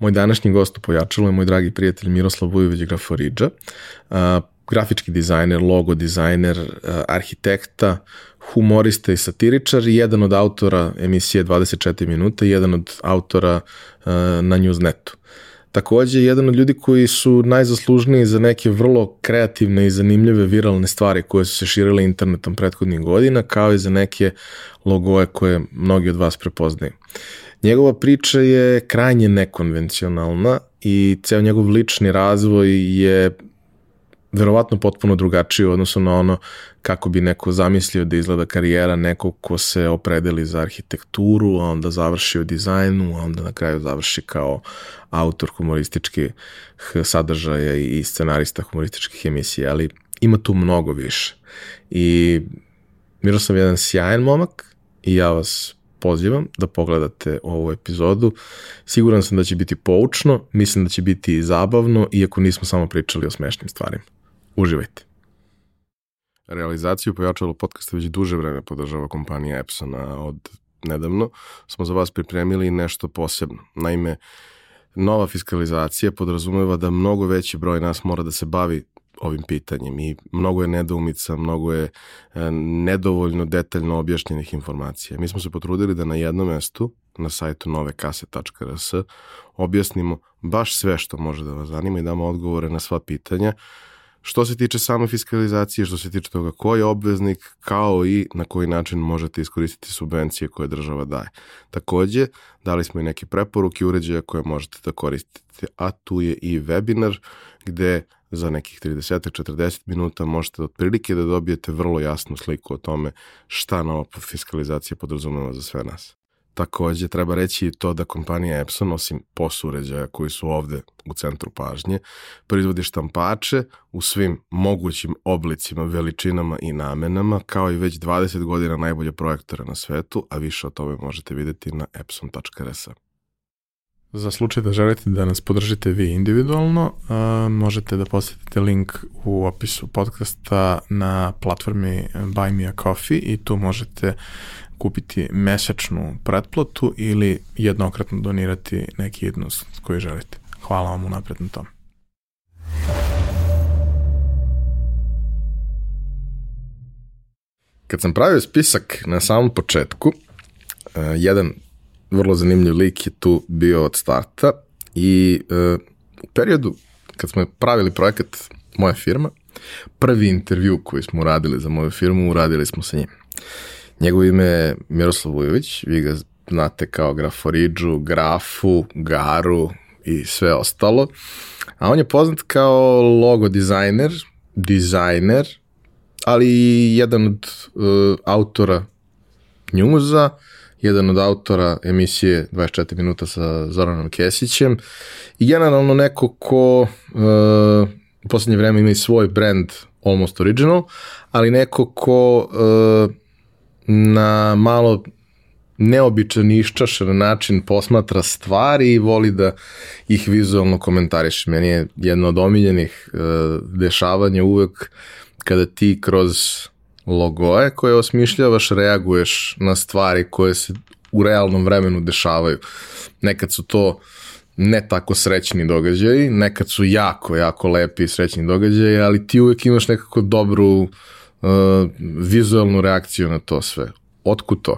Moj današnji gost u Pojačalu je moj dragi prijatelj Miroslav Vujović Graforidža, grafički dizajner, logo dizajner, arhitekta, humorista i satiričar i jedan od autora emisije 24 minuta i jedan od autora na Newsnetu. Takođe, jedan od ljudi koji su najzaslužniji za neke vrlo kreativne i zanimljive viralne stvari koje su se širile internetom prethodnih godina, kao i za neke logoje koje mnogi od vas prepoznaju. Njegova priča je krajnje nekonvencionalna i ceo njegov lični razvoj je verovatno potpuno drugačiji u odnosu na ono kako bi neko zamislio da izgleda karijera nekog ko se opredeli za arhitekturu, a onda završi u dizajnu, a onda na kraju završi kao autor humorističkih sadržaja i scenarista humorističkih emisija, ali ima tu mnogo više. I Miroslav je jedan sjajan momak i ja vas pozivam da pogledate ovu epizodu. Siguran sam da će biti poučno, mislim da će biti i zabavno, iako nismo samo pričali o smešnim stvarima. Uživajte. Realizaciju pojačalo podcasta već duže vreme podržava kompanija Epsona. Od nedavno smo za vas pripremili nešto posebno. Naime, nova fiskalizacija podrazumeva da mnogo veći broj nas mora da se bavi ovim pitanjem i mnogo je nedoumica, mnogo je e, nedovoljno detaljno objašnjenih informacija. Mi smo se potrudili da na jednom mestu, na sajtu novekase.rs, objasnimo baš sve što može da vas zanima i damo odgovore na sva pitanja što se tiče same fiskalizacije, što se tiče toga ko je obveznik, kao i na koji način možete iskoristiti subvencije koje država daje. Takođe, dali smo i neke preporuke uređaja koje možete da koristite, a tu je i webinar gde za nekih 30-40 minuta možete otprilike da dobijete vrlo jasnu sliku o tome šta nova fiskalizacija podrazumeva za sve nas. Takođe, treba reći to da kompanija Epson, osim POS uređaja koji su ovde u centru pažnje, proizvodi štampače u svim mogućim oblicima, veličinama i namenama, kao i već 20 godina najbolje projektore na svetu, a više o tome možete videti na epson.rs. Za slučaj da želite da nas podržite vi individualno, uh, možete da posetite link u opisu podcasta na platformi Buy Me A Coffee i tu možete kupiti mesečnu pretplatu ili jednokratno donirati neki jednost koji želite. Hvala vam unapred na tom. Kad sam pravio spisak na samom početku, uh, jedan vrlo zanimljiv lik je tu bio od starta i uh, u periodu kad smo pravili projekat moja firma, prvi intervju koji smo uradili za moju firmu, uradili smo sa njim. Njegovo ime je Miroslav Vujović, vi ga znate kao Graforidžu, Grafu, Garu i sve ostalo. A on je poznat kao logo dizajner, dizajner, ali i jedan od uh, autora njuza, jedan od autora emisije 24 minuta sa Zoranom Kesićem i generalno neko ko uh, u poslednje vreme ima i svoj brand Almost Original, ali neko ko uh, na malo neobičan i iščašan način posmatra stvari i voli da ih vizualno komentariše. Meni je jedno od omiljenih uh, dešavanja uvek kada ti kroz logoje koje osmišljavaš, reaguješ na stvari koje se u realnom vremenu dešavaju. Nekad su to ne tako srećni događaji, nekad su jako, jako lepi i srećni događaji, ali ti uvek imaš nekako dobru uh, vizualnu reakciju na to sve. Otkud to?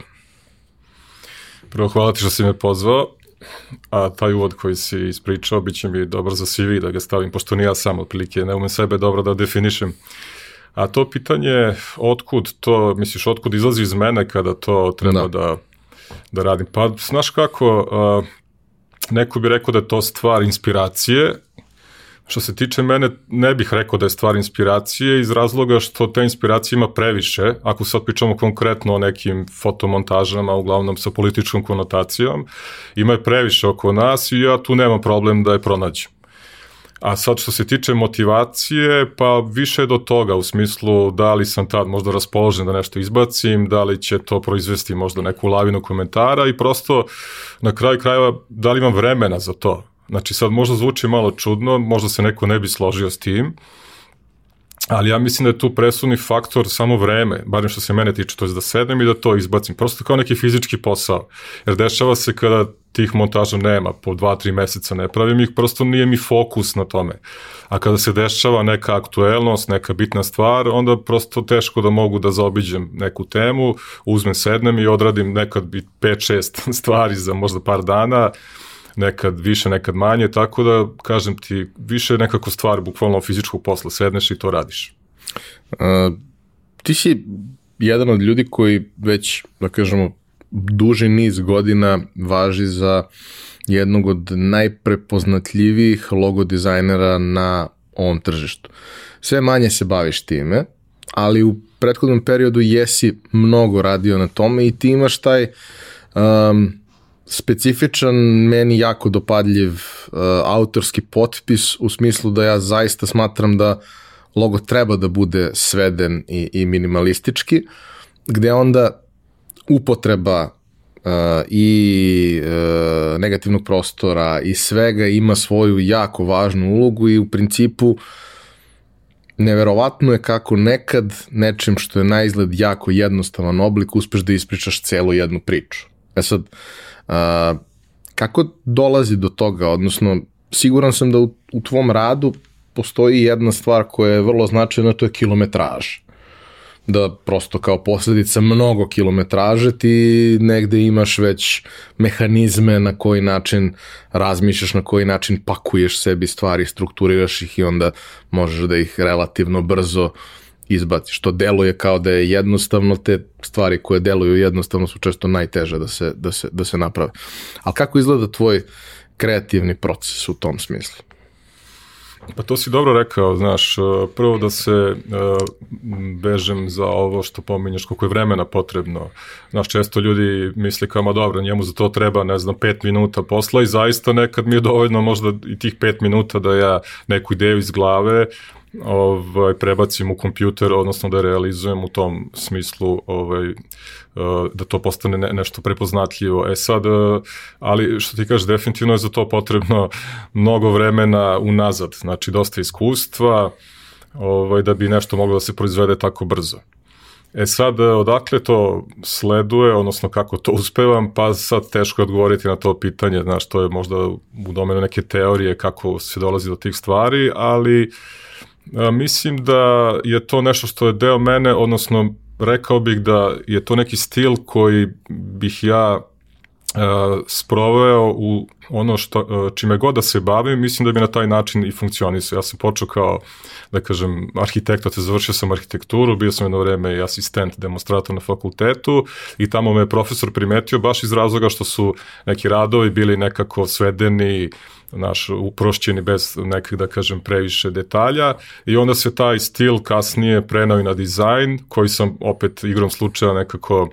Prvo hvala ti što si me pozvao, a taj uvod koji si ispričao bit će mi dobar za CV da ga stavim, pošto nije ja sam otprilike, ne umem sebe dobro da definišem. A to pitanje, otkud to, misliš, otkud izlazi iz mene kada to treba da, da, da radim? Pa, znaš kako, uh, neko bi rekao da je to stvar inspiracije, Što se tiče mene, ne bih rekao da je stvar inspiracije iz razloga što te inspiracije ima previše, ako sad pričamo konkretno o nekim fotomontažama, uglavnom sa političkom konotacijom, ima je previše oko nas i ja tu nemam problem da je pronađem. A sad što se tiče motivacije, pa više do toga u smislu da li sam tad možda raspoložen da nešto izbacim, da li će to proizvesti možda neku lavinu komentara i prosto na kraju krajeva da li imam vremena za to. Znači sad možda zvuči malo čudno, možda se neko ne bi složio s tim, ali ja mislim da je tu presudni faktor samo vreme, barem što se mene tiče, to je da sedem i da to izbacim, prosto kao neki fizički posao. Jer dešava se kada tih montaža nema, po dva, tri meseca ne pravim ih, prosto nije mi fokus na tome. A kada se dešava neka aktuelnost, neka bitna stvar, onda prosto teško da mogu da zaobiđem neku temu, uzmem, sednem i odradim nekad bi 5-6 stvari za možda par dana, nekad više, nekad manje, tako da, kažem ti, više nekako stvar bukvalno fizičkog posla, sedneš i to radiš. Uh, ti si jedan od ljudi koji već, da kažemo, duži niz godina važi za jednog od najprepoznatljivijih logo dizajnera na ovom tržištu. Sve manje se baviš time, ali u prethodnom periodu jesi mnogo radio na tome i ti imaš taj um, specifičan, meni jako dopadljiv uh, autorski potpis u smislu da ja zaista smatram da logo treba da bude sveden i, i minimalistički, gde onda upotreba uh, i uh, negativnog prostora i svega ima svoju jako važnu ulogu i u principu neverovatno je kako nekad nečem što je na izgled jako jednostavan oblik uspeš da ispričaš celu jednu priču. E sad, uh, kako dolazi do toga, odnosno siguran sam da u, u tvom radu postoji jedna stvar koja je vrlo značajna, to je kilometraž da prosto kao posledica mnogo kilometraže ti negde imaš već mehanizme na koji način razmišljaš, na koji način pakuješ sebi stvari, strukturiraš ih i onda možeš da ih relativno brzo izbaciš. To deluje kao da je jednostavno, te stvari koje deluju jednostavno su često najteže da se, da se, da se naprave. Ali kako izgleda tvoj kreativni proces u tom smislu? Pa to si dobro rekao, znaš, e, prvo da se bežem za ovo što pominješ koliko je vremena potrebno. Znaš, često ljudi misli kao, ma dobro, njemu za to treba, ne znam, pet minuta posla i zaista nekad mi je dovoljno možda i tih pet minuta da ja neku ideju iz glave ovaj, prebacim u kompjuter, odnosno da realizujem u tom smislu ovaj, eh, da to postane ne, nešto prepoznatljivo. E sad, eh, ali što ti kažeš, definitivno je za to potrebno mnogo vremena unazad, znači dosta iskustva, ovaj, da bi nešto moglo da se proizvede tako brzo. E sad, eh, odakle to sleduje, odnosno kako to uspevam, pa sad teško je odgovoriti na to pitanje, znaš, to je možda u domenu neke teorije kako se dolazi do tih stvari, ali uh, mislim da je to nešto što je deo mene, odnosno rekao bih da je to neki stil koji bih ja sproveo u ono što, uh, čime god da se bavim, mislim da bi na taj način i funkcionisao. Ja sam počeo kao, da kažem, arhitekta, te završio sam arhitekturu, bio sam jedno vreme i asistent demonstrator na fakultetu i tamo me profesor primetio baš iz razloga što su neki radovi bili nekako svedeni naš uprošćeni bez nekih da kažem previše detalja i onda se taj stil kasnije prenao i na dizajn koji sam opet igrom slučaja nekako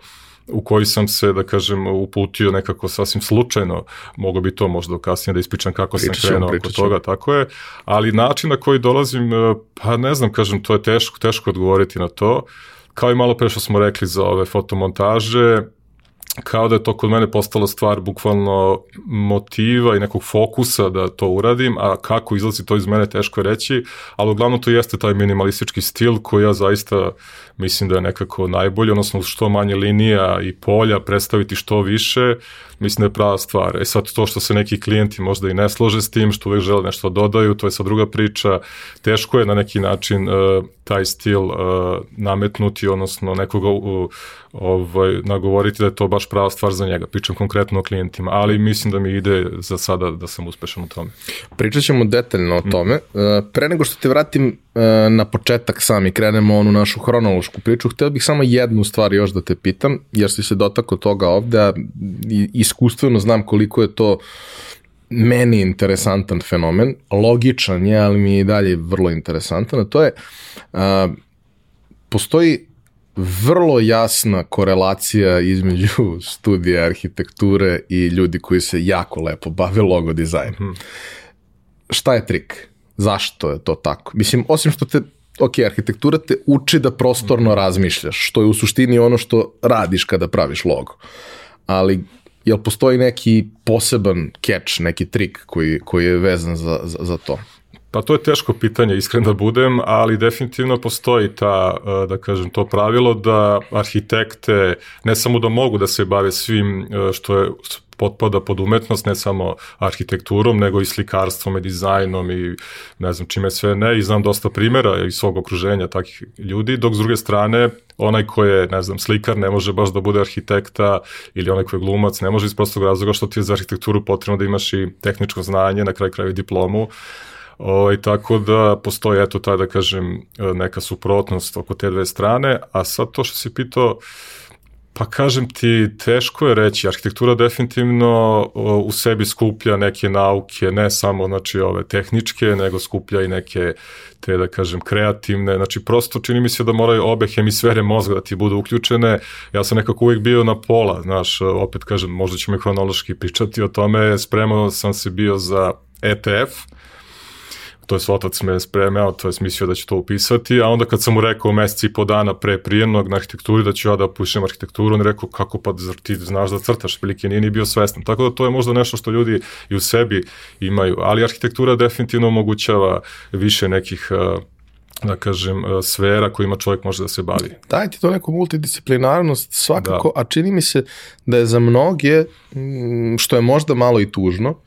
u koji sam se, da kažem, uputio nekako sasvim slučajno, mogo bi to možda kasnije da ispričam kako pričat sam krenuo oko toga, tako je, ali način na koji dolazim, e, pa ne znam, kažem, to je teško, teško odgovoriti na to, kao i malo pre što smo rekli za ove fotomontaže, kao da je to kod mene postala stvar bukvalno motiva i nekog fokusa da to uradim, a kako izlazi to iz mene teško reći, ali uglavnom to jeste taj minimalistički stil koji ja zaista mislim da je nekako najbolji, odnosno što manje linija i polja predstaviti što više, mislim da je prava stvar. E sad to što se neki klijenti možda i ne slože s tim, što uvek žele nešto da dodaju, to je sad druga priča. Teško je na neki način uh, taj stil uh, nametnuti, odnosno nekoga uh, ovaj, nagovoriti da je to baš prava stvar za njega. Pričam konkretno o klijentima, ali mislim da mi ide za sada da sam uspešan u tome. Pričat ćemo detaljno o tome. Mm. Pre nego što te vratim na početak sami krenemo onu našu hronološku priču, hteo bih samo jednu stvar još da te pitam, jer si se dotakao toga ovde, a iskustveno znam koliko je to meni interesantan fenomen, logičan je, ali mi je i dalje vrlo interesantan, a to je, a, postoji vrlo jasna korelacija između studija arhitekture i ljudi koji se jako lepo bave logo dizajnom. Mm. Šta je trik? Zašto je to tako? Mislim, osim što te ok, arhitektura te uči da prostorno razmišljaš, što je u suštini ono što radiš kada praviš logo. Ali jel postoji neki poseban catch, neki trik koji, koji je vezan za, za, za to? Pa to je teško pitanje, iskren da budem, ali definitivno postoji ta, e, da kažem, to pravilo da arhitekte ne samo da mogu da se bave svim e, što je potpada pod umetnost, ne samo arhitekturom, nego i slikarstvom i dizajnom i ne znam čime sve ne. I znam dosta primjera iz svog okruženja takih ljudi, dok s druge strane onaj ko je, ne znam, slikar ne može baš da bude arhitekta ili onaj ko je glumac ne može iz prostog razloga što ti je za arhitekturu potrebno da imaš i tehničko znanje, na kraju kraju diplomu, O, ovaj, i tako da postoji, eto, taj da kažem, neka suprotnost oko te dve strane, a sad to što si pitao, Pa kažem ti, teško je reći, arhitektura definitivno u sebi skuplja neke nauke, ne samo znači ove tehničke, nego skuplja i neke te da kažem kreativne, znači prosto čini mi se da moraju obe hemisfere mozga da ti budu uključene. Ja sam nekako uvijek bio na pola, znaš, opet kažem, možda ćemo i hronološki pričati o tome, spremao sam se bio za ETF, to je otac me spremao, to je mislio da će to upisati, a onda kad sam mu rekao meseci i po dana pre prijemnog na arhitekturi da ću ja da upišem arhitekturu, on je rekao kako pa zar ti znaš da crtaš, prilike nije ni bio svestan. Tako da to je možda nešto što ljudi i u sebi imaju, ali arhitektura definitivno omogućava više nekih da kažem, sfera kojima čovjek može da se bavi. Daj ti to neku multidisciplinarnost svakako, da. a čini mi se da je za mnoge, što je možda malo i tužno, uh,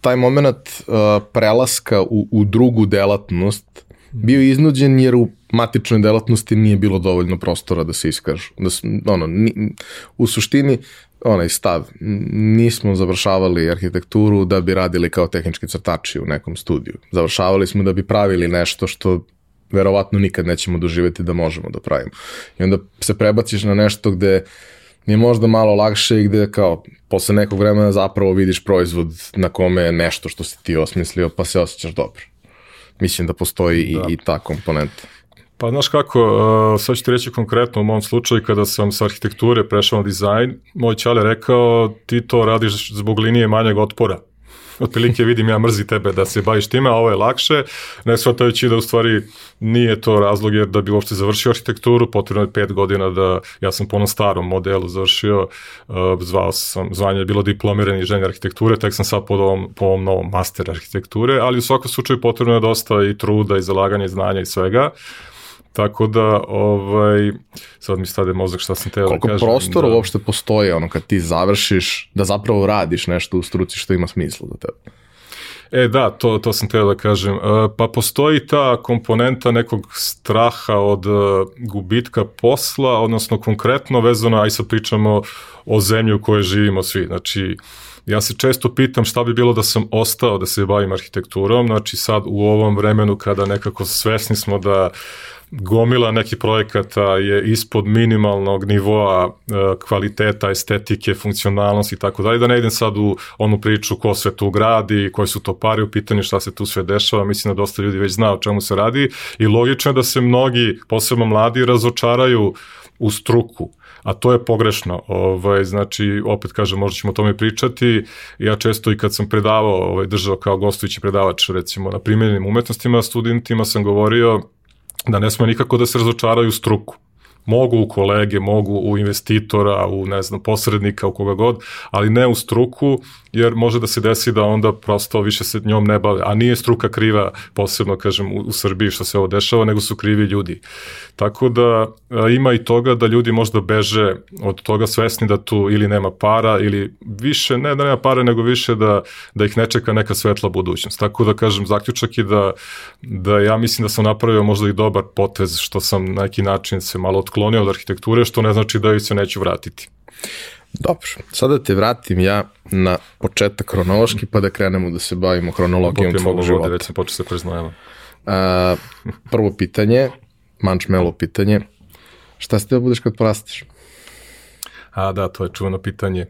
taj moment uh, prelaska u, u drugu delatnost bio iznuđen jer u matičnoj delatnosti nije bilo dovoljno prostora da se iskažu. Da, ono, ni, u suštini, onaj stav, nismo završavali arhitekturu da bi radili kao tehnički crtači u nekom studiju. Završavali smo da bi pravili nešto što verovatno nikad nećemo doživeti da možemo da pravimo. I onda se prebaciš na nešto gde uh, je možda malo lakše i gde kao posle nekog vremena zapravo vidiš proizvod na kome je nešto što si ti osmislio pa se osjećaš dobro. Mislim da postoji i, da. i ta komponenta. Pa znaš kako, uh, sad ću ti reći konkretno u mom slučaju kada sam sa arhitekture prešao na dizajn, moj čale rekao ti to radiš zbog linije manjeg otpora otprilike vidim ja mrzi tebe da se baviš time, a ovo je lakše, ne shvatajući da u stvari nije to razlog jer da bi uopšte završio arhitekturu, potrebno je pet godina da, ja sam po onom starom modelu završio, uh, zvao sam, zvanje je bilo diplomirani inženjer arhitekture, tek sam sad po ovom, po ovom novom master arhitekture, ali u svakom slučaju potrebno je dosta i truda i zalaganja i znanja i svega. Tako da, ovaj, sad mi stade mozak šta sam teo da kažem. Koliko prostora da... uopšte postoji, ono, kad ti završiš, da zapravo radiš nešto u struci što ima smisla za tebe? E da, to, to sam teo da kažem. E, pa postoji ta komponenta nekog straha od e, gubitka posla, odnosno konkretno vezano, aj sad pričamo o zemlji u kojoj živimo svi. Znači, ja se često pitam šta bi bilo da sam ostao da se bavim arhitekturom, znači sad u ovom vremenu kada nekako svesni smo da gomila nekih projekata je ispod minimalnog nivoa e, kvaliteta, estetike, funkcionalnosti i tako dalje, da ne idem sad u onu priču ko sve tu gradi, koji su to pari u pitanju, šta se tu sve dešava, mislim da dosta ljudi već zna o čemu se radi i logično je da se mnogi, posebno mladi, razočaraju u struku a to je pogrešno. Ovaj, znači, opet kažem, možda ćemo o tome pričati. Ja često i kad sam predavao, ovaj, držao kao gostujući predavač, recimo, na primjenim umetnostima, studentima sam govorio da ne sme nikako da se razočaraju struku. Mogu u kolege, mogu u investitora, u ne znam, posrednika, u koga god, ali ne u struku, jer može da se desi da onda prosto više se njom ne bave, a nije struka kriva, posebno kažem u, u Srbiji što se ovo dešava, nego su krivi ljudi. Tako da a, ima i toga da ljudi možda beže od toga svesni da tu ili nema para ili više, ne da nema para, nego više da, da ih ne čeka neka svetla budućnost. Tako da kažem, zaključak je da, da ja mislim da sam napravio možda i dobar potez što sam na neki način se malo otklonio od arhitekture, što ne znači da se neću vratiti. Dobro, sada te vratim ja na početak hronološki, pa da krenemo da se bavimo hronologijom tvog života. Već sam počeo se preznojava. A, prvo pitanje, mančmelo pitanje, šta ste da budeš kad porastiš? A da, to je čuveno pitanje.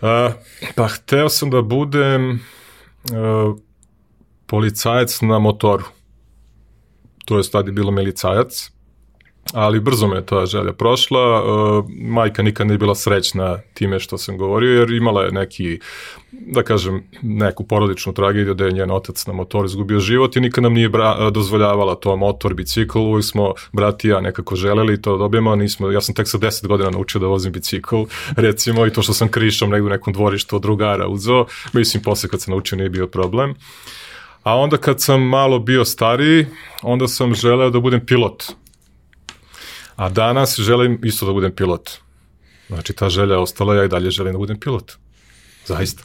A, pa hteo sam da budem a, policajac na motoru. To je stadi bilo milicajac ali brzo me je ta želja prošla. Uh, majka nikad nije bila srećna time što sam govorio, jer imala je neki, da kažem, neku porodičnu tragediju da je njen otac na motoru izgubio život i nikad nam nije bra, dozvoljavala to motor, bicikl, uvijek smo, brat i ja, nekako želeli to da dobijemo, nismo, ja sam tek sa 10 godina naučio da vozim bicikl, recimo, i to što sam krišom negdje u nekom dvorištu od drugara uzeo, mislim, posle kad sam naučio nije bio problem. A onda kad sam malo bio stariji, onda sam želeo da budem pilot A danas želim isto da budem pilot. Znači, ta želja je ostala, ja i dalje želim da budem pilot. Zaista.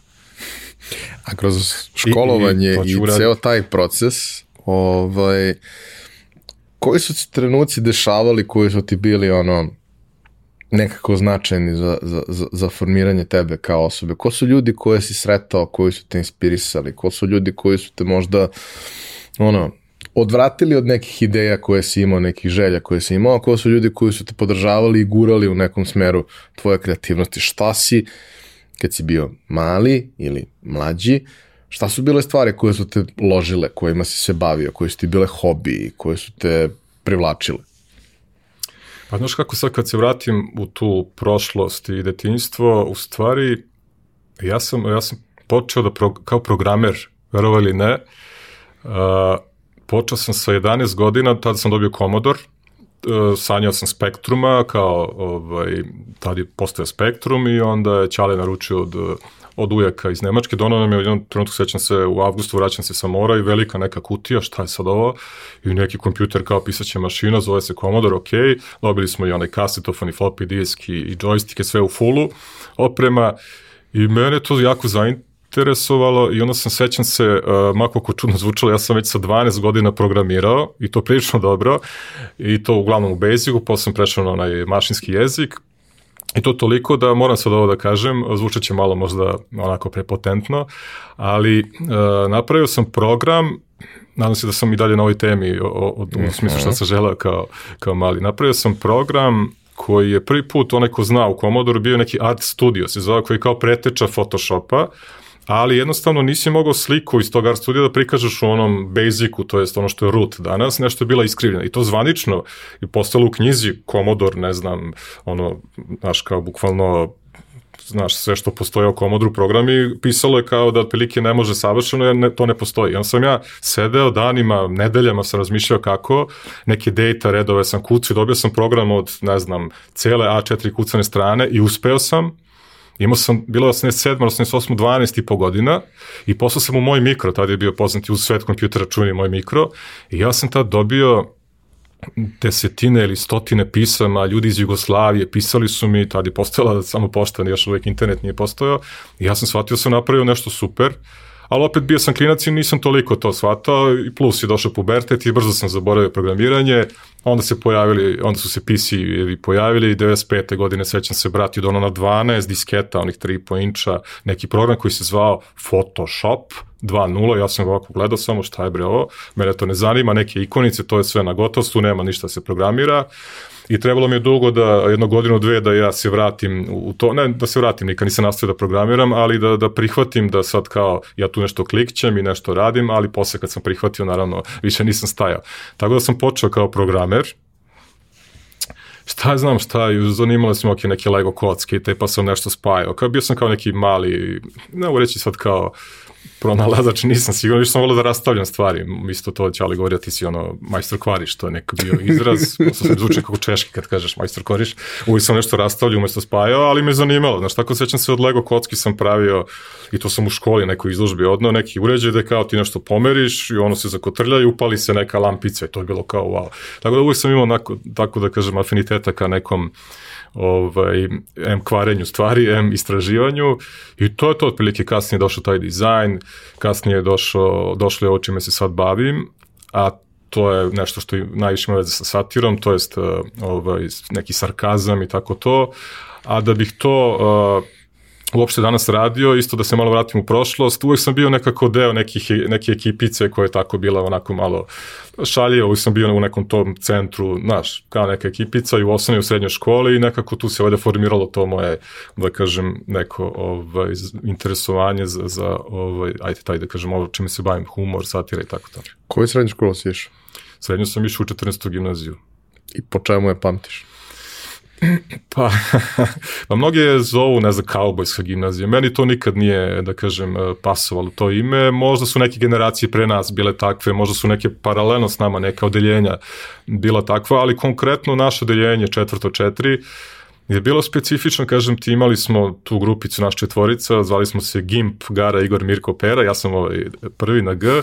A kroz školovanje i, i, i ceo taj proces, ovaj, koji su se trenuci dešavali koji su ti bili ono nekako značajni za, za, za, za formiranje tebe kao osobe? Ko su ljudi koje si sretao, koji su te inspirisali? Ko su ljudi koji su te možda ono, odvratili od nekih ideja koje si imao, nekih želja koje si imao, ko su ljudi koji su te podržavali i gurali u nekom smeru tvoje kreativnosti? Šta si kad si bio mali ili mlađi, šta su bile stvari koje su te ložile, kojima si se bavio, koje su ti bile hobi, koje su te privlačile? Pa znaš kako sad kad se vratim u tu prošlost i detinjstvo, u stvari ja sam, ja sam počeo da pro, kao programer, verovo ili ne, uh, počeo sam sa 11 godina, tada sam dobio Commodore, uh, sanjao sam Spektruma, kao ovaj, tada je postoje Spektrum i onda je Ćale naručio od od ujaka iz Nemačke, donao nam je u jednom trenutku, sećam se, u avgustu vraćam se sa mora i velika neka kutija, šta je sad ovo? I neki kompjuter kao pisaća mašina, zove se Commodore, ok, dobili smo i onaj kasetofon i floppy disk i, i joystick, sve u fullu oprema i mene to jako zainteresovalo i onda sam sećam se, uh, mako ko čudno zvučalo, ja sam već sa 12 godina programirao i to prilično dobro i to uglavnom u Basicu, posle sam prešao na onaj mašinski jezik, I to toliko da moram sad ovo da kažem, zvučat će malo možda onako prepotentno, ali e, napravio sam program, nadam se da sam i dalje na ovoj temi, o, o, u smislu šta sam želeo kao, kao mali. Napravio sam program koji je prvi put, onaj ko zna u Commodore, bio neki Art Studio, se zove, koji je kao preteča Photoshopa, ali jednostavno nisi mogao sliku iz tog art studija da prikažeš u onom basicu, to jest ono što je root danas, nešto je bila iskrivljena. I to zvanično i postalo u knjizi Commodore, ne znam, ono, znaš, kao bukvalno znaš, sve što postoje o Commodore programi, pisalo je kao da otprilike ne može savršeno, jer ne, to ne postoji. Onda sam ja sedeo danima, nedeljama sam razmišljao kako, neke data redove sam kucao i dobio sam program od, ne znam, cele A4 kucane strane i uspeo sam, Imao sam, bilo 87, 88, 12 i po godina i poslao sam u moj mikro, tada je bio poznati uz svet kompjutera čuveni moj mikro i ja sam tad dobio desetine ili stotine pisama, ljudi iz Jugoslavije pisali su mi, tada je postojala samo pošta, još uvek internet nije postojao i ja sam shvatio da sam napravio nešto super, ali opet bio sam klinac i nisam toliko to shvatao i plus je došao pubertet i brzo sam zaboravio programiranje, onda se pojavili, onda su se PC-evi pojavili i 95. godine sećam se brati od ono na 12 disketa, onih 3,5 inča, neki program koji se zvao Photoshop 2.0, ja sam ga ovako gledao samo šta je bre ovo, mene to ne zanima, neke ikonice, to je sve na gotovstvu, nema ništa da se programira i trebalo mi je dugo da, jedno godinu, dve, da ja se vratim u to, ne da se vratim, nikad nisam nastavio da programiram, ali da, da prihvatim da sad kao ja tu nešto klikćem i nešto radim, ali posle kad sam prihvatio, naravno, više nisam stajao. Tako da sam počeo kao programer, šta znam šta, zanimali smo ok, neke Lego kocke i te pa sam nešto spajao. Kao bio sam kao neki mali, ne mogu reći sad kao pronalazač, nisam siguran, više sam volio da rastavljam stvari, isto to će ali govorio, ti si ono majstor kvariš, to je neko bio izraz, to se zvuči kako češki kad kažeš majstor kvariš, uvijek sam nešto rastavljao umesto spajao, ali me zanimalo, znaš, tako sećam se od Lego kocki sam pravio, i to sam u školi nekoj izložbi odnao, neki uređaj da kao ti nešto pomeriš i ono se zakotrlja i upali se neka lampica i to je bilo kao wow. Tako da uvijek sam imao onako, tako da kažem, afiniteta ka nekom ovaj, M kvarenju stvari, M istraživanju. I to je to otprilike. Kasnije došao taj dizajn, kasnije je došlo, došlo je ovo čime se sad bavim, a to je nešto što najviše ima veze sa satirom, to jest uh, ovaj, neki sarkazam i tako to, a da bih to uh, uopšte danas radio, isto da se malo vratim u prošlost, uvek sam bio nekako deo nekih, neke ekipice koja je tako bila onako malo šalje, uvek sam bio u nekom tom centru, znaš, kao neka ekipica i u osnovnoj u srednjoj školi i nekako tu se ovde formiralo to moje, da kažem, neko ovaj, interesovanje za, za ovaj, ajde taj da kažem, ovo čime se bavim, humor, satira i tako to. Koju srednju školu si išao? Srednju sam išao u 14. gimnaziju. I po čemu je pamtiš? Pa, pa mnogi je zovu, ne znam, kaubojska gimnazija. Meni to nikad nije, da kažem, e, pasovalo to ime. Možda su neke generacije pre nas bile takve, možda su neke paralelno s nama, neka odeljenja bila takva, ali konkretno naše odeljenje četvrto četiri je bilo specifično, kažem ti, imali smo tu grupicu naš četvorica, zvali smo se Gimp, Gara, Igor, Mirko, Pera, ja sam ovaj prvi na G,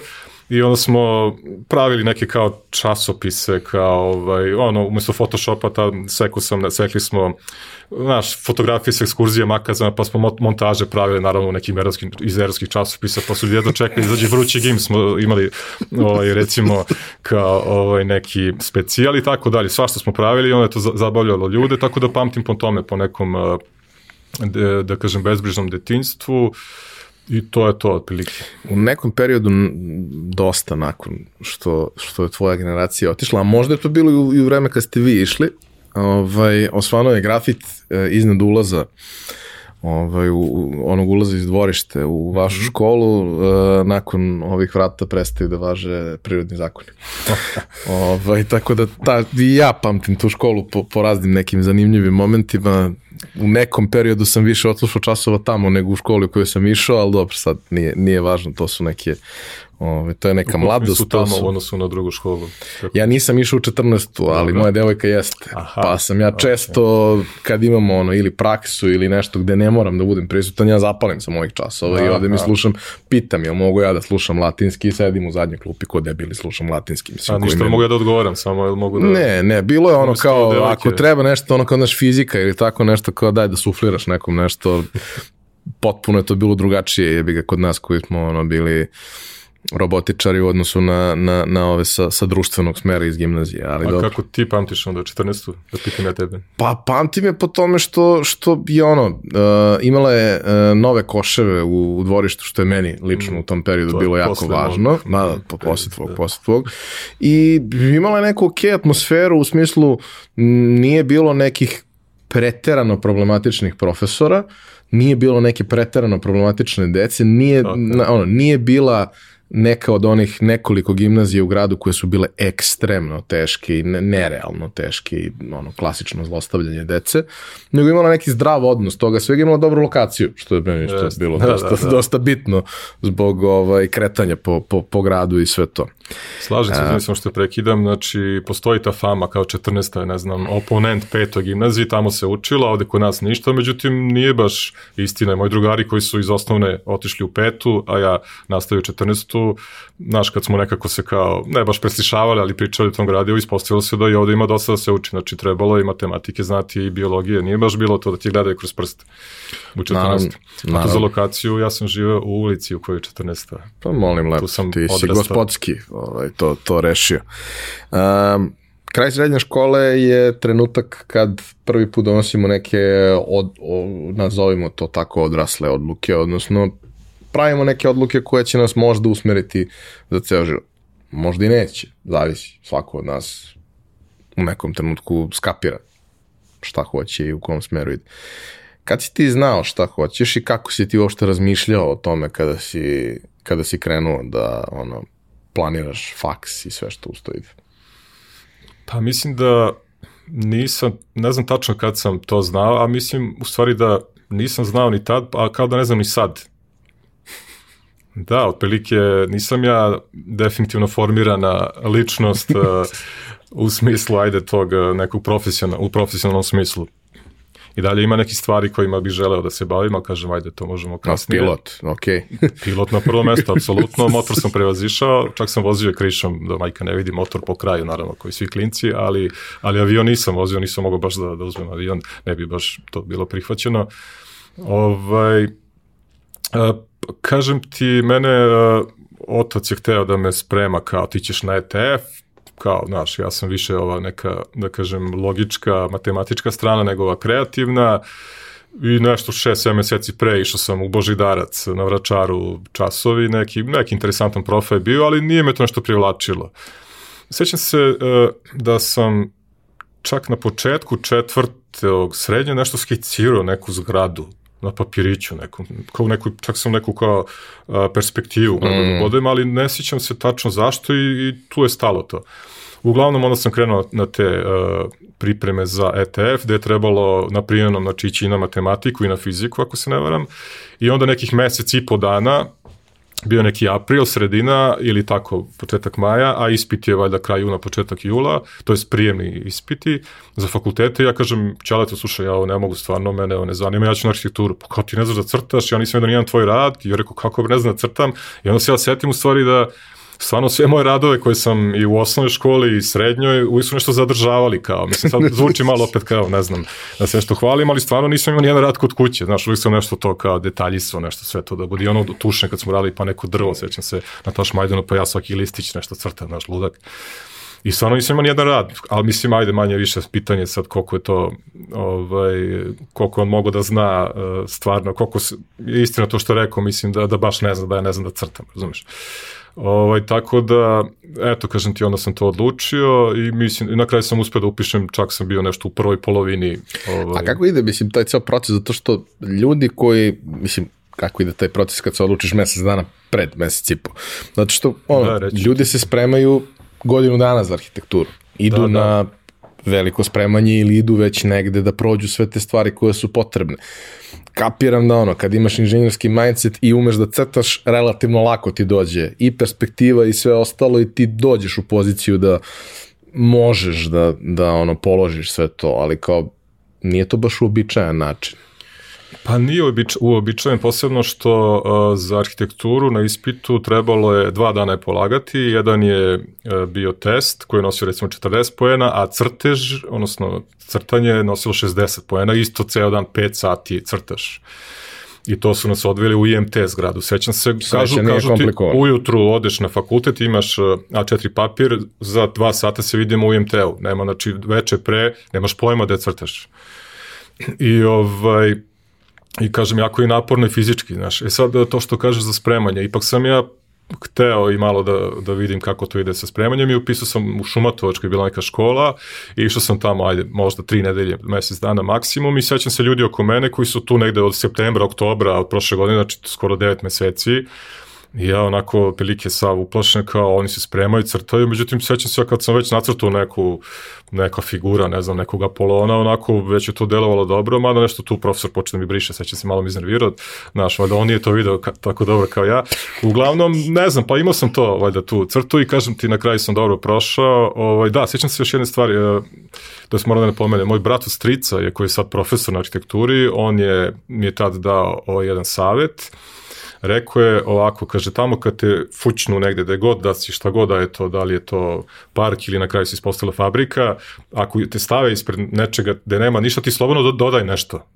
i onda smo pravili neke kao časopise, kao ovaj, ono, umesto Photoshopa, ta, seku sam, sekli smo naš, fotografije sa ekskurzije makazama, pa smo montaže pravili naravno u nekim erovskim, iz erovskih časopisa, pa su jedno čekali, izađe vrući gim, smo imali ovaj, recimo kao ovaj, neki specijal i tako dalje, svašta smo pravili i onda je to zabavljalo ljude, tako da pamtim po tome, po nekom, da, da kažem, bezbrižnom detinstvu, I to je to otprilike. U nekom periodu dosta nakon što, što je tvoja generacija otišla, a možda je to bilo i u, vreme kad ste vi išli, ovaj, osvano je grafit eh, iznad ulaza ovaj, u, onog ulaza iz dvorište u vašu -hmm. školu, eh, nakon ovih vrata prestaju da važe prirodni zakoni. ovaj, tako da ta, ja pamtim tu školu po, po raznim nekim zanimljivim momentima, u nekom periodu sam više odslušao časova tamo nego u školi u kojoj sam išao, ali dobro, sad nije, nije važno, to su neke Ove, to je neka mladost. su tamo u odnosu na drugu školu? Kako? Ja nisam išao u 14. ali Dobre. moja devojka jeste. Aha, pa sam ja često, okay. kad imamo ono, ili praksu ili nešto gde ne moram da budem prisutan, ja zapalim sa mojih časova i ovde mi slušam, pitam, jel mogu ja da slušam latinski i sedim u zadnjoj klupi kod debili slušam latinski. Mislim, A ništa mogu ja da odgovaram, samo jel mogu da... Ne, ne, bilo je ono kao, ako treba nešto, ono kao naš fizika ili tako nešto, kao daj da sufliraš nekom nešto, potpuno je to bilo drugačije, jebi ga kod nas koji smo ono bili robotičari u odnosu na, na, na ove sa, sa društvenog smera iz gimnazije. Ali A dobro. kako ti pamtiš onda 14. da pitam ja tebe? Pa pamtim je po tome što, što je ono, uh, imala je uh, nove koševe u, u dvorištu, što je meni lično mm. u tom periodu to bilo jako važno. Mog, Ma, da, po, posle tvog, da. posle tvog. I imala je neku ok atmosferu u smislu nije bilo nekih preterano problematičnih profesora, nije bilo neke preterano problematične dece, nije, okay. na, ono, nije bila uh, neka od onih nekoliko gimnazija u gradu koje su bile ekstremno teške i nerealno teške i ono, klasično zlostavljanje dece, nego imala neki zdrav odnos toga, svega imala dobru lokaciju, što je meni što je bilo da, dosta, da, da. dosta bitno zbog ovaj, kretanja po, po, po gradu i sve to. Slažem se, mislim što prekidam, znači postoji ta fama kao 14. ne znam, oponent petog gimnazije, tamo se učila, ovde kod nas ništa, međutim nije baš istina. Moji drugari koji su iz osnovne otišli u petu, a ja nastavio 14 tu, znaš, kad smo nekako se kao, ne baš preslišavali, ali pričali o tom gradivu, ispostavilo se da i ovde ima dosta da se uči, znači trebalo i matematike znati i biologije, nije baš bilo to da ti gledaju kroz prst u 14. Naravno, naravno. Za lokaciju, ja sam živeo u ulici u kojoj je 14. Pa molim lepo, sam ti odrastao. si gospodski ovaj, to, to rešio. Um, kraj srednje škole je trenutak kad prvi put donosimo neke, od, o, nazovimo to tako, odrasle odluke, odnosno pravimo neke odluke koje će nas možda usmeriti za ceo život. Možda i neće, zavisi. Svako od nas u nekom trenutku skapira šta hoće i u kom smeru ide. Kad si ti znao šta hoćeš i kako si ti uopšte razmišljao o tome kada si, kada si krenuo da ono, planiraš faks i sve što usto ide? Pa mislim da nisam, ne znam tačno kad sam to znao, a mislim u stvari da nisam znao ni tad, a kao da ne znam ni sad Da, otprilike nisam ja definitivno formirana ličnost uh, u smislu, ajde, tog uh, nekog profesional, u profesionalnom smislu. I dalje ima neki stvari kojima bih želeo da se bavim, ali kažem, ajde, to možemo kasnije. pilot, ok. pilot na prvo mesto, apsolutno. Motor sam prevazišao, čak sam vozio krišom, da majka ne vidi motor po kraju, naravno, koji svi klinci, ali, ali avion nisam vozio, nisam mogao baš da, da uzmem avion, ne bi baš to bilo prihvaćeno. Ovaj, uh, kažem ti, mene uh, otac je hteo da me sprema kao ti ćeš na ETF, kao, znaš, ja sam više ova neka, da kažem, logička, matematička strana nego ova kreativna i nešto šest, 7 meseci pre išao sam u Božidarac na Vračaru časovi, neki, neki interesantan profil je bio, ali nije me to nešto privlačilo. Sećam se uh, da sam čak na početku četvrtog srednje nešto skicirao neku zgradu na papiriću nekom, kao neku, čak sam neku kao a, perspektivu da mm. bodem, ali ne sjećam se tačno zašto i, i tu je stalo to. Uglavnom onda sam krenuo na te uh, pripreme za ETF, gde je trebalo na prijemnom znači, ići i na matematiku i na fiziku, ako se ne varam, i onda nekih mesec i po dana bio neki april, sredina ili tako početak maja, a ispit je valjda kraj juna, početak jula, to je prijemni ispiti za fakultete. Ja kažem, Ćaleto, slušaj, ja ovo ne mogu stvarno, mene ovo ne zanima, ja ću na arhitekturu. Pa kao ti ne znaš da crtaš, ja nisam jedan tvoj rad, i ja rekao, kako ne znam da crtam. I onda se ja setim u stvari da stvarno sve moje radove koje sam i u osnovnoj školi i srednjoj uvijek su nešto zadržavali kao, mislim sad zvuči malo opet kao, ne znam, da se nešto hvalim, ali stvarno nisam imao nijedan rad kod kuće, znaš, uvijek sam nešto to kao detaljiso, nešto sve to da bude ono tušne kad smo radili pa neko drvo, sećam se na Toš Majdanu, pa ja svaki listić nešto crtam, znaš, ludak. I stvarno nisam imao nijedan rad, ali mislim, ajde manje više pitanje sad koliko je to, ovaj, koliko on mogu da zna uh, stvarno, koliko se, istina to što rekao, mislim da, da baš ne zna, da ja ne znam da crtam, razumeš. Ovaj, tako da, eto, kažem ti, onda sam to odlučio i mislim, na kraju sam uspio da upišem, čak sam bio nešto u prvoj polovini. Ovaj. A kako ide, mislim, taj ceo proces, zato što ljudi koji, mislim, kako ide taj proces kad se odlučiš mesec dana pred mesec i po. Zato što, ono, da, ljudi se spremaju godinu dana za arhitekturu. Idu da, da. na veliko spremanje ili idu već negde da prođu sve te stvari koje su potrebne. Kapiram da ono, kad imaš inženjerski mindset i umeš da crtaš, relativno lako ti dođe i perspektiva i sve ostalo i ti dođeš u poziciju da možeš da, da ono položiš sve to, ali kao nije to baš uobičajan način. Pa nije uobičajen, posebno što uh, za arhitekturu na ispitu trebalo je dva dana je polagati, jedan je uh, bio test koji je nosio recimo 40 poena, a crtež, odnosno crtanje je nosilo 60 poena, isto ceo dan 5 sati crtaš. I to su nas odveli u IMT zgradu. Sećam se, kažu, kažu ti ujutru odeš na fakultet, imaš A4 papir, za dva sata se vidimo u IMT-u. Nema, znači, veče pre, nemaš pojma da crtaš. I ovaj, i kažem, jako je naporno i fizički, znaš. E sad, to što kažeš za spremanje, ipak sam ja hteo i malo da, da vidim kako to ide sa spremanjem i upisao sam u Šumatovačkoj, bila neka škola i išao sam tamo, ajde, možda tri nedelje, mesec dana maksimum i sećam se ljudi oko mene koji su tu negde od septembra, oktobra, od prošle godine, znači skoro devet meseci, I ja onako prilike sav uplašen kao oni se spremaju, crtaju, međutim sećam se ja kad sam već nacrtao neku neka figura, ne znam, nekog Apolona, onako već je to delovalo dobro, mada nešto tu profesor počne da mi briše, sećam se malo mi iznervirao, znaš, valjda on nije to video ka, tako dobro kao ja. Uglavnom, ne znam, pa imao sam to, valjda tu crtu i kažem ti na kraju sam dobro prošao. Ovaj, da, sećam se još jedne stvari, e, da se moram da ne pomene, moj brat od strica je koji je sad profesor na arhitekturi, on je mi je tad dao ovaj jedan savet, Rekao je ovako, kaže, tamo kad te fućnu negde, da god da si šta god da je to, da li je to park ili na kraju se ispostavila fabrika, ako te stave ispred nečega gde nema ništa, ti slobodno dodaj nešto.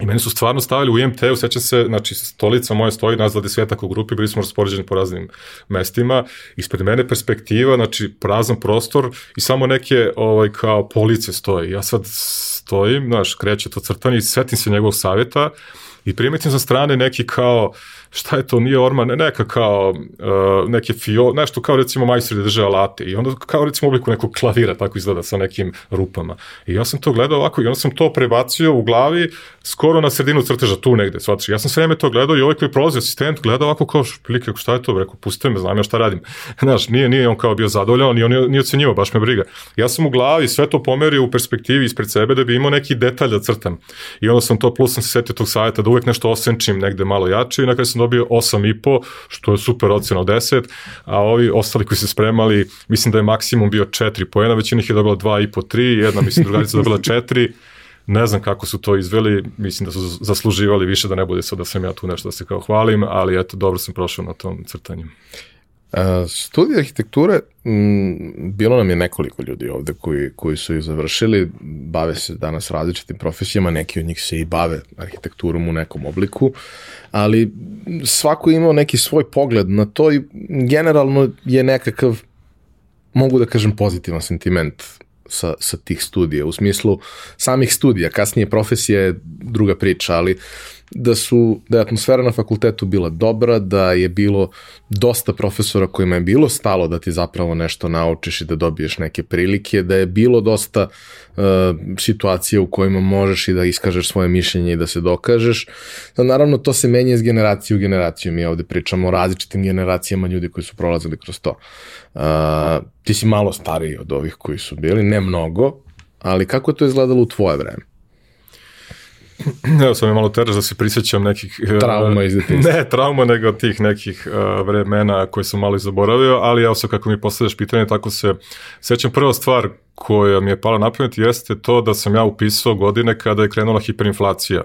I meni su stvarno stavili u IMT-u, sećam se, znači stolica moja stoji, nas 20 u grupi, bili smo raspoređeni po raznim mestima, ispred mene perspektiva, znači prazan prostor i samo neke ovaj, kao police stoje. Ja sad stojim, znaš, kreće to crtanje i setim se njegovog savjeta i primetim sa strane neki kao šta je to, nije orman, neka kao uh, neke fio, nešto kao recimo majstori da drže alate i onda kao recimo obliku nekog klavira tako izgleda sa nekim rupama. I ja sam to gledao ovako i onda sam to prebacio u glavi skoro na sredinu crteža tu negde, svači. Ja sam sve vreme to gledao i ovaj koji prolazi asistent gleda ovako kao špilike, šta je to, rekao, pustite me, znam ja šta radim. Znaš, nije, nije on kao bio zadovoljan, ni on nije, nije ocenjivo, baš me briga. Ja sam u glavi sve to pomerio u perspektivi ispred sebe da bi imao neki detalj da crtam. I onda sam to, plus sam se setio tog savjeta da uvek nešto osenčim negde malo jače i na kraju sam dobio 8,5, što je super ocena od 10, a ovi ostali koji se spremali, mislim da je maksimum bio 4 poena, većina ih je dobila 2,5, 3, jedna mislim drugarica dobila 4, ne znam kako su to izveli, mislim da su zasluživali više da ne bude sad da sam ja tu nešto da se kao hvalim, ali eto, dobro sam prošao na tom crtanju. Uh, studij arhitekture, m, bilo nam je nekoliko ljudi ovde koji, koji su ih završili, bave se danas različitim profesijama, neki od njih se i bave arhitekturom u nekom obliku, ali svako je imao neki svoj pogled na to i generalno je nekakav, mogu da kažem, pozitivan sentiment sa, sa tih studija, u smislu samih studija, kasnije profesija je druga priča, ali uh, da su da je atmosfera na fakultetu bila dobra, da je bilo dosta profesora kojima je bilo stalo da ti zapravo nešto naučiš i da dobiješ neke prilike, da je bilo dosta uh, situacija u kojima možeš i da iskažeš svoje mišljenje i da se dokažeš. Da, naravno, to se menja iz generacije u generaciju. Mi ovde pričamo o različitim generacijama ljudi koji su prolazili kroz to. Uh, ti si malo stariji od ovih koji su bili, ne mnogo, ali kako je to izgledalo u tvoje vreme? Evo sam je malo teže da se prisjećam nekih... E, trauma iz detinjstva. Ne, trauma, nego tih nekih uh, vremena koje sam malo zaboravio, ali ja sam kako mi postavljaš pitanje, tako se sećam prva stvar koja mi je pala na pamet jeste to da sam ja upisao godine kada je krenula hiperinflacija.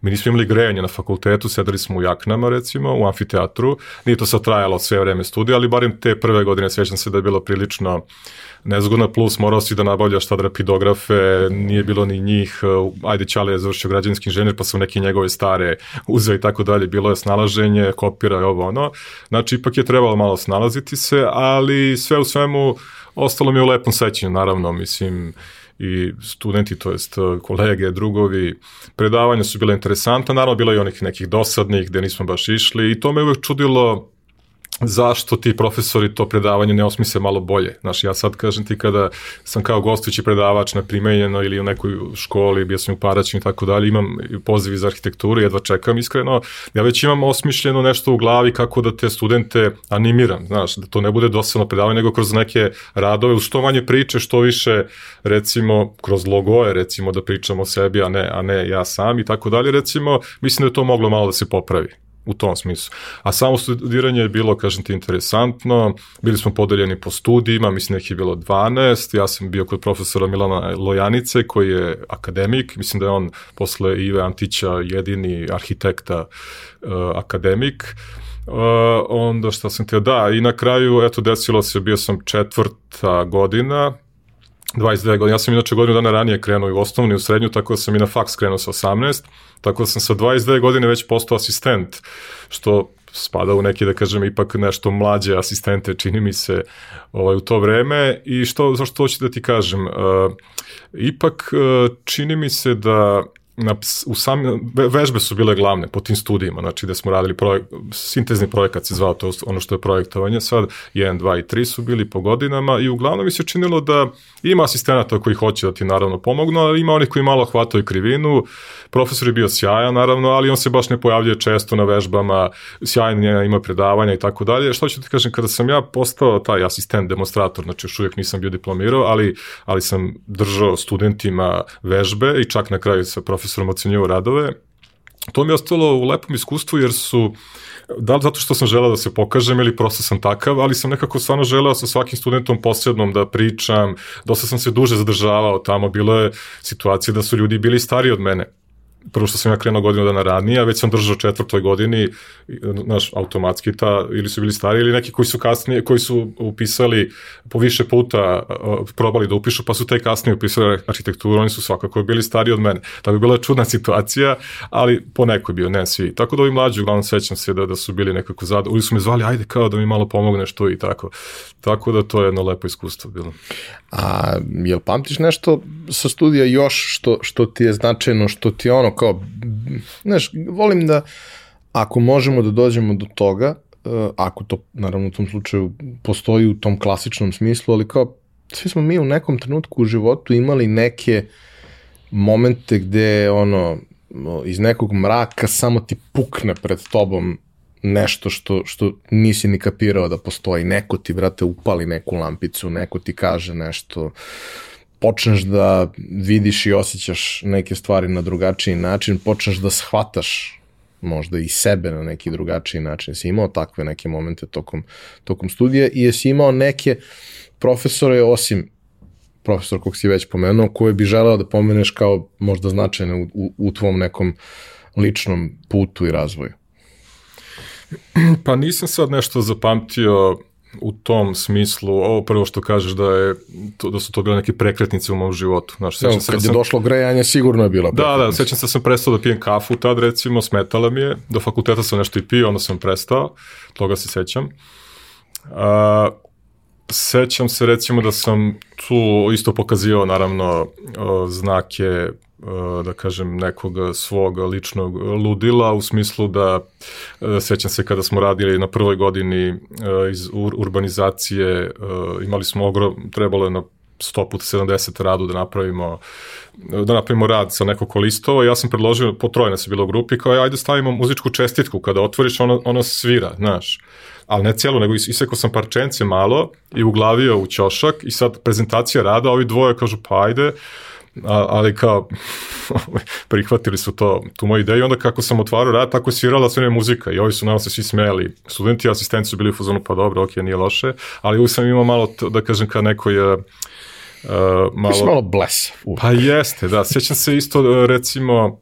Mi nismo imali grejanje na fakultetu, sedeli smo u jaknama recimo, u amfiteatru, nije to sad trajalo sve vreme studija, ali barim te prve godine sjećam se da je bilo prilično nezgodno, plus morao si da nabavljaš tad rapidografe, nije bilo ni njih, ajde Ćale je završio građanski inženjer, pa sam neke njegove stare uzeo i tako dalje, bilo je snalaženje, kopira i ovo ono, znači ipak je trebalo malo snalaziti se, ali sve u svemu ostalo mi je u lepom sećanju, naravno, mislim, i studenti, to jest kolege, drugovi, predavanja su bile interesantne, naravno bilo je i onih nekih dosadnih gde nismo baš išli i to me uvek čudilo zašto ti profesori to predavanje ne osmise malo bolje. Znaš, ja sad kažem ti kada sam kao gostujući predavač na primenjeno ili u nekoj školi, bio sam u Paraćinu i tako dalje, imam poziv iz arhitekturu, jedva čekam iskreno, ja već imam osmišljeno nešto u glavi kako da te studente animiram, znaš, da to ne bude dosadno predavanje, nego kroz neke radove, što manje priče, što više, recimo, kroz logoje, recimo, da pričamo o sebi, a ne, a ne ja sam i tako dalje, recimo, mislim da je to moglo malo da se popravi u tom smislu. A samo studiranje je bilo, kažem ti, interesantno, bili smo podeljeni po studijima, mislim ih je bilo 12, ja sam bio kod profesora Milana Lojanice, koji je akademik, mislim da je on posle Ive Antića jedini arhitekta uh, akademik, Uh, onda šta sam te, da, i na kraju, eto, desilo se, bio sam četvrta godina, 22 godine. Ja sam inače godinu dana ranije krenuo i u osnovnu i u srednju, tako da sam i na faks krenuo sa 18, tako da sam sa 22 godine već postao asistent, što spada u neki, da kažem, ipak nešto mlađe asistente, čini mi se, ovaj, u to vreme. I što, zašto hoću da ti kažem? Uh, ipak, uh, čini mi se da na, u sam, vežbe su bile glavne po tim studijima, znači da smo radili projek, sintezni projekat se zvao to ono što je projektovanje sad, 1, 2 i 3 su bili po godinama i uglavnom mi se činilo da ima asistenata koji hoće da ti naravno pomognu, ali ima onih koji malo hvataju krivinu, profesor je bio sjajan naravno, ali on se baš ne pojavljuje često na vežbama, sjajan ima predavanja i tako dalje. Što ću ti kažem, kada sam ja postao taj asistent demonstrator, znači još uvijek nisam bio diplomirao, ali, ali sam držao studentima vežbe i čak na kraju sa profesorom ocenjivao radove, to mi je ostalo u lepom iskustvu jer su da li zato što sam želeo da se pokažem ili prosto sam takav, ali sam nekako stvarno želeo sa svakim studentom posebnom da pričam, dosta sam se duže zadržavao tamo, bilo je situacije da su ljudi bili stariji od mene, prvo što sam ja krenuo godinu dana ranije, a već sam držao četvrtoj godini, znaš, automatski ta, ili su bili stari, ili neki koji su kasnije, koji su upisali po više puta, probali da upišu, pa su te kasnije upisali arhitekturu, oni su svakako bili stari od mene. Tako bi bila čudna situacija, ali po neko je bio, ne svi. Tako da ovi mlađi, uglavnom sećam se da, da su bili nekako zad, uvijek su me zvali, ajde kao da mi malo pomogneš tu i tako. Tako da to je jedno lepo iskustvo bilo. A jel pamtiš nešto sa studija još što, što ti je značajno, što ti je ono kao, znaš, volim da ako možemo da dođemo do toga, uh, ako to naravno u tom slučaju postoji u tom klasičnom smislu, ali kao svi smo mi u nekom trenutku u životu imali neke momente gde ono iz nekog mraka samo ti pukne pred tobom nešto što, što nisi ni kapirao da postoji. Neko ti, brate, upali neku lampicu, neko ti kaže nešto, počneš da vidiš i osjećaš neke stvari na drugačiji način, počneš da shvataš možda i sebe na neki drugačiji način. Si imao takve neke momente tokom, tokom studija i jesi imao neke profesore, osim profesor kog si već pomenuo, koje bi želeo da pomeneš kao možda značajne u, u, u tvom nekom ličnom putu i razvoju? Pa nisam sad nešto zapamtio u tom smislu, ovo prvo što kažeš da je to, da su to bile neke prekretnice u mom životu. Znaš, Evo, kad je sam... došlo grejanje, sigurno je bila Da, da, sećam se da sam prestao da pijem kafu tad, recimo, smetala mi je, do fakulteta sam nešto i pio, onda sam prestao, toga se sećam. A, sećam se recimo da sam tu isto pokazio naravno znake da kažem, nekog svog ličnog ludila u smislu da e, sećam se kada smo radili na prvoj godini e, iz urbanizacije, e, imali smo ogrom, trebalo je na 100 puta 70 radu da napravimo da napravimo rad sa nekoliko listova ja sam predložio, po troje nas je bilo u grupi, kao ajde stavimo muzičku čestitku, kada otvoriš ono, ono svira, znaš. Ali ne cijelu, nego isekao sam parčence malo i uglavio u ćošak i sad prezentacija rada, ovi dvoje kažu pa ajde, a, ali kao prihvatili su to, tu moju ideju, onda kako sam otvarao rad, tako je svirala sve muzika i ovi su nam se svi smeli, studenti i asistenti su bili u fazonu, pa dobro, ok, nije loše, ali uvijek sam imao malo, to, da kažem, kao neko je Uh, malo... malo bles. Pa jeste, da. Sjećam se isto, recimo,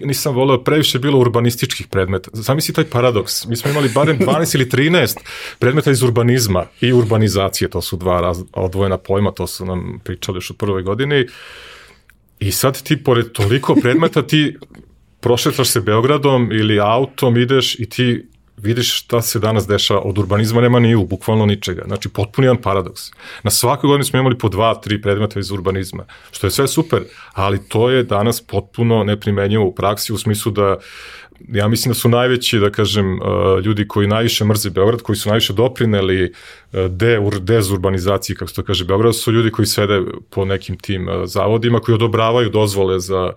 nisam voleo, previše bilo urbanističkih predmeta. Zamisli taj paradoks. Mi smo imali barem 12 ili 13 predmeta iz urbanizma i urbanizacije, to su dva raz, odvojena pojma, to su nam pričali još od prvoj godini. I sad ti, pored toliko predmeta, ti prošetaš se Beogradom ili autom, ideš i ti vidiš šta se danas dešava, od urbanizma nema ni u, bukvalno ničega. Znači, potpuni jedan paradoks. Na svakoj godini smo imali po dva, tri predmeta iz urbanizma, što je sve super, ali to je danas potpuno neprimenjivo u praksi u smislu da ja mislim da su najveći, da kažem, uh, ljudi koji najviše mrze Beograd, koji su najviše doprineli uh, de, dezurbanizaciji, kako se to kaže, Beograd, su ljudi koji sede po nekim tim uh, zavodima, koji odobravaju dozvole za uh,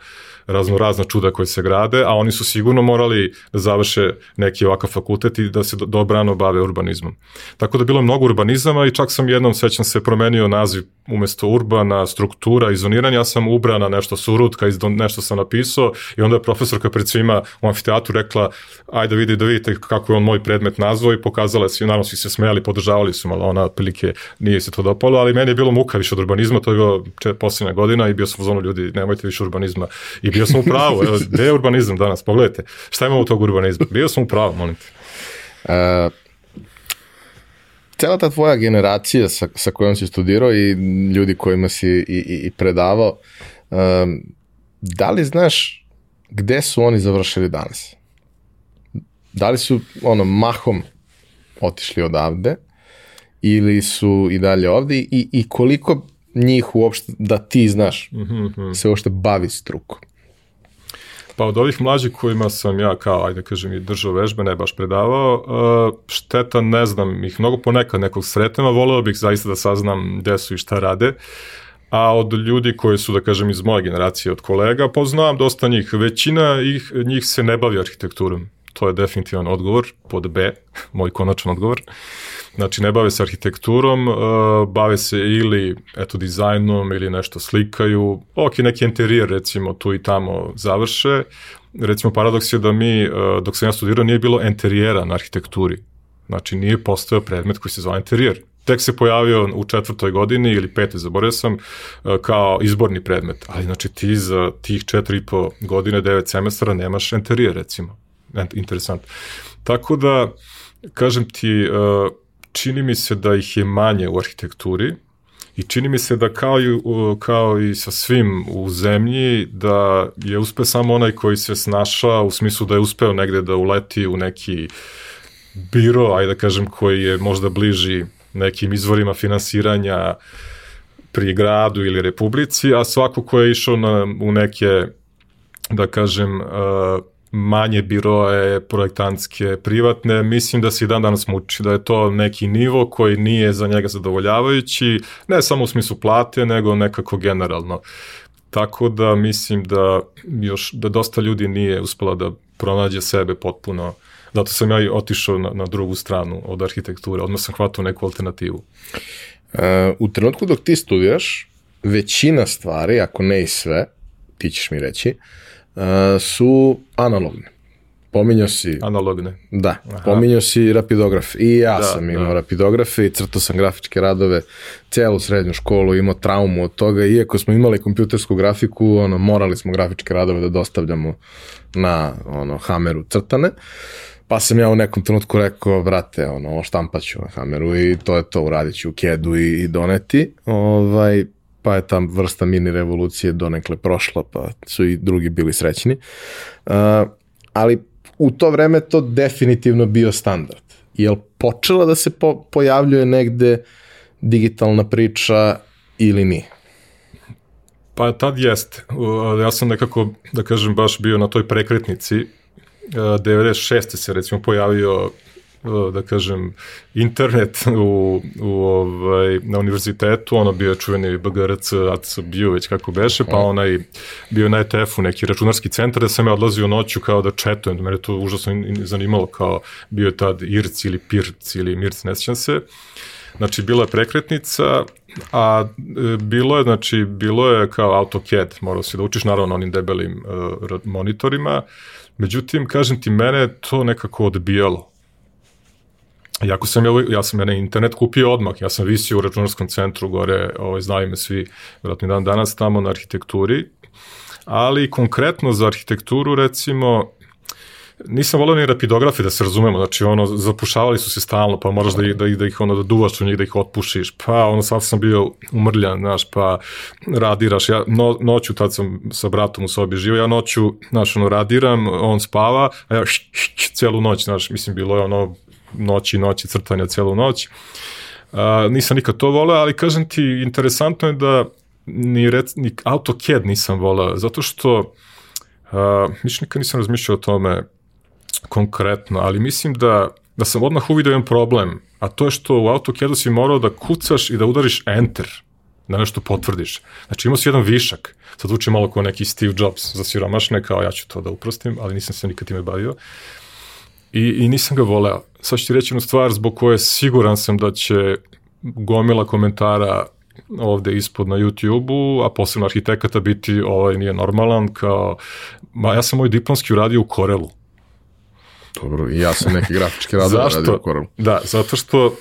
razno razna čuda koje se grade, a oni su sigurno morali da završe neki ovakav fakultet i da se dobrano bave urbanizmom. Tako da bilo je mnogo urbanizama i čak sam jednom, sećam se, promenio naziv umesto urbana, struktura i zoniranja, ja sam ubrana nešto surutka, nešto sam napisao i onda je profesorka pred svima u amfiteatru rekla, ajde vidi da vidite kako je on moj predmet nazvao i pokazala se, naravno svi se smejali, podržavali su, malo ona prilike nije se to dopalo, ali meni je bilo muka više od urbanizma, to je bilo posljednja godina i bio sam u zonu ljudi, nemojte više urbanizma i bio sam u pravu, evo, gde je urbanizam danas, pogledajte, šta imamo u tog urbanizma, bio sam u pravu, molim te. Uh, cela ta tvoja generacija sa, sa kojom si studirao i ljudi kojima si i, i, i predavao, um, da li znaš gde su oni završili danas? Da li su ono mahom otišli odavde ili su i dalje ovde i, i koliko njih uopšte, da ti znaš, mm -hmm. se uopšte bavi strukom? Pa od ovih mlađih kojima sam ja kao, ajde kažem, i držao vežbe, ne baš predavao, uh, šteta ne znam ih mnogo ponekad nekog sretema, voleo bih zaista da saznam gde su i šta rade, a od ljudi koji su, da kažem, iz moje generacije, od kolega, poznam dosta njih, većina ih, njih se ne bavi arhitekturom, to je definitivan odgovor, pod B, moj konačan odgovor. Znači, ne bave se arhitekturom, uh, bave se ili, eto, dizajnom ili nešto slikaju. Ok, neki interijer, recimo, tu i tamo završe. Recimo, paradoks je da mi, uh, dok sam ja studirao, nije bilo interijera na arhitekturi. Znači, nije postao predmet koji se zove interijer. Tek se pojavio u četvrtoj godini ili petoj, zaboravio sam, uh, kao izborni predmet. Ali, znači, ti za tih četiri i po godine, devet semestara nemaš interijer, recimo. Interesant. Tako da, kažem ti, čini mi se da ih je manje u arhitekturi i čini mi se da kao i, kao i sa svim u zemlji da je uspe samo onaj koji se snaša u smislu da je uspeo negde da uleti u neki biro, ajde da kažem, koji je možda bliži nekim izvorima finansiranja pri gradu ili republici, a svako ko je išao na, u neke, da kažem, uh, manje biroje projektantske, privatne, mislim da se i dan danas muči, da je to neki nivo koji nije za njega zadovoljavajući, ne samo u smislu plate, nego nekako generalno. Tako da mislim da još da dosta ljudi nije uspela da pronađe sebe potpuno. Zato sam ja i otišao na, na drugu stranu od arhitekture, odmah sam hvatao neku alternativu. Uh, u trenutku dok ti studiraš, većina stvari, ako ne i sve, ti ćeš mi reći, uh, su analogne. Pominjao si... Analogne. Da, Aha. pominjao si rapidograf. I ja da, sam imao da. rapidografe i crtao sam grafičke radove, celu srednju školu, imao traumu od toga, iako smo imali kompjutersku grafiku, ono, morali smo grafičke radove da dostavljamo na ono, hameru crtane. Pa sam ja u nekom trenutku rekao, brate, ono, štampaću na hameru i to je to, uradit ću u kedu i, i doneti. Ovaj, pa je ta vrsta mini revolucije donekle prošla, pa su i drugi bili srećni. Uh, ali u to vreme to definitivno bio standard. Jel počela da se po, pojavljuje negde digitalna priča ili nije? Pa tad jeste. Ja sam nekako, da kažem, baš bio na toj prekretnici. 96. se recimo pojavio da kažem, internet u, u, ovaj, na univerzitetu, ono bio čuveni BGRC, ATS bio već kako beše, pa onaj bio na ETF-u neki računarski centar da sam ja odlazio noću kao da četujem, da mene to užasno zanimalo kao bio je tad IRC ili PIRC ili MIRC, ne sjećam se. Znači, bila je prekretnica, a e, bilo je, znači, bilo je kao AutoCAD, morao si da učiš naravno onim debelim uh, monitorima, međutim, kažem ti, mene to nekako odbijalo Iako sam ja, ja sam ja na internet kupio odmah, ja sam visio u računarskom centru gore, ovaj, znaju me svi, vjerojatno dan danas tamo na arhitekturi, ali konkretno za arhitekturu recimo nisam volio ni rapidografe da se razumemo, znači ono, zapušavali su se stalno, pa moraš da ih, da ih, da ih ono, da duvaš u njih, da ih otpušiš, pa ono, sad sam bio umrljan, znaš, pa radiraš, ja no, noću, tad sam sa bratom u sobi živio, ja noću, znaš, ono, radiram, on spava, a ja š, š, š, celu noć, znaš, mislim, bilo je ono, noći, noći, crtanja celu noć. Uh, nisam nikad to voleo, ali kažem ti, interesantno je da ni, rec, ni AutoCAD nisam voleo, zato što uh, niš nikad nisam razmišljao o tome konkretno, ali mislim da, da sam odmah uvidio jedan problem, a to je što u AutoCAD-u si morao da kucaš i da udariš Enter, da nešto potvrdiš. Znači imao si jedan višak, sad uči malo kao neki Steve Jobs za siromašne, kao ja ću to da uprostim, ali nisam se nikad time bavio. I, I nisam ga voleo. Sad ću ti reći jednu stvar zbog koje siguran sam da će gomila komentara ovde ispod na YouTube-u, a posebno arhitekata biti ovaj nije normalan, kao, ma ja sam moj diplomski uradio u Corelu. Dobro, i ja sam neki grafički radar radio u Corelu. Da, zato što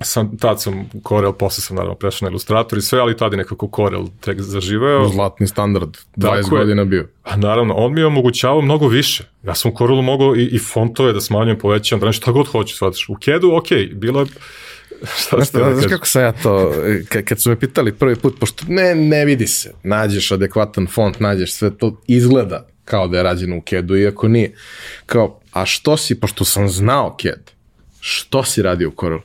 sam, tad sam Corel, posle sam naravno prešao na Illustrator i sve, ali tad je nekako Corel tek zaživeo. Zlatni standard, 20 Tako godina bio. A naravno, on mi je omogućavao mnogo više. Ja sam u Corelu mogao i, i fontove da smanjujem, povećam, da nešto god hoću, shvataš. U CAD-u, ok, bilo je šta Znaš, da znaš kako sam ja to, kad su me pitali prvi put, pošto ne, ne vidi se, nađeš adekvatan font, nađeš sve to, izgleda kao da je rađeno u CAD-u, iako nije. Kao, a što si, pošto sam znao CAD, što si radio u Corel?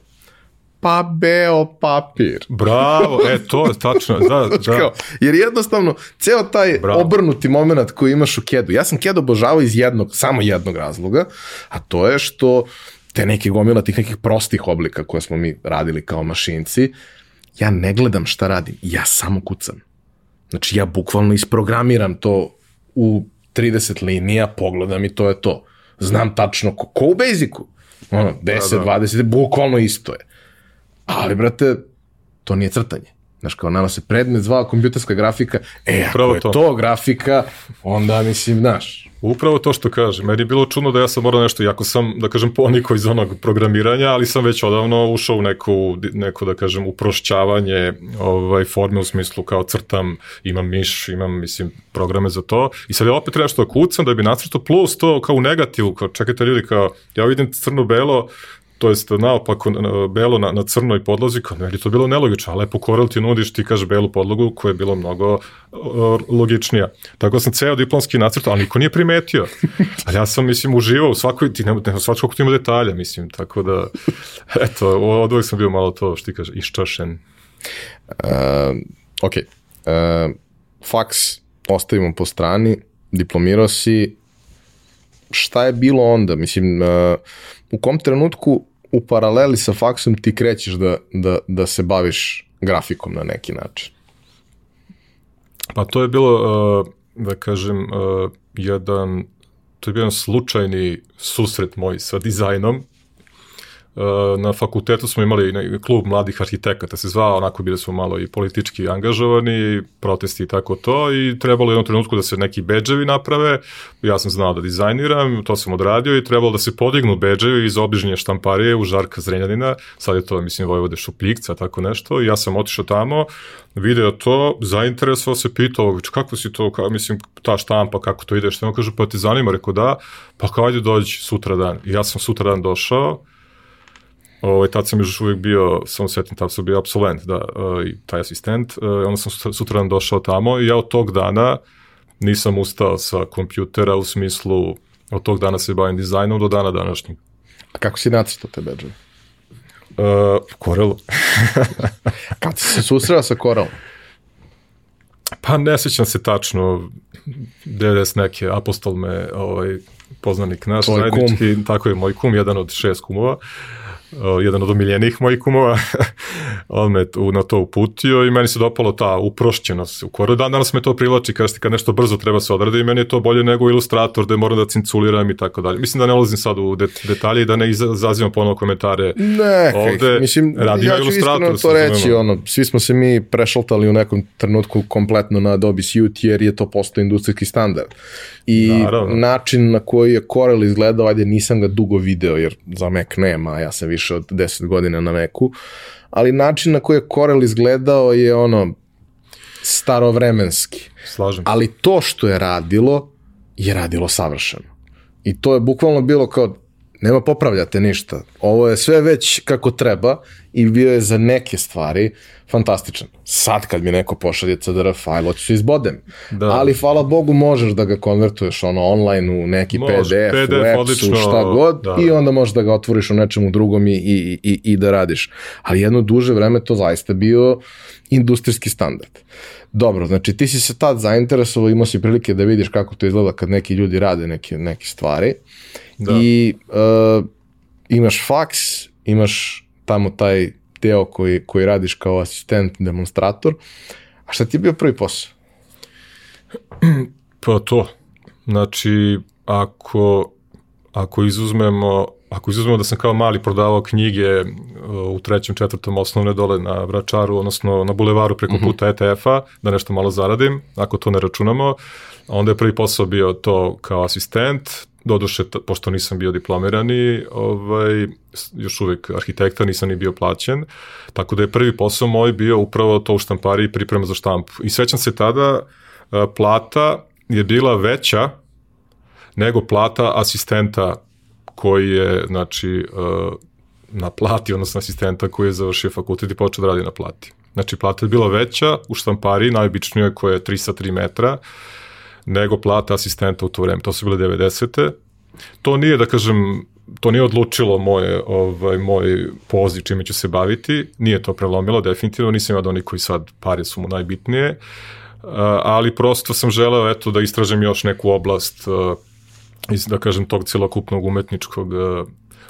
Pa beo papir. Bravo, e, to je tačno, da, da. Kao, jer jednostavno, ceo taj Bravo. obrnuti moment koji imaš u CAD-u, ja sam CAD obožavao iz jednog, samo jednog razloga, a to je što te neke gomila tih nekih prostih oblika koje smo mi radili kao mašinci, ja ne gledam šta radim, ja samo kucam. Znači, ja bukvalno isprogramiram to u 30 linija, pogledam i to je to. Znam tačno, ko, ko u Basicu. Ono, 10, da, da. 20, bukvalno isto je. Ali, brate, to nije crtanje. Znaš, kao nama se predmet zvao kompjuterska grafika, e, ako Upravo je to. to grafika, onda, mislim, znaš, Upravo to što kaže. Meni je bilo čudno da ja sam morao nešto, jako sam, da kažem, poniko iz onog programiranja, ali sam već odavno ušao u neku, neko, da kažem, uprošćavanje ovaj, forme u smislu kao crtam, imam miš, imam, mislim, programe za to. I sad ja opet treba što da kucam da bi nacrtao plus to kao u negativu, kao čekajte ljudi, kao ja vidim crno-belo, to jest naopako belo na, na crnoj podlozi, kao meni to bilo nelogično, a lepo Corel ti nudiš, ti kaže belu podlogu koja je bilo mnogo uh, logičnija. Tako sam ceo diplomski nacrt, ali niko nije primetio. Ali ja sam, mislim, uživao u svakoj, ti nema, nema svačko ti ima detalja, mislim, tako da, eto, od uvek sam bio malo to, što ti kaže, iščašen. Uh, ok, uh, faks ostavimo po strani, diplomirao si, šta je bilo onda? Mislim, uh, u kom trenutku u paraleli sa faksom ti krećeš da, da, da se baviš grafikom na neki način? Pa to je bilo, uh, da kažem, uh, jedan, to je bio jedan slučajni susret moj sa dizajnom, na fakultetu smo imali klub mladih arhitekata, se zvao, onako bili smo malo i politički angažovani, protesti i tako to i trebalo je jednom trenutku da se neki beđevi naprave, ja sam znao da dizajniram, to sam odradio i trebalo da se podignu beđevi iz obližnje štamparije u Žarka Zrenjanina, sad je to, mislim, Vojvode Šupljikca, tako nešto, i ja sam otišao tamo, video to, zainteresovao se, pitao, kako si to, kao, mislim, ta štampa, kako to ide, što ima, kaže, pa ti zanima, rekao da, pa kao ajde dođi sutra dan. I ja sam sutra dan došao, Ovaj, tad sam još uvijek bio, samo setim, tad sam bio absolvent, da, uh, i taj asistent, uh, onda sam sutradan došao tamo i ja od tog dana nisam ustao sa kompjutera u smislu od tog dana se bavim dizajnom do dana današnjeg. A kako si nacrtao te bedževe? Uh, Corelu. Kad si se susreo sa Corelom? Pa ne sećam se tačno, DDS neke, apostol me, ovaj, poznanik naš, Tvoj zajednički, kum. tako je moj kum, jedan od šest kumova. Uh, jedan od omiljenih mojih kumova, on me tu, na to uputio i meni se dopalo ta uprošćenost. U koru dan danas me to privlači kad, kad nešto brzo treba se odradi i meni je to bolje nego ilustrator da moram da cinculiram i tako dalje. Mislim da ne ulazim sad u det, detalje i da ne izazivam ponovo komentare ne, ovde. Mislim, ja ću iskreno to reći, ono, svi smo se mi prešaltali u nekom trenutku kompletno na Adobe Suite jer je to postao industrijski standard. I Naravno. način na koji je Corel izgledao, ajde nisam ga dugo video jer za Mac nema, ja sam više više od 10 godina na Meku, ali način na koji je Corel izgledao je ono starovremenski. Slažem. Ali to što je radilo, je radilo savršeno. I to je bukvalno bilo kao, nema popravljate ništa. Ovo je sve već kako treba i bio je za neke stvari fantastičan. Sad kad mi neko pošalje CDR fajl, hoću se izbodem. Da. Ali hvala Bogu možeš da ga konvertuješ ono online u neki Može, PDF, PDF, u appsu, odlično, šta god da, i da. onda možeš da ga otvoriš u nečemu drugom i, i, i, i da radiš. Ali jedno duže vreme to zaista bio industrijski standard. Dobro, znači ti si se tad zainteresovao, imao si prilike da vidiš kako to izgleda kad neki ljudi rade neke, neke stvari Da. i uh, imaš faks, imaš tamo taj deo koji, koji radiš kao asistent, demonstrator. A šta ti je bio prvi posao? Pa to. Znači, ako, ako izuzmemo ako izuzmemo da sam kao mali prodavao knjige uh, u trećem, četvrtom osnovne dole na Vračaru, odnosno na bulevaru preko puta ETF-a, da nešto malo zaradim, ako to ne računamo, onda je prvi posao bio to kao asistent, doduše, pošto nisam bio diplomirani, ovaj, još uvek arhitekta, nisam ni bio plaćen, tako da je prvi posao moj bio upravo to u štampari i priprema za štampu. I sećam se tada, a, plata je bila veća nego plata asistenta koji je, znači, uh, na plati, odnosno asistenta koji je završio fakultet i počeo da radi na plati. Znači, plata je bila veća u štampari, najobičnijoj koja je 3 sa 3 metra, nego plata asistenta u to vreme. To su bile 90. To nije, da kažem, to nije odlučilo moje, ovaj, moj poziv čime ću se baviti, nije to prelomilo, definitivno, nisam ja od onih koji sad pare su mu najbitnije, uh, ali prosto sam želeo eto, da istražem još neku oblast uh, iz, da kažem, tog celokupnog umetničkog uh,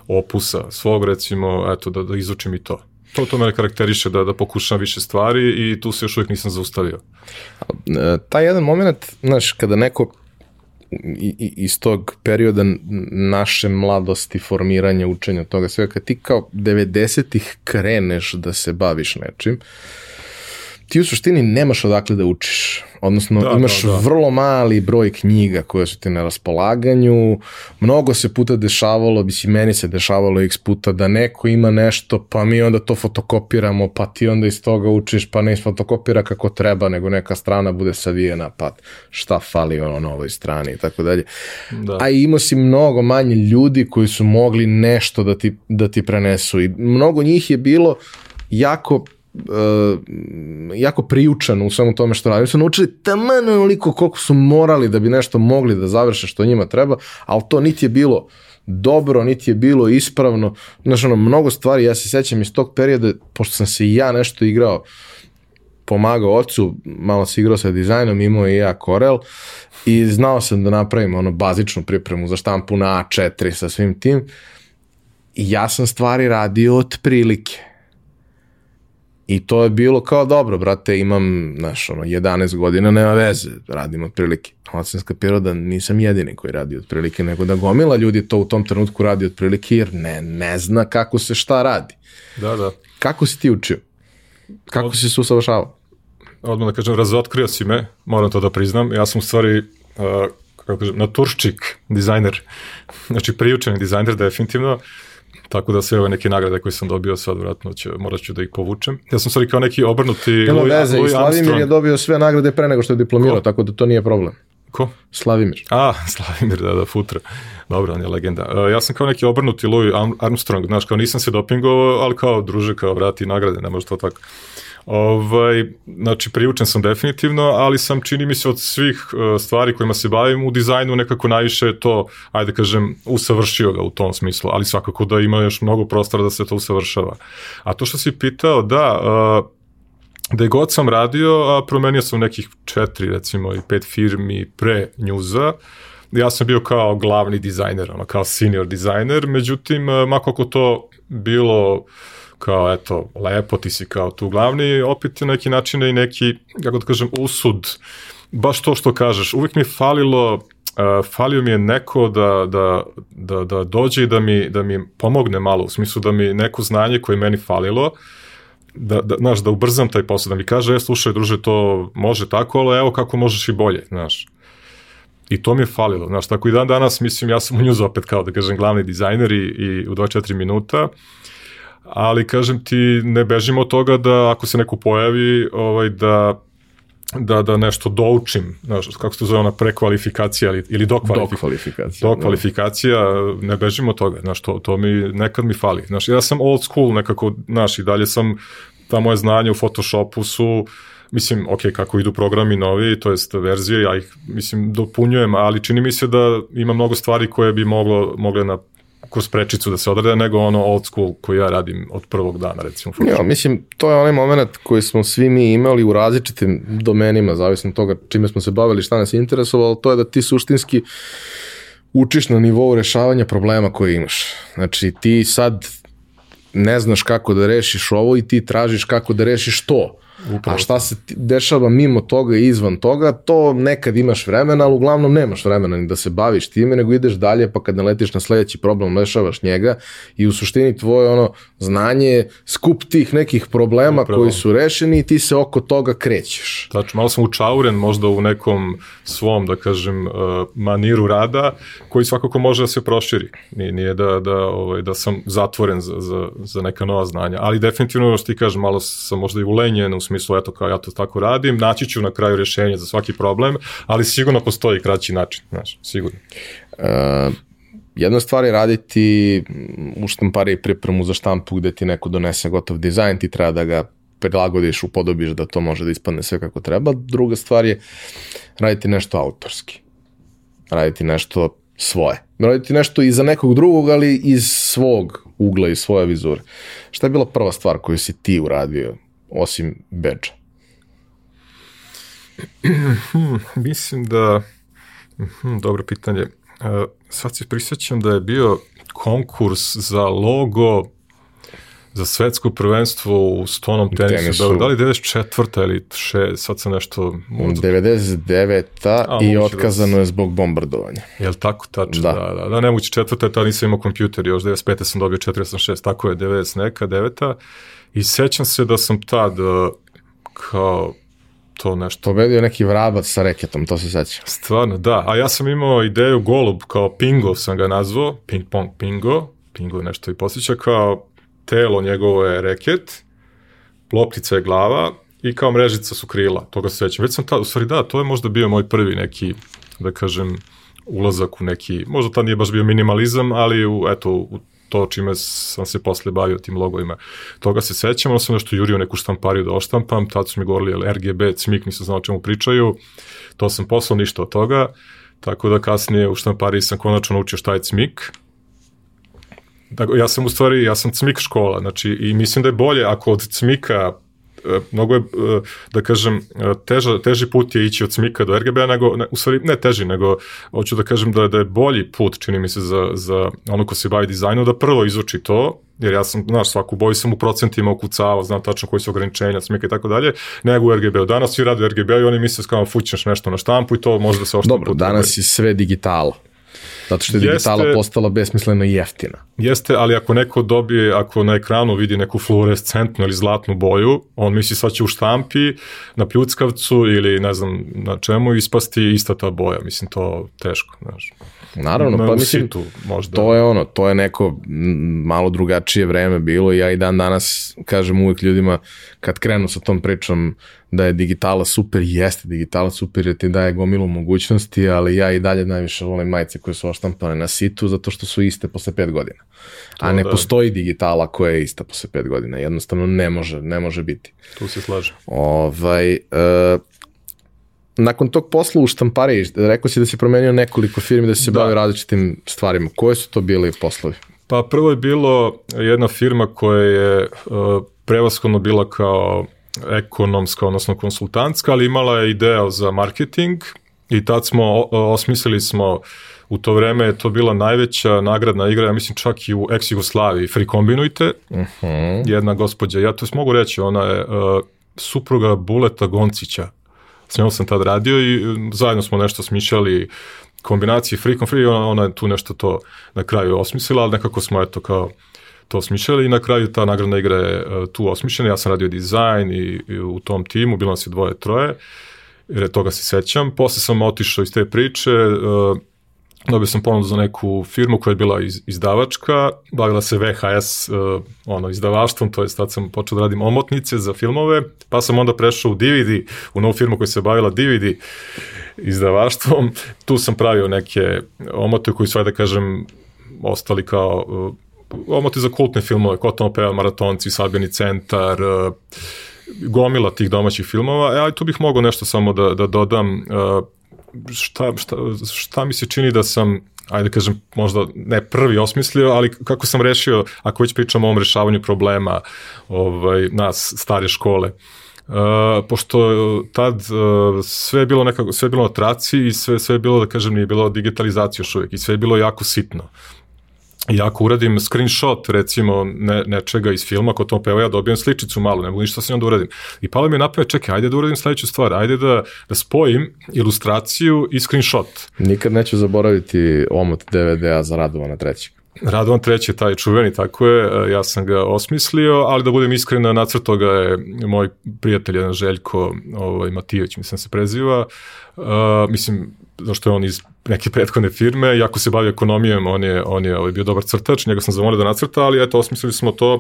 opusa svog, recimo, eto, da, da izučim i to. To, to mene karakteriše da, da pokušam više stvari i tu se još uvijek nisam zaustavio. E, taj jedan moment, znaš, kada neko iz tog perioda naše mladosti, formiranja, učenja toga svega, kad ti kao 90-ih kreneš da se baviš nečim, ti u suštini nemaš odakle da učiš. Odnosno, Da, imaš da, da, vrlo mali broj knjiga koje su ti na raspolaganju, mnogo se puta dešavalo, bi si meni se dešavalo x puta da neko ima nešto, pa mi onda to fotokopiramo, pa ti onda iz toga učiš, pa ne isfotokopira kako treba, nego neka strana bude savijena, pa šta fali ono na ovoj strani i tako dalje. Da. A imao si mnogo manje ljudi koji su mogli nešto da ti, da ti prenesu i mnogo njih je bilo jako uh, jako priučano u svemu tome što radim. Su naučili taman onoliko koliko su morali da bi nešto mogli da završe što njima treba, ali to niti je bilo dobro, niti je bilo ispravno. Znaš, ono, mnogo stvari, ja se sećam iz tog perioda, pošto sam se i ja nešto igrao, pomagao ocu, malo se igrao sa dizajnom, imao i ja Corel i znao sam da napravim ono bazičnu pripremu za štampu na A4 sa svim tim. I ja sam stvari radio od prilike. I to je bilo kao dobro, brate, imam, znaš, ono, 11 godina, nema veze, radim od prilike. Onda sam skapirao da nisam jedini koji radi od prilike, nego da gomila ljudi to u tom trenutku radi od prilike, jer ne, ne zna kako se šta radi. Da, da. Kako si ti učio? Kako si se usavršavao? odmah da kažem, razotkrio si me, moram to da priznam. Ja sam u stvari, uh, kako kažem, naturščik, dizajner. Znači, priučeni dizajner, definitivno. Tako da sve ove neke nagrade koje sam dobio sad, vratno će, morat ću da ih povučem. Ja sam stvari kao neki obrnuti Nema Louis, veze, i Louis Slavimir je dobio sve nagrade pre nego što je diplomirao, Ko? tako da to nije problem. Ko? Slavimir. A, Slavimir, da, da, futra. Dobro, on je legenda. Uh, ja sam kao neki obrnuti Louis Arm- Armstrong, znaš, kao nisam se dopingovao, ali kao druže, kao vrati nagrade, ne može to tako. Ovaj, znači, priučen sam definitivno, ali sam, čini mi se, od svih uh, stvari kojima se bavim u dizajnu nekako najviše to, ajde kažem, usavršio ga u tom smislu, ali svakako da ima još mnogo prostora da se to usavršava. A to što si pitao, da, uh, da je god sam radio, a promenio sam nekih četiri, recimo, i pet firmi pre njuza, ja sam bio kao glavni dizajner, ono, kao senior dizajner, međutim, eh, ma koliko to bilo kao, eto, lepo, ti si kao tu glavni, opet na neki način je i neki, kako da kažem, usud, baš to što kažeš, uvijek mi je falilo, uh, falio mi je neko da, da, da, da dođe i da mi, da mi pomogne malo, u smislu da mi neko znanje koje je meni falilo, da, da, znaš, da ubrzam taj posao, da mi kaže, e, slušaj, druže, to može tako, ali evo kako možeš i bolje, znaš. I to mi je falilo, znaš, tako i dan danas, mislim, ja sam u njuzu opet kao, da kažem, glavni dizajner i, i u 24 minuta ali kažem ti ne bežimo od toga da ako se neko pojavi ovaj da da, da nešto doučim, znaš, kako se to zove ona prekvalifikacija ili, ili dokvalifikacija. Dokvalifikacija. Dokvalifikacija, da. ne bežimo od toga, znaš, to, to mi nekad mi fali. Znaš, ja sam old school nekako, znaš, i dalje sam, ta moje znanje u Photoshopu su, mislim, ok, kako idu programi novi, to jest verzije, ja ih, mislim, dopunjujem, ali čini mi se da ima mnogo stvari koje bi moglo, mogle na kroz prečicu da se odrade, nego ono old school koji ja radim od prvog dana, recimo. Ja, mislim, to je onaj moment koji smo svi mi imali u različitim domenima, zavisno od toga čime smo se bavili, šta nas je interesovalo, to je da ti suštinski učiš na nivou rešavanja problema koje imaš. Znači, ti sad ne znaš kako da rešiš ovo i ti tražiš kako da rešiš to. Upravo. A šta se dešava mimo toga i izvan toga, to nekad imaš vremena, ali uglavnom nemaš vremena ni da se baviš time, nego ideš dalje, pa kad naletiš na sledeći problem, rešavaš njega i u suštini tvoje ono znanje skup tih nekih problema Upravo. koji su rešeni i ti se oko toga krećeš. Tačno, malo sam učauren možda u nekom svom, da kažem, uh, maniru rada, koji svakako može da se proširi. Nije, nije da, da, ovaj, da sam zatvoren za, za, za neka nova znanja, ali definitivno, što ti kažem, malo sam možda i ulenjen u smislu, eto kao ja to tako radim, naći ću na kraju rješenje za svaki problem, ali sigurno postoji kraći način, znaš, sigurno. Uh, jedna stvar je raditi u štampari pripremu za štampu gde ti neko donese gotov dizajn, ti treba da ga prilagodiš, upodobiš da to može da ispadne sve kako treba. Druga stvar je raditi nešto autorski. Raditi nešto svoje. Raditi nešto i za nekog drugog, ali iz svog ugla i svoje vizure. Šta je bila prva stvar koju si ti uradio osim bedža? Hmm, mislim da, hmm, dobro pitanje, uh, sad se prisjećam da je bio konkurs za logo za svetsko prvenstvo u stonom tenisu, tenisu. Da, da li 94. ili 6, sad sam nešto... Možda... 99. A, i da otkazano da... je zbog bombardovanja. Jel tako, tačno, da, da, da, da nemoći četvrta, tada nisam imao kompjuter, još 95. sam dobio 46, tako je, 90 neka, 9. I sećam se da sam tad uh, kao to nešto. Pobedio neki vrabac sa reketom, to se seća. Stvarno, da. A ja sam imao ideju golub, kao pingo sam ga nazvao, ping pong pingo, pingo nešto i posjeća, kao telo njegovo je reket, loptica je glava i kao mrežica su krila, toga se sećam. Već sam tad, u stvari da, to je možda bio moj prvi neki, da kažem, ulazak u neki, možda tad nije baš bio minimalizam, ali u, eto, u to čime sam se posle bavio tim logovima. Toga se sećam, onda sam nešto jurio neku štampariju da oštampam, tad su mi govorili RGB, CMYK, nisam znao o čemu pričaju, to sam poslao ništa od toga, tako da kasnije u štampariji sam konačno naučio šta je CMYK, Dakle, ja sam u stvari, ja sam cmik škola, znači i mislim da je bolje ako od cmika mnogo je, e, da kažem, e, teža, teži put je ići od smika do RGB-a, nego, ne, u stvari ne teži, nego hoću da kažem da, da je bolji put, čini mi se, za, za ono ko se bavi dizajnom, da prvo izuči to, jer ja sam, znaš, svaku boju sam u procentima ukucavao, znam tačno koji su ograničenja, smika i tako dalje, nego u RGB-u. Danas svi rade u RGB-u i oni misle kao fućneš nešto na štampu i to može da se oštampu. Dobro, danas je sve digitalo. Zato što je jeste, digitala postala besmisleno i jeftina. Jeste, ali ako neko dobije, ako na ekranu vidi neku fluorescentnu ili zlatnu boju, on misli sad će u štampi, na pljuckavcu ili ne znam na čemu ispasti ista ta boja. Mislim, to teško, znaš. Naravno, na, pa mislim, situ, možda. to je ono, to je neko malo drugačije vreme bilo i ja i dan danas kažem uvek ljudima kad krenu sa tom pričom da je digitala super, jeste digitala super jer ti daje gomilu mogućnosti, ali ja i dalje najviše volim majice koje su oštampane na situ zato što su iste posle pet godina. To, A ne da. postoji digitala koja je ista posle pet godina. Jednostavno ne može, ne može biti. Tu se slažem. Ovaj, uh, nakon tog posla u štampari, rekao si da si promenio nekoliko firmi da si se da. bavio različitim stvarima. Koje su to bili poslovi? Pa prvo je bilo jedna firma koja je uh, prevaskodno bila kao ekonomska, odnosno konsultantska, ali imala je ideja za marketing i tad smo, osmislili smo u to vreme je to bila najveća nagradna igra, ja mislim čak i u ex-Jugoslaviji, Free Kombinujte, uh mhm. -huh. jedna gospođa, ja to mogu reći, ona je uh, supruga Buleta Goncića, s njom sam tad radio i zajedno smo nešto smišljali kombinacije Free Free, ona, ona je tu nešto to na kraju osmislila, ali nekako smo eto kao to smišljali i na kraju ta nagradna igra je uh, tu osmišljena. Ja sam radio dizajn i, i u tom timu, bilo nas je dvoje, troje, jer toga se sećam. Posle sam otišao iz te priče, uh, dobio sam ponudu za neku firmu koja je bila iz, izdavačka, bavila se VHS uh, ono, izdavaštvom, to je tad sam počeo da radim omotnice za filmove, pa sam onda prešao u DVD, u novu firmu koja se bavila DVD izdavaštvom, tu sam pravio neke omote koji su, da kažem, ostali kao uh, omote za kultne filmove, Koton Opera, Maratonci, Sabjeni centar, uh, gomila tih domaćih filmova, e, ali tu bih mogao nešto samo da, da dodam, uh, šta, šta, šta mi se čini da sam ajde kažem, možda ne prvi osmislio, ali kako sam rešio, ako već pričamo o ovom rešavanju problema ovaj, nas, stare škole, Uh, pošto tad uh, sve je bilo nekako, sve je bilo na traci i sve, sve je bilo, da kažem, nije bilo digitalizacija još uvijek i sve je bilo jako sitno. I ako uradim screenshot, recimo, ne, nečega iz filma, kod to peva, ja dobijem sličicu malo, ne mogu ništa sa njom da uradim. I palo mi je napamet, čekaj, ajde da uradim sledeću stvar, ajde da, da spojim ilustraciju i screenshot. Nikad neću zaboraviti omot DVD-a za Radovana trećeg. Radovan treći je taj čuveni, tako je, ja sam ga osmislio, ali da budem iskren, na nacrt toga je moj prijatelj, jedan Željko ovaj, Matijević, mislim se preziva, uh, mislim, zašto je on iz neke prethodne firme, jako se bavi ekonomijom, on je, on je ovaj, bio dobar crtač, njega sam zamolio da nacrta, ali eto, osmislili smo to,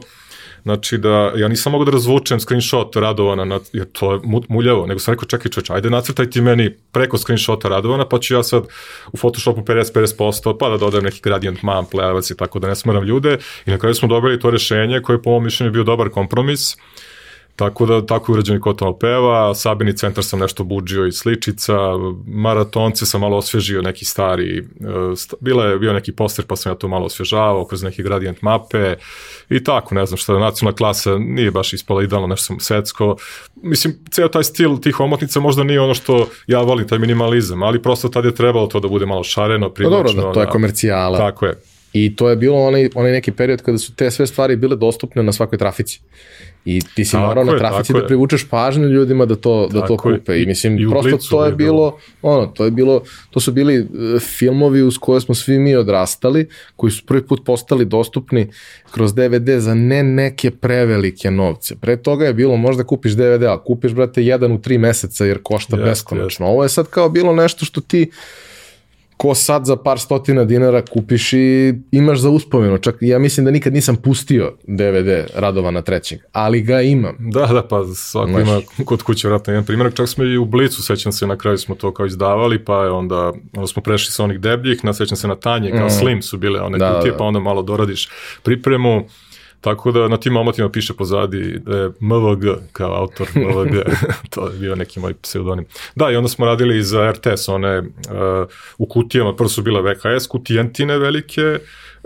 Znači da, ja nisam mogao da razvučem screenshot Radovana, na, jer to je muljavo, nego sam rekao čekaj čoveč, ajde nacrtaj ti meni preko screenshota Radovana, pa ću ja sad u Photoshopu 50-50%, pa da dodajem neki gradient man, plevac i tako da ne smaram ljude. I na kraju smo dobili to rešenje koje po mom mišljenju bio dobar kompromis, Tako da, tako je urađen i Kotonal peva, Sabini centar sam nešto buđio i sličica, maratonce sam malo osvežio neki stari, e, bila je bio neki poster pa sam ja to malo osvežavao kroz neke gradient mape i tako, ne znam šta, nacionalna klasa nije baš ispala idealno, nešto sam svetsko. Mislim, ceo taj stil tih omotnica možda nije ono što ja volim, taj minimalizam, ali prosto tad je trebalo to da bude malo šareno, privlačno. Pa dobro, da, to je da. komercijala. Tako je. I to je bilo onaj, onaj neki period kada su te sve stvari bile dostupne na svakoj trafici. I ti si morao na trafici da privučeš pažnju ljudima da to, da to kupe. I, I mislim, i prosto to je bilo, bilo, ono, to je bilo, to su bili uh, filmovi uz koje smo svi mi odrastali, koji su prvi put postali dostupni kroz DVD za ne neke prevelike novce. Pre toga je bilo možda kupiš DVD, a kupiš, brate, jedan u tri meseca jer košta beskonačno. Ovo je sad kao bilo nešto što ti ko sad za par stotina dinara kupiš i imaš za uspomenu. Čak ja mislim da nikad nisam pustio DVD Radovana trećeg, ali ga imam. Da, da, pa svako Znaš. ima kod kuće vratno jedan primjer. Čak smo i u Blicu, sećam se, na kraju smo to kao izdavali, pa je onda, onda smo prešli sa onih debljih, na sećam se na tanje, kao mm. slim su bile one da, kutije, da, da. pa onda malo doradiš pripremu Tako da na tim omotima piše pozadi da je MVG kao autor MVG, to je bio neki moj pseudonim. Da, i onda smo radili za RTS, one uh, u kutijama, prvo su bile VHS, kutijentine velike,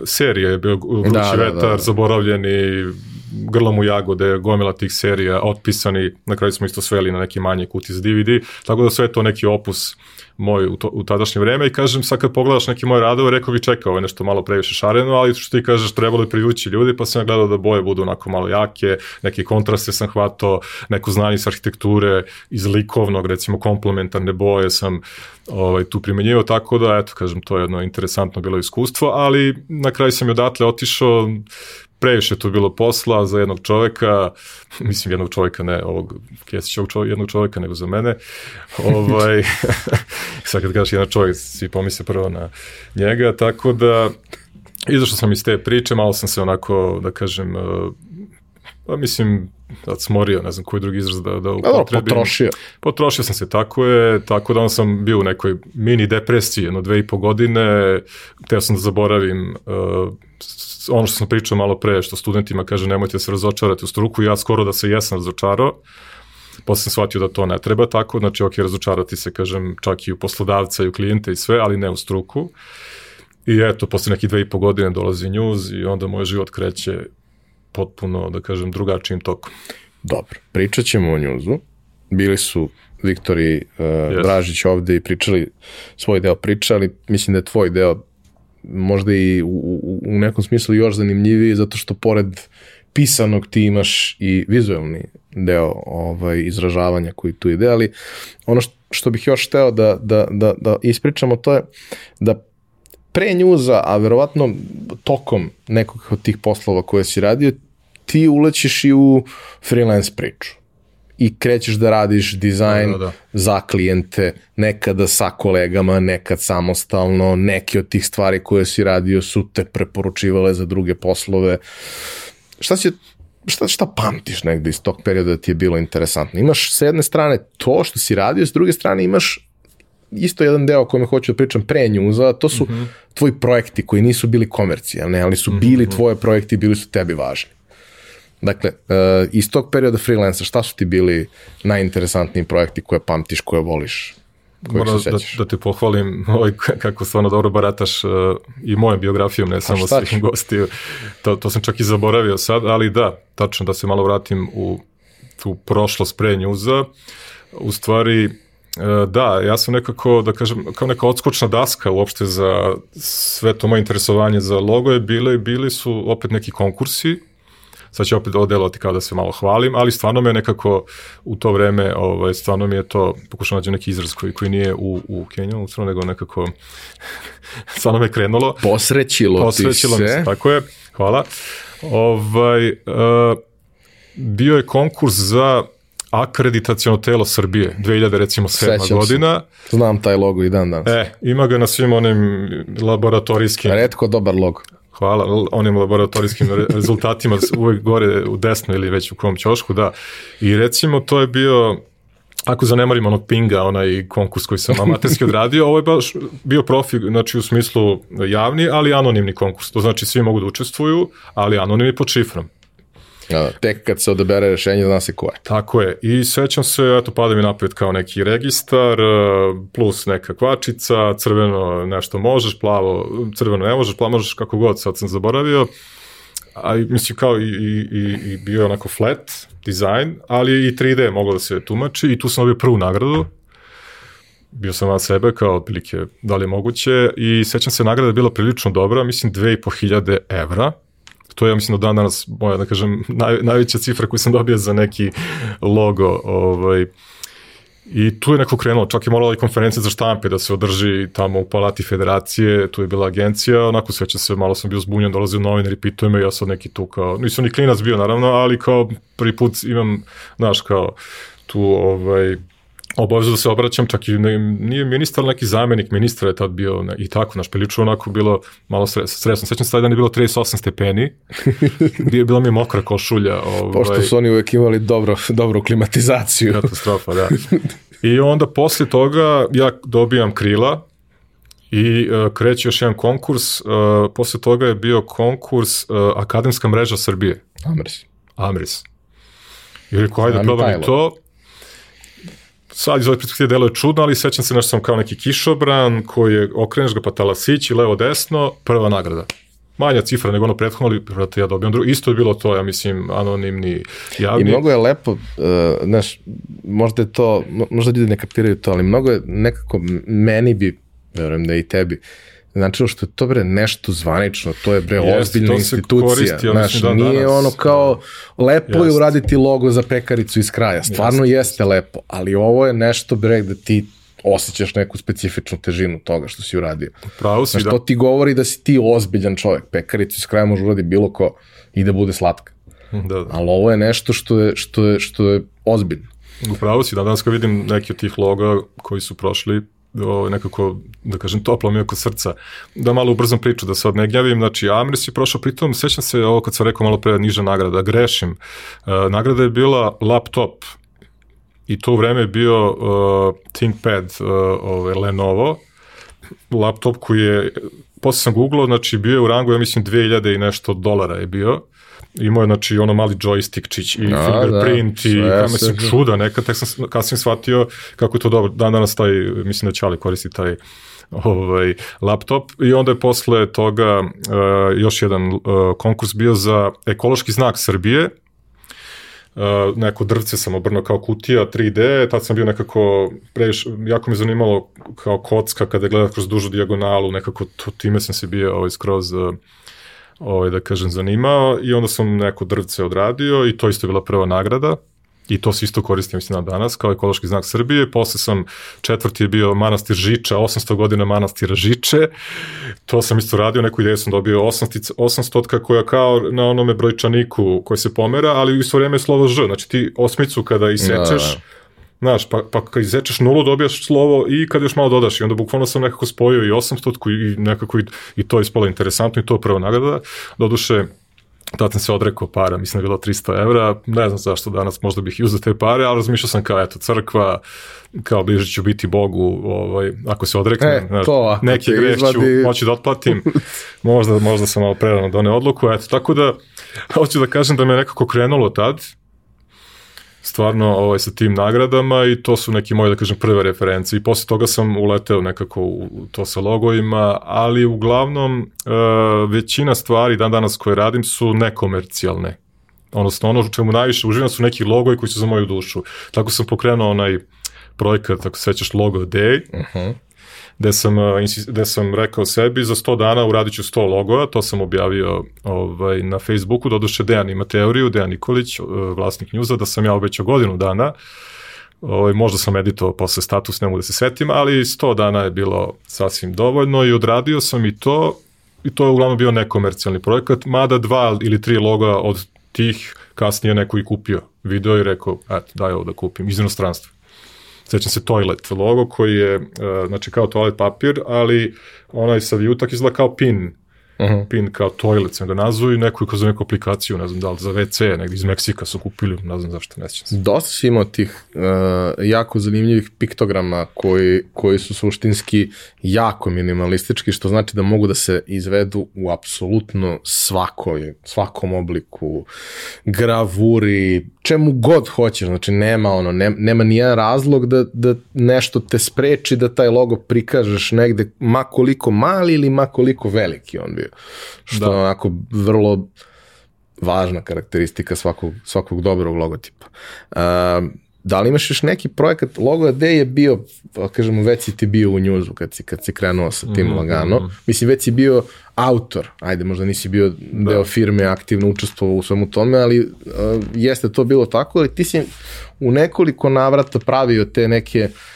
serije je bio Vrući da, da, vetar, da, da. Zaboravljeni, Grlom u jagode, gomila tih serija, otpisani, na kraju smo isto sveli na neki manji kuti za DVD, tako da sve to neki opus moj u, to, u tadašnje vreme i kažem sad kad pogledaš neki moj radove, rekao bi čekao, ovo je nešto malo previše šareno, ali što ti kažeš trebalo je privući ljudi, pa sam ja gledao da boje budu onako malo jake, neke kontraste sam hvatao, neko znanje s arhitekture, iz likovnog, recimo komplementarne boje sam ovaj, tu primenjivao, tako da, eto, kažem, to je jedno interesantno bilo iskustvo, ali na kraju sam i odatle otišao, previše tu bilo posla za jednog čoveka, mislim jednog čoveka, ne ovog Kesićevog čoveka, jednog čoveka, nego za mene. ovaj, sad kad kažeš jedan čovjek, svi pomisle prvo na njega, tako da izašao sam iz te priče, malo sam se onako, da kažem, uh, pa mislim, da smorio, ne znam koji drugi izraz da, da upotrebim. potrošio. Potrošio sam se, tako je, tako da sam bio u nekoj mini depresiji, jedno dve i po godine, teo sam da zaboravim uh, ono što sam pričao malo pre, što studentima kaže nemojte se razočarati u struku, ja skoro da se jesam razočarao, posle sam shvatio da to ne treba tako, znači ok, razočarati se, kažem, čak i u poslodavca i u klijente i sve, ali ne u struku. I eto, posle neke dve i po godine dolazi news i onda moj život kreće potpuno, da kažem, drugačijim tokom. Dobro, pričat ćemo o njuzu. Bili su Viktor i uh, yes. Dražić ovde i pričali svoj deo priče, ali mislim da je tvoj deo možda i u, u, u nekom smislu još zanimljiviji zato što pored pisanog ti imaš i vizualni deo ovaj, izražavanja koji tu ide, ali ono što, što bih još hteo da, da, da, da ispričamo to je da pre njuza, a verovatno tokom nekog od tih poslova koje si radio, ti ulećeš i u freelance priču. i krećeš da radiš dizajn Da, da, da. za klijente, nekada sa kolegama, nekad samostalno, neke od tih stvari koje si radio su te preporučivale za druge poslove. Šta će šta, šta pamtiš negde iz tog perioda da ti je bilo interesantno? Imaš sa jedne strane to što si radio, s druge strane imaš isto jedan deo o kojem hoću da pričam pre njuza, to su mm -hmm. tvoji projekti koji nisu bili komercijalni, ali su bili mm -hmm. tvoje projekti i bili su tebi važni. Dakle, uh, iz tog perioda freelansa, šta su ti bili najinteresantniji projekti koje pamtiš, koje voliš? Moram da, da te pohvalim ovaj, kako stvarno dobro barataš uh, i mojom biografijom, ne samo svih gostiju. To, to sam čak i zaboravio sad, ali da, tačno da se malo vratim u tu prošlost pre njuza. U stvari, uh, da, ja sam nekako, da kažem, kao neka odskočna daska uopšte za sve to moje interesovanje za logo je bile, bili su opet neki konkursi sad će opet odelovati kao da se malo hvalim, ali stvarno me nekako u to vreme, ovaj, stvarno mi je to, pokušam nađem neki izraz koji, koji nije u, u Kenju, u nego nekako, stvarno me krenulo. Posrećilo, Posrećilo ti se. Se, tako je, hvala. Ovaj, uh, bio je konkurs za akreditacijono telo Srbije, 2000 recimo 7 godina. Se. Znam taj logo i dan danas. E, ima ga na svim onim laboratorijskim. Redko dobar logo. Hvala onim laboratorijskim rezultatima uvek gore u desno ili već u kom ćošku, da. I recimo to je bio ako zanemarimo onog pinga, onaj konkurs koji sam amaterski odradio, ovo je baš bio profi, znači u smislu javni, ali anonimni konkurs. To znači svi mogu da učestvuju, ali anonimni pod šifrom. Ja, tek kad se odabere rešenje, zna se ko je. Tako je. I sećam se, eto, pada mi napred kao neki registar, e, plus neka kvačica, crveno nešto možeš, plavo, crveno ne možeš, plavo možeš kako god, sad sam zaboravio. A mislim kao i, i, i bio je onako flat dizajn, ali i 3D moglo da se tumači i tu sam dobio prvu nagradu bio sam van sebe kao otprilike da li je moguće i sećam se nagrada je bila prilično dobra, mislim 2500 evra, to je, ja mislim, do dan danas moja, da kažem, naj, najveća cifra koju sam dobio za neki logo. Ovaj, I tu je neko krenulo, čak je morala i konferencija za štampe da se održi tamo u Palati Federacije, tu je bila agencija, onako sveća se, malo sam bio zbunjen, dolazio novinar i pitao me, ja sam neki tu kao, nisam ni klinac bio naravno, ali kao prvi put imam, znaš, kao tu ovaj, obavezu da se obraćam, čak i ne, nije ministar, neki zamenik ministra je tad bio ne, i tako, naš prilično onako bilo malo stres, stresno. Sećam se taj dan je bilo 38 stepeni, gdje je bila mi mokra košulja. Ovaj, Pošto su oni uvek imali dobro, dobru klimatizaciju. Katastrofa, da. I onda posle toga ja dobijam krila, I uh, kreće još jedan konkurs, uh, posle toga je bio konkurs uh, Akademska mreža Srbije. Amris. Amris. I rekao, ajde, probam i to sad iz ove perspektive delo je čudno, ali sećam se nešto sam kao neki kišobran koji je, okreneš ga pa talasići, levo desno, prva nagrada manja cifra nego ono prethodno, ali vrati ja dobijam drugo. Isto je bilo to, ja mislim, anonimni javni. I mnogo je lepo, uh, znaš, možda je to, možda ljudi ne kapiraju to, ali mnogo je nekako, meni bi, verujem da i tebi, znači što je to bre nešto zvanično, to je bre Jest, ozbiljna institucija, koristi, znaš, da, nije danas, ono kao lepo Jest. je uraditi logo za pekaricu iz kraja, stvarno Jest. jeste lepo, ali ovo je nešto bre da ti osjećaš neku specifičnu težinu toga što si uradio. Pravo si, znaš, da. to ti govori da si ti ozbiljan čovjek, pekaricu iz kraja može uraditi bilo ko i da bude slatka. Da, da. Ali ovo je nešto što je, što je, što je ozbiljno. Upravo si, da danas kad vidim neki od tih loga koji su prošli, o, nekako, da kažem, toplo mi oko srca. Da malo ubrzam priču, da se od ne gnjavim. Znači, Amris je prošao, pritom, sećam se ovo kad sam rekao malo pre niža nagrada, grešim. Uh, nagrada je bila laptop i to vreme je bio uh, ThinkPad uh, ovaj, Lenovo, laptop koji je, posle sam googlao, znači bio je u rangu, ja mislim, 2000 i nešto dolara je bio imao je znači ono mali joystickčić i da, fingerprint da, i kame se čuda nekad, tek sam kasnije shvatio kako je to dobro, dan danas taj, mislim da Čali koristi taj ovaj, laptop i onda je posle toga uh, još jedan uh, konkurs bio za ekološki znak Srbije, Uh, neko drvce sam obrno kao kutija 3D, tad sam bio nekako previš, jako me zanimalo kao kocka kada gledam kroz dužu dijagonalu, nekako to, time sam se bio ovaj, skroz uh, ovaj, da kažem, zanimao i onda sam neko drvce odradio i to isto je bila prva nagrada. i to se isto koristi, mislim, na danas, kao ekološki znak Srbije. Posle sam, četvrti je bio manastir Žiča, 800 godina manastira Žiče. To sam isto radio, neku ideju sam dobio 800 koja kao na onome brojčaniku koji se pomera, ali u isto vrijeme je slovo Ž. Znači ti osmicu kada isečeš, da, da. Znaš, pa, pa kad izečeš nulu dobijaš slovo i kad još malo dodaš. I onda bukvalno sam nekako spojio i 800 i nekako i, i to je ispalo interesantno i to je prva nagrada. Doduše, tad sam se odrekao para, mislim da je bilo 300 evra, ne znam zašto danas možda bih uzeo te pare, ali razmišljao sam kao, eto, crkva, kao bliže ću biti Bogu, ovaj, ako se odreknem, e, znaš, to, neki greh izvadi... ću moći da otplatim, možda, možda sam malo prerano doneo odluku, eto, tako da, hoću da kažem da me nekako krenulo tad, stvarno ovaj, sa tim nagradama i to su neki moje, da kažem, prve reference i posle toga sam uleteo nekako u to sa logovima, ali uglavnom uh, većina stvari dan danas koje radim su nekomercijalne. Odnosno, ono čemu najviše uživam su neki logoji koji su za moju dušu. Tako sam pokrenuo onaj projekat, tako sećaš, Logo Day, uh mhm. -huh gde sam, gde sam rekao sebi za 100 dana uradit ću 100 logova, to sam objavio ovaj, na Facebooku, doduše Dejan ima teoriju, Dejan Nikolić, vlasnik njuza, da sam ja obećao godinu dana, ovaj, možda sam editovao posle status, ne mogu da se setim, ali 100 dana je bilo sasvim dovoljno i odradio sam i to, i to je uglavnom bio nekomercijalni projekat, mada dva ili tri loga od tih kasnije neko i kupio video i rekao, eto, daj ovo da kupim, iz inostranstva sećam se toilet logo koji je, uh, znači kao toilet papir, ali onaj sa vijutak izgleda kao pin, Uh -huh. pin kao toilet sam ga nazvao i neku kroz neku aplikaciju, ne znam da li za WC, negdje iz Meksika su kupili, ne znam zašto, ne sjećam se. Dosta si imao tih uh, jako zanimljivih piktograma koji, koji su suštinski jako minimalistički, što znači da mogu da se izvedu u apsolutno svakoj, svakom obliku, gravuri, čemu god hoćeš, znači nema ono, ne, nema nijedan razlog da, da nešto te spreči da taj logo prikažeš negde ma koliko mali ili ma koliko veliki on bio. Što da. je onako vrlo važna karakteristika svakog, svakog dobrog logotipa. Uh, da li imaš još neki projekat, logo gde je bio, pa kažemo, već si ti bio u njuzu kad si, kad si krenuo sa tim mm -hmm. lagano, mhm. mislim, već si bio autor, ajde, možda nisi bio da. deo firme, aktivno učestvovao u svemu tome, ali uh, jeste to bilo tako, ali ti si u nekoliko navrata pravio te neke uh,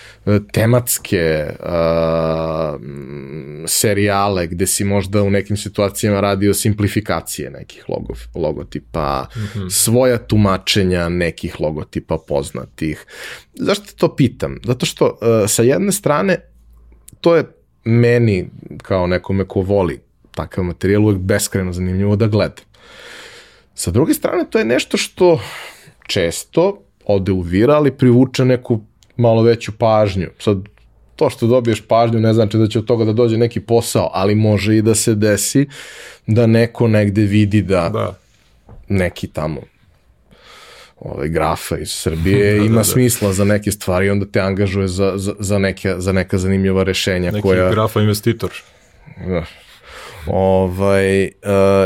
tematske uh, serijale gde si možda u nekim situacijama radio simplifikacije nekih logo, logotipa, mm -hmm. svoja tumačenja nekih logotipa poznatih. Zašto to pitam? Zato što uh, sa jedne strane to je meni kao nekome ko voli takav materijal uvek beskreno zanimljivo da gleda. Sa druge strane, to je nešto što često ode u vira, ali privuče neku malo veću pažnju. Sad, to što dobiješ pažnju ne znači da će od toga da dođe neki posao, ali može i da se desi da neko negde vidi da, da. neki tamo ovaj, grafa iz Srbije da, da, ima da, da. smisla za neke stvari i onda te angažuje za, za, za, neke, za neka zanimljiva rešenja. Neki koja... grafa investitor. Da. Ovaj, uh,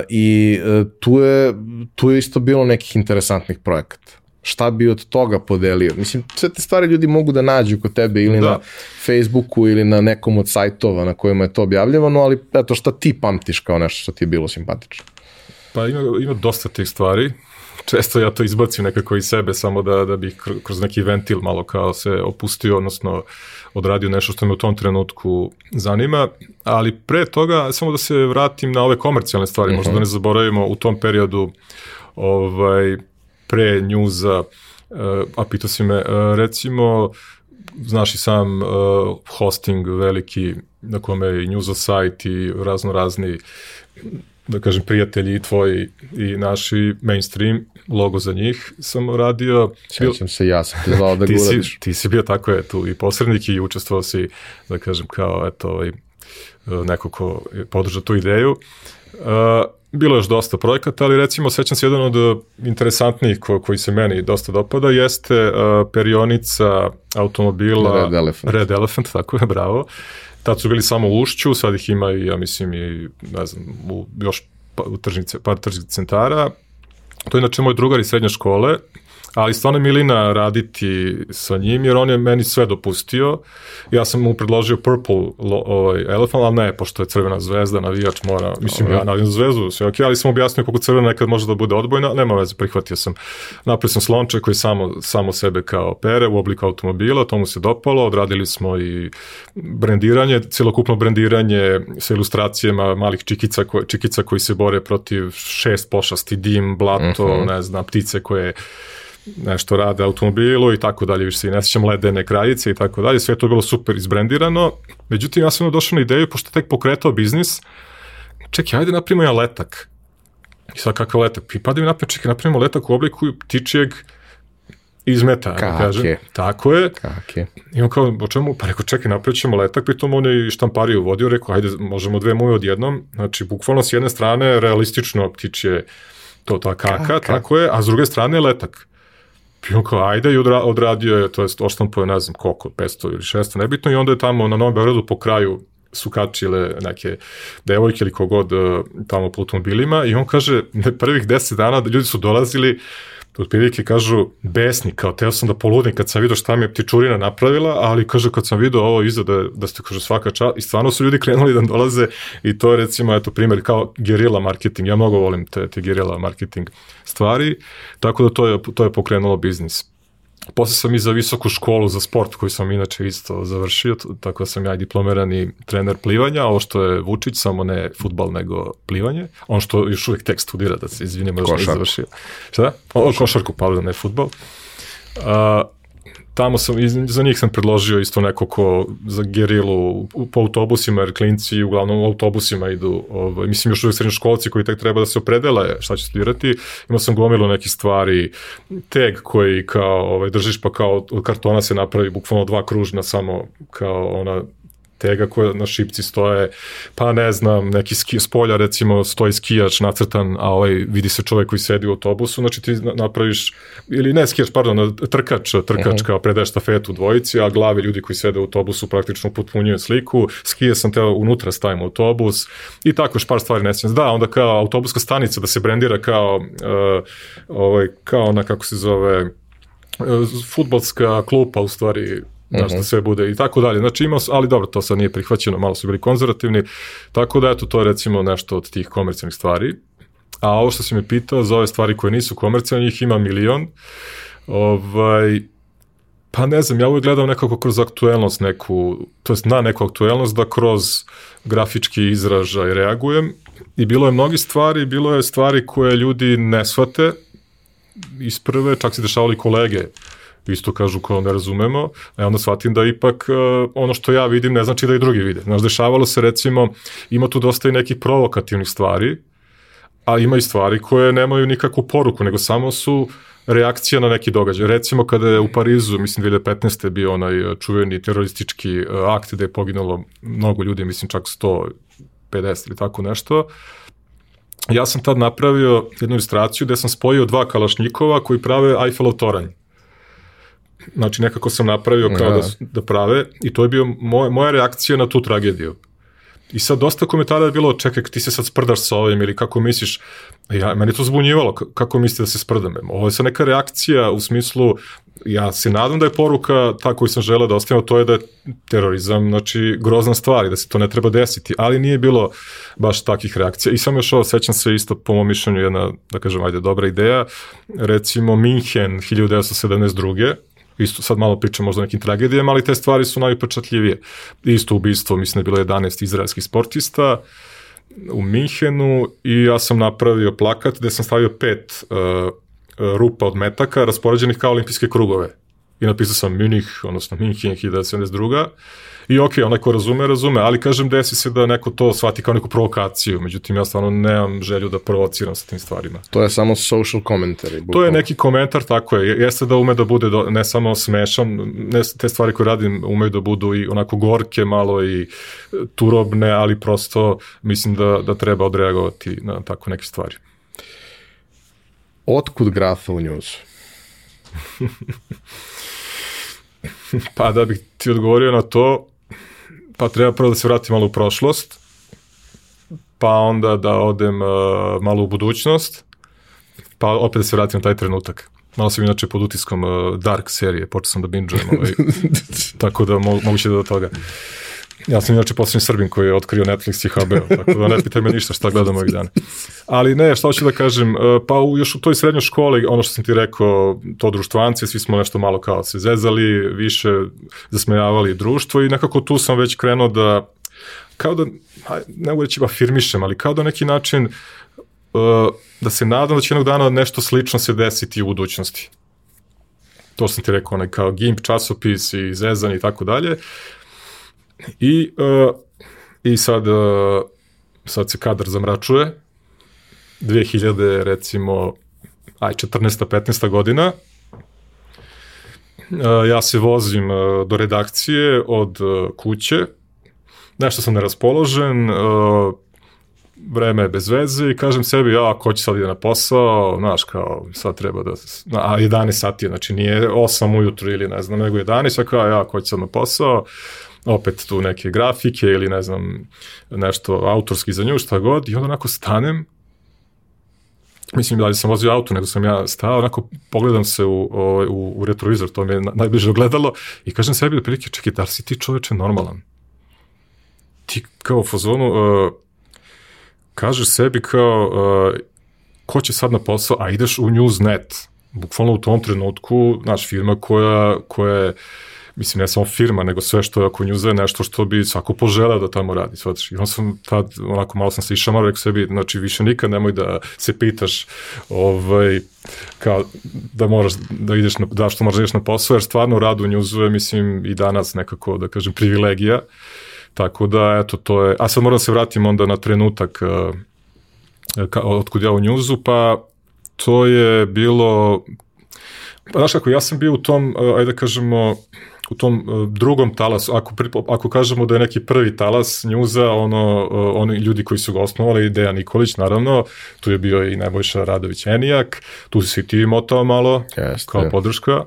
I uh, tu, je, tu je isto bilo nekih interesantnih projekata šta bi od toga podelio. Mislim, sve te stvari ljudi mogu da nađu kod tebe ili da. na Facebooku ili na nekom od sajtova na kojima je to objavljivano, ali eto šta ti pamtiš kao nešto što ti je bilo simpatično? Pa ima, ima dosta tih stvari. Često ja to izbacim nekako iz sebe samo da, da bih kroz neki ventil malo kao se opustio, odnosno odradio nešto što me u tom trenutku zanima, ali pre toga samo da se vratim na ove komercijalne stvari, uh -huh. možda da ne mhm. zaboravimo u tom periodu ovaj, pre njuza, eh, a pitao si me, eh, recimo, znaš i sam uh, hosting veliki na kome je njuza sajt i razno razni da kažem prijatelji tvoji i naši mainstream logo za njih sam radio. Sjećam se, ja sam te zvao da ti Si, ti si bio tako je tu i posrednik i učestvovao si da kažem kao eto ovaj, neko ko podrža tu ideju. Uh, bilo je još dosta projekata, ali recimo sećam se jedan od uh, interesantnijih ko, koji se meni dosta dopada jeste uh, perionica automobila Red Elephant. Red Elephant, tako je, bravo. Tad su bili samo u Ušću, sad ih ima i, ja mislim, i, ne znam, u još pa, u tržnice, par tržnih centara. To je inače moj drugar iz srednje škole, ali stvarno je milina raditi sa njim, jer on je meni sve dopustio. Ja sam mu predložio Purple lo, ovaj, Elephant, ali ne, pošto je crvena zvezda, navijač mora, mislim, Dobre. ja navijam zvezdu, sve ok, ali sam objasnio kako crvena nekad može da bude odbojna, nema veze, prihvatio sam. Napravio sam slonče koji samo, samo sebe kao pere u obliku automobila, to mu se dopalo, odradili smo i brendiranje, celokupno brendiranje sa ilustracijama malih čikica, ko, čikica koji se bore protiv šest pošasti, dim, blato, uh mhm. -huh. ne znam, ptice koje nešto rade automobilu i tako dalje, više se ne sjećam ledene kraljice i tako dalje, sve to je bilo super izbrendirano. Međutim, ja sam došao na ideju, pošto tek pokretao biznis, čekaj, ajde napravimo ja letak. I sad kakav letak? I pa da mi napravimo, čekaj, napravimo letak u obliku ptičijeg izmeta, Kake. kažem. Tako je. Kake. I on kao, o čemu? Pa rekao, čekaj, napravit ćemo letak, pritom on je i štampariju vodio, rekao, ajde, možemo dve moje odjednom. Znači, bukvalno s jedne strane, realistično ptičje to ta kaka, kaka, tako je, a s druge strane letak. I on kao, ajde, i odra, odradio je, to je oštampo je, ne znam koliko, 500 ili 600, nebitno, i onda je tamo na Novom Beogradu po kraju su kačile neke devojke ili kogod e, tamo po automobilima i on kaže, prvih 10 dana ljudi su dolazili otprilike kažu besni, kao teo sam da poludim kad sam vidio šta mi je ptičurina napravila, ali kaže kad sam vidio ovo iza da, da ste kaže svaka čast i stvarno su ljudi krenuli da dolaze i to je recimo eto primjer kao gerila marketing, ja mnogo volim te, te gerila marketing stvari, tako da to je, to je pokrenulo biznis. Posle sam i za visoku školu za sport koju sam inače isto završio, tako da sam ja i diplomirani trener plivanja, ovo što je Vučić, samo ne futbal nego plivanje, on što još uvijek tek studira, da se izvinimo, još ne završio. Šta? O, košarku, pardon, ne futbal. Uh, tamo sam, za njih sam predložio isto neko ko za gerilu po autobusima, jer klinci uglavnom autobusima idu, ovaj, mislim još uvijek srednjoškolci koji tek treba da se opredele šta će studirati, imao sam gomilu nekih stvari, tag koji kao ovaj, držiš pa kao od kartona se napravi bukvalno dva kružna samo kao ona tega koje na šipci stoje, pa ne znam, neki ski, spolja recimo stoji skijač nacrtan, a ovaj vidi se čovek koji sedi u autobusu, znači ti napraviš, ili ne skijač, pardon, trkač, trkač kao predaje štafetu dvojici, a glave ljudi koji sede u autobusu praktično potpunjuju sliku, skije sam teo unutra stavim autobus i tako još par stvari ne smijem. Da, onda kao autobuska stanica da se brendira kao, uh, ovaj, kao ona kako se zove, uh, futbolska klupa u stvari da što mhm. sve bude i tako dalje. Znači imao, ali dobro, to sad nije prihvaćeno, malo su bili konzervativni, tako da eto, to je recimo nešto od tih komercijalnih stvari. A ovo što si me pitao, za ove stvari koje nisu komercijalne, njih ima milion. Ovaj, pa ne znam, ja uvijek gledam nekako kroz aktuelnost neku, to jest na neku aktuelnost da kroz grafički izražaj reagujem i bilo je mnogi stvari, bilo je stvari koje ljudi ne shvate iz prve, čak se dešavali kolege isto kažu kao ne razumemo, a onda shvatim da ipak uh, ono što ja vidim ne znači da i drugi vide. Znaš, dešavalo se recimo, ima tu dosta i nekih provokativnih stvari, a ima i stvari koje nemaju nikakvu poruku, nego samo su reakcija na neki događaj. Recimo kada je u Parizu, mislim 2015. bio onaj čuveni teroristički akt gde je poginulo mnogo ljudi, mislim čak 150 ili tako nešto, ja sam tad napravio jednu ilustraciju gde sam spojio dva kalašnjikova koji prave Eiffelov toranj znači nekako sam napravio kao da, da, da prave i to je bio moja, moja reakcija na tu tragediju. I sad dosta komentara je bilo, čekaj, ti se sad sprdaš sa ovim ili kako misliš, ja, meni to zbunjivalo, kako mislite da se sprdam. Ovo je sad neka reakcija u smislu, ja se nadam da je poruka ta koju sam želeo da ostavimo, to je da je terorizam, znači grozna stvar i da se to ne treba desiti, ali nije bilo baš takih reakcija. I sam još ovo, sećam se isto po mom mišljenju jedna, da kažem, ajde, dobra ideja, recimo Minhen 1972 isto sad malo pričam možda o nekim tragedijama, ali te stvari su najupečatljivije. Isto ubistvo, mislim da je bilo 11 izraelskih sportista u Minhenu i ja sam napravio plakat gde sam stavio pet uh, rupa od metaka raspoređenih kao olimpijske krugove. I napisao sam Munich, odnosno Minhen 1972. I ok, onaj ko razume, razume, ali kažem desi se da neko to shvati kao neku provokaciju, međutim ja stvarno nemam želju da provociram sa tim stvarima. To je samo social commentary. Bukvalno. To je neki komentar, tako je, jeste da ume da bude do, ne samo smešan, ne, te stvari koje radim umeju da budu i onako gorke, malo i turobne, ali prosto mislim da, da treba odreagovati na tako neke stvari. Otkud grafa u njuzu? pa da bih ti odgovorio na to, pa treba prvo da se vratim malo u prošlost, pa onda da odem uh, malo u budućnost, pa opet da se vratim na taj trenutak. Malo sam inače pod utiskom uh, Dark serije, počeo sam da binđujem, ovaj, tako da mo moguće da do toga. Ja sam inače posljednji Srbin koji je otkrio Netflix i HBO, tako da ne pitaj me ništa šta gledam ovih dana. Ali ne, šta hoću da kažem, uh, pa u, još u toj srednjoj školi, ono što sam ti rekao, to društvanci, svi smo nešto malo kao se zezali, više zasmejavali društvo i nekako tu sam već krenuo da, kao da, ne mogu reći afirmišem, ali kao da neki način uh, da se nadam da će jednog dana nešto slično se desiti u budućnosti. To sam ti rekao, onaj kao GIMP časopis i Zezan i tako dalje. I, uh, i sad, uh, sad se kadar zamračuje. 2000, recimo, aj, 14. 15. godina, Uh, ja se vozim uh, do redakcije od uh, kuće, nešto sam neraspoložen, uh, vreme je bez veze i kažem sebi, ja, ko će sad ide na posao, znaš, kao, sad treba da, a 11 sati, znači nije 8 ujutru ili ne znam, nego 11, a kao, ja, ko će sad na posao, opet tu neke grafike ili ne znam, nešto autorski za nju, šta god, i onda onako stanem, mislim da li sam vozio auto, nego sam ja stao, onako pogledam se u, u, u retrovizor, to mi je najbliže ogledalo, i kažem sebi da prilike, čekaj, da si ti čoveče normalan? Ti kao u fazonu, uh, kažeš sebi kao uh, ko će sad na posao, a ideš u Newsnet, bukvalno u tom trenutku, znaš, firma koja, koja je, mislim, ne samo firma, nego sve što je oko njuza je nešto što bi svako poželeo da tamo radi, shvataš. I on sam tad, onako, malo sam se išamao, rekao sebi, znači, više nikad nemoj da se pitaš, ovaj, kao, da moraš da ideš na, da što moraš da ideš na posao, jer stvarno rad u njuzu je, mislim, i danas nekako, da kažem, privilegija. Tako da, eto, to je... A sad moram da se vratim onda na trenutak uh, ka, otkud ja u njuzu, pa to je bilo... Pa, znaš kako, ja sam bio u tom, uh, ajde da kažemo, u tom uh, drugom talasu, ako, ako kažemo da je neki prvi talas njuza, ono, uh, oni ljudi koji su ga osnovali, Dejan Nikolić, naravno, tu je bio i Nebojša Radović Enijak, tu si ti motao malo, Jeste. kao podrška,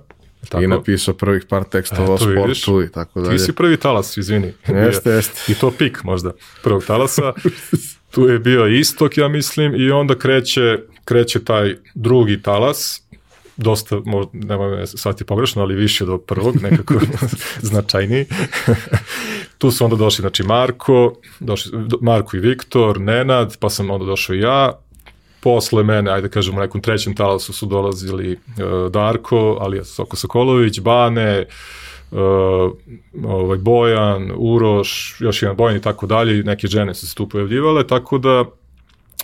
Tako. I napisao prvih par tekstova o sportu vidiš, i tako dalje. Ti si prvi talas, izvini. Jeste, jeste. I to pik možda prvog talasa. tu je bio istok, ja mislim, i onda kreće, kreće taj drugi talas, dosta, možda, nema me shvati pogrešno, ali više do prvog, nekako značajniji. tu su onda došli, znači, Marko, došli, Marko i Viktor, Nenad, pa sam onda došao i ja, posle mene, ajde kažemo, u nekom trećem talasu su dolazili uh, Darko, ali Soko Sokolović, Bane, uh, ovaj Bojan, Uroš, još jedan Bojan i tako dalje, neke žene su se tu pojavljivale, tako da,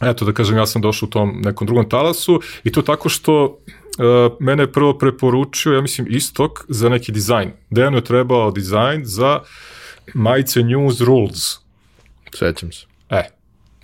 eto da kažem, ja sam došao u tom nekom drugom talasu i to tako što uh, mene je prvo preporučio, ja mislim, istok za neki dizajn. Dejanu je trebao dizajn za majice News Rules. Sećam se. E,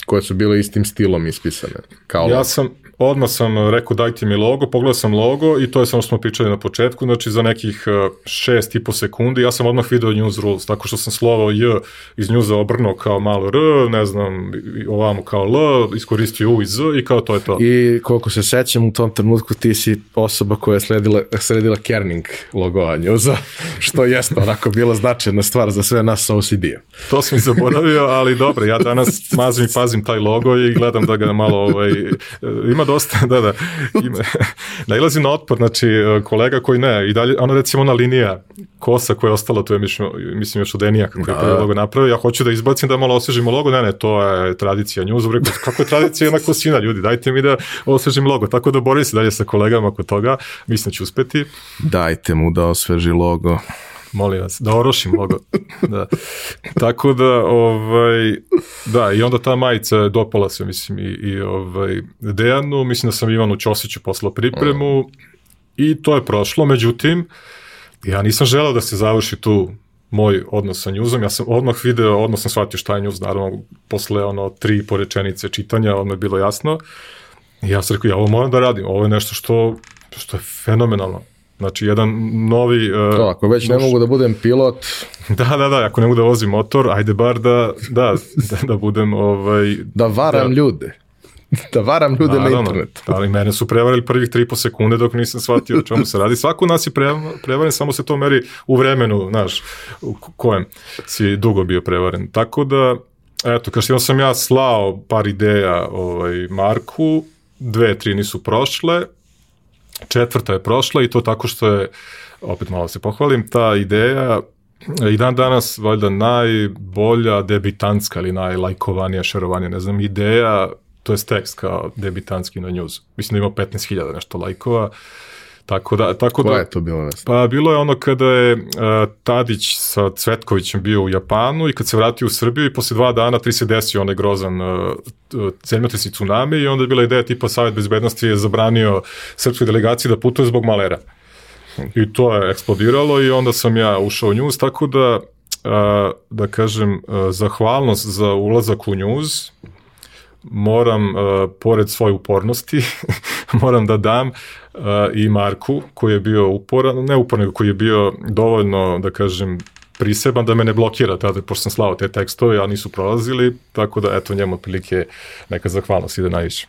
koje su bile istim stilom ispisane. Kao ja sam, odmah sam rekao dajte mi logo, pogledao sam logo i to je samo što smo pričali na početku, znači za nekih e, šest i po sekundi ja sam odmah video News Rules, tako što sam slovo J iz njuza obrnuo kao malo R, ne znam, ovamo kao L, iskoristio U i Z i kao to je to. I koliko se sećam u tom trenutku ti si osoba koja je sledila, sledila kerning logoa njuza, što jeste onako bila značajna stvar za sve nas sa OCD-a. To sam i zaboravio, ali dobro, ja danas mazim i pazim taj logo i gledam da ga malo, ovaj, ima dosta, da, da, ima, nailazi na otpor, znači kolega koji ne, i dalje, ono recimo ona linija kosa koja je ostala, to je mislim, mislim još od Enijaka koji je prvi da. logo napravio, ja hoću da izbacim da malo osvežimo logo, ne, ne, to je tradicija news, rekao, kako je tradicija jedna kosina, ljudi, dajte mi da osvežim logo, tako da borim se dalje sa kolegama oko toga, mislim da ću uspeti. Dajte mu da osveži logo molim vas, da orošim logo. da. Tako da, ovaj, da, i onda ta majica dopala se, mislim, i, i ovaj, Dejanu, mislim da sam Ivanu Ćosiću poslao pripremu i to je prošlo, međutim, ja nisam želao da se završi tu moj odnos sa njuzom, ja sam odmah video, odmah sam shvatio šta je njuz, naravno, posle ono tri porečenice čitanja, odmah je bilo jasno, i ja sam rekao, ja ovo moram da radim, ovo je nešto što, što je fenomenalno. Znači, jedan novi... Uh, to, ako već ne mogu da budem pilot... Da, da, da, ako ne mogu da vozim motor, ajde bar da, da, da, da budem... Ovaj, da varam da, ljude. da varam ljude Naravno, na internetu. ali mene su prevarili prvih 3,5 sekunde dok nisam shvatio o čemu se radi. Svako nas je prevaren, samo se to meri u vremenu, znaš, u kojem si dugo bio prevaren. Tako da, eto, što sam ja slao par ideja ovaj, Marku, dve, tri nisu prošle, četvrta je prošla i to tako što je, opet malo se pohvalim, ta ideja i dan danas valjda najbolja debitantska ili najlajkovanija, šerovanija, ne znam, ideja, to je tekst kao debitantski na news. Mislim da ima 15.000 nešto lajkova. Tako da, tako Koja da, je to bilo nešto? Pa bilo je ono kada je uh, Tadić sa Cvetkovićem bio u Japanu i kad se vratio u Srbiju i posle dva dana tri se desio onaj grozan uh, zemljotres i tsunami i onda je bila ideja tipa Savjet bezbednosti je zabranio srpskoj delegaciji da putuje zbog malera. I to je eksplodiralo i onda sam ja ušao u news, tako da uh, da kažem, uh, zahvalnost za ulazak u news moram, uh, pored svoje upornosti, moram da dam uh, i Marku, koji je bio uporan, ne uporan, nego koji je bio dovoljno, da kažem, priseban da me ne blokira tada, pošto sam slao te tekstove, a nisu prolazili, tako da, eto, njemu otprilike neka zahvalnost ide najviše.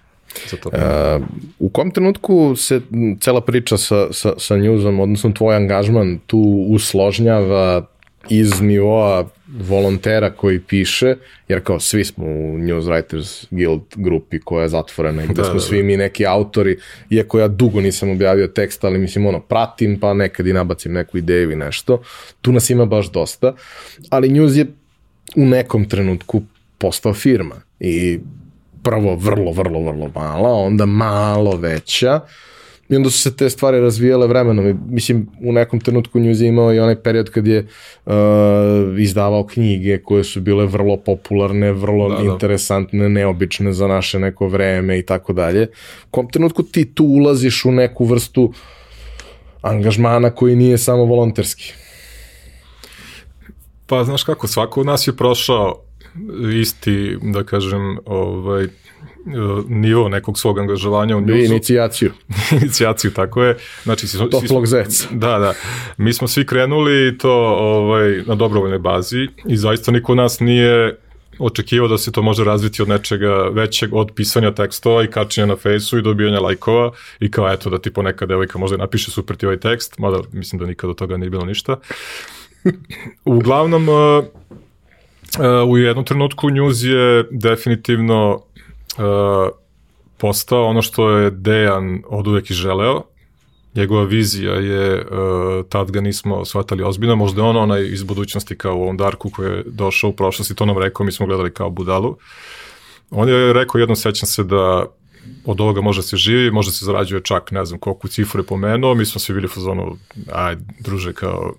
Za to. Uh, u kom trenutku se cela priča sa, sa, sa newsom, odnosno tvoj angažman tu usložnjava iz nivoa volontera koji piše, jer kao svi smo u Newswriters Guild grupi koja je zatvorena i gde da, smo da, svi mi neki autori, iako ja dugo nisam objavio tekst, ali mislim ono, pratim pa nekad i nabacim neku ideju i nešto. Tu nas ima baš dosta, ali News je u nekom trenutku postao firma i prvo vrlo, vrlo, vrlo mala, onda malo veća, I onda su se te stvari razvijale vremenom. I, mislim, u nekom trenutku News je imao i onaj period kad je uh, izdavao knjige koje su bile vrlo popularne, vrlo da, da. interesantne, neobične za naše neko vreme i tako dalje. U kom trenutku ti tu ulaziš u neku vrstu angažmana koji nije samo volonterski? Pa, znaš kako, svako od nas je prošao isti, da kažem, ovaj, nivo nekog svog angažovanja u njuzu. Inicijaciju. Inicijaciju, tako je. Znači, si, Toplog zec. Da, da. Mi smo svi krenuli to ovaj, na dobrovoljnoj bazi i zaista niko nas nije očekivao da se to može razviti od nečega većeg od pisanja tekstova i kačenja na fejsu i dobijanja lajkova i kao eto da ti poneka devojka možda napiše super ti ovaj tekst, mada mislim da nikada od toga nije bilo ništa. Uglavnom, uh, uh, u jednom trenutku News je definitivno uh, postao ono što je Dejan od uvek i želeo. Njegova vizija je, uh, tad ga nismo shvatali ozbiljno, možda je on onaj iz budućnosti kao u ovom Darku koji je došao u prošlosti, to nam rekao, mi smo gledali kao budalu. On je rekao, jednom sećam se da od ovoga može se živi, može se zarađuje čak, ne znam koliko cifre pomenuo, mi smo svi bili u fazonu, aj, druže, kao,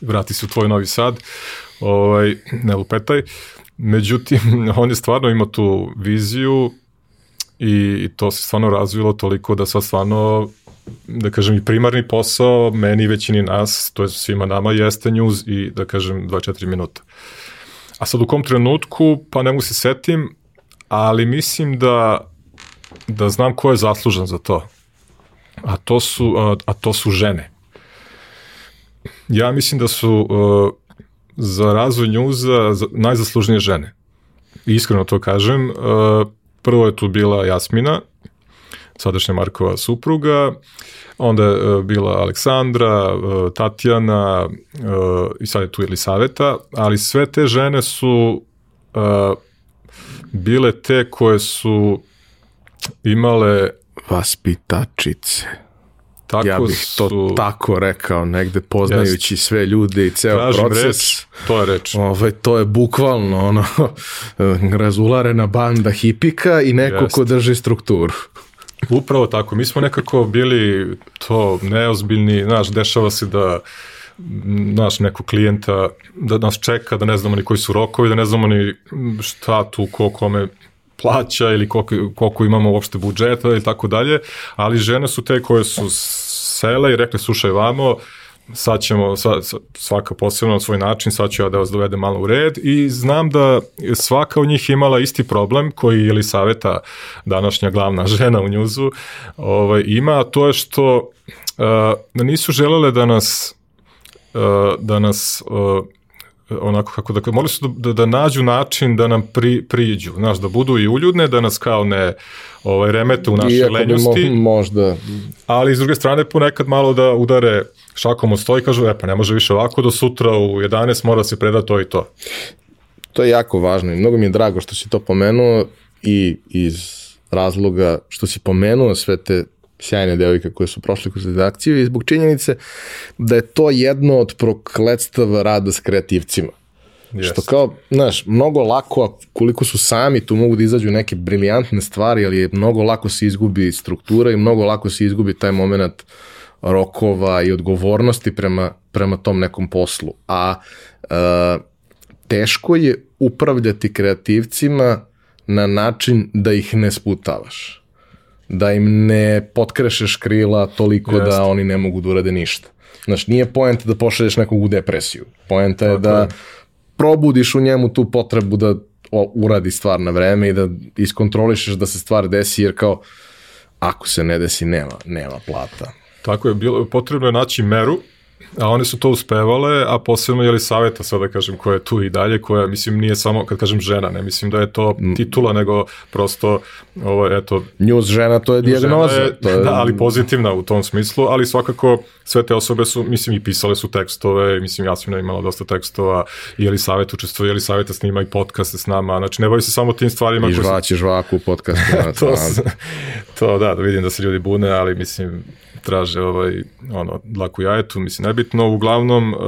vrati se u tvoj novi sad, ovaj, ne lupetaj. Međutim, on je stvarno imao tu viziju, i to se stvarno razvilo toliko da sad stvarno da kažem i primarni posao meni i većini nas, to je svima nama jeste news i da kažem 24 minuta. A sad u kom trenutku, pa ne mogu se setim, ali mislim da da znam ko je zaslužan za to. A to su, a, a to su žene. Ja mislim da su uh, za razvoj njuza najzaslužnije žene. Iskreno to kažem. Uh, Prvo je tu bila Jasmina, sadašnja Markova supruga, onda je bila Aleksandra, e, Tatjana e, i sad je tu Elisaveta, ali sve te žene su e, bile te koje su imale vaspitačice. Tako ja bih to su, tako rekao, negde poznajući sve ljude i ceo proces. Reč, to je reč. Ovaj, to je bukvalno ono, razularena banda hipika i neko jest. ko drži strukturu. Upravo tako. Mi smo nekako bili to neozbiljni, znaš, dešava se da naš neko klijenta da nas čeka, da ne znamo ni koji su rokovi, da ne znamo ni šta tu ko kome plaća ili koliko, koliko imamo uopšte budžeta i tako dalje, ali žene su te koje su sele i rekli slušaj vamo, sad ćemo, svaka posebno na svoj način, sad ću ja da vas dovedem malo u red. I znam da svaka od njih imala isti problem koji ili saveta današnja glavna žena u njuzu ovaj, ima, a to je što uh, nisu želele da nas uh, da nas uh, onako kako da morali su da, da, da nađu način da nam pri, priđu, znaš, da budu i uljudne, da nas kao ne ovaj, remete u našoj lenjosti. Mo, možda. Ali s druge strane ponekad malo da udare šakom od stoji i kažu, e pa ne može više ovako, do sutra u 11 mora se predati to i to. To je jako važno i mnogo mi je drago što si to pomenuo i iz razloga što si pomenuo sve te sjajne devojke koje su prošle kroz redakciju i zbog činjenice da je to jedno od prokledstava rada s kreativcima. Yes. Što kao, znaš, mnogo lako, koliko su sami, tu mogu da izađu neke briljantne stvari, ali je mnogo lako se izgubi struktura i mnogo lako se izgubi taj moment rokova i odgovornosti prema, prema tom nekom poslu. A uh, teško je upravljati kreativcima na način da ih ne sputavaš. Da im ne potkrešeš krila toliko da Jeste. da oni ne mogu da urade ništa. Znaš, nije poenta da pošalješ nekog u depresiju. Poenta je da probudiš u njemu tu potrebu da uradi stvar na vreme i da iskontrolišeš da se stvar desi, jer kao ako se ne desi, nema, nema plata. Tako je, bilo, potrebno je naći meru A one su to uspevale, a posebno je li saveta, sad da kažem, koja je tu i dalje, koja, mislim, nije samo, kad kažem žena, ne mislim da je to mm. titula, nego prosto, ovo, eto... News žena, to je dijagnoza. Je, to je... Da, ali pozitivna u tom smislu, ali svakako sve te osobe su, mislim, i pisale su tekstove, mislim, Jasmina imala dosta tekstova, i li savjet učestvuje, ili savjeta snima i podcaste s nama, znači ne bavi se samo tim stvarima. I žvaće žvaku u podcastu. to, to, da, da vidim da se ljudi bune, ali mislim, traže ovaj, ono, dlaku jajetu, mislim, nebitno. Uglavnom, uh,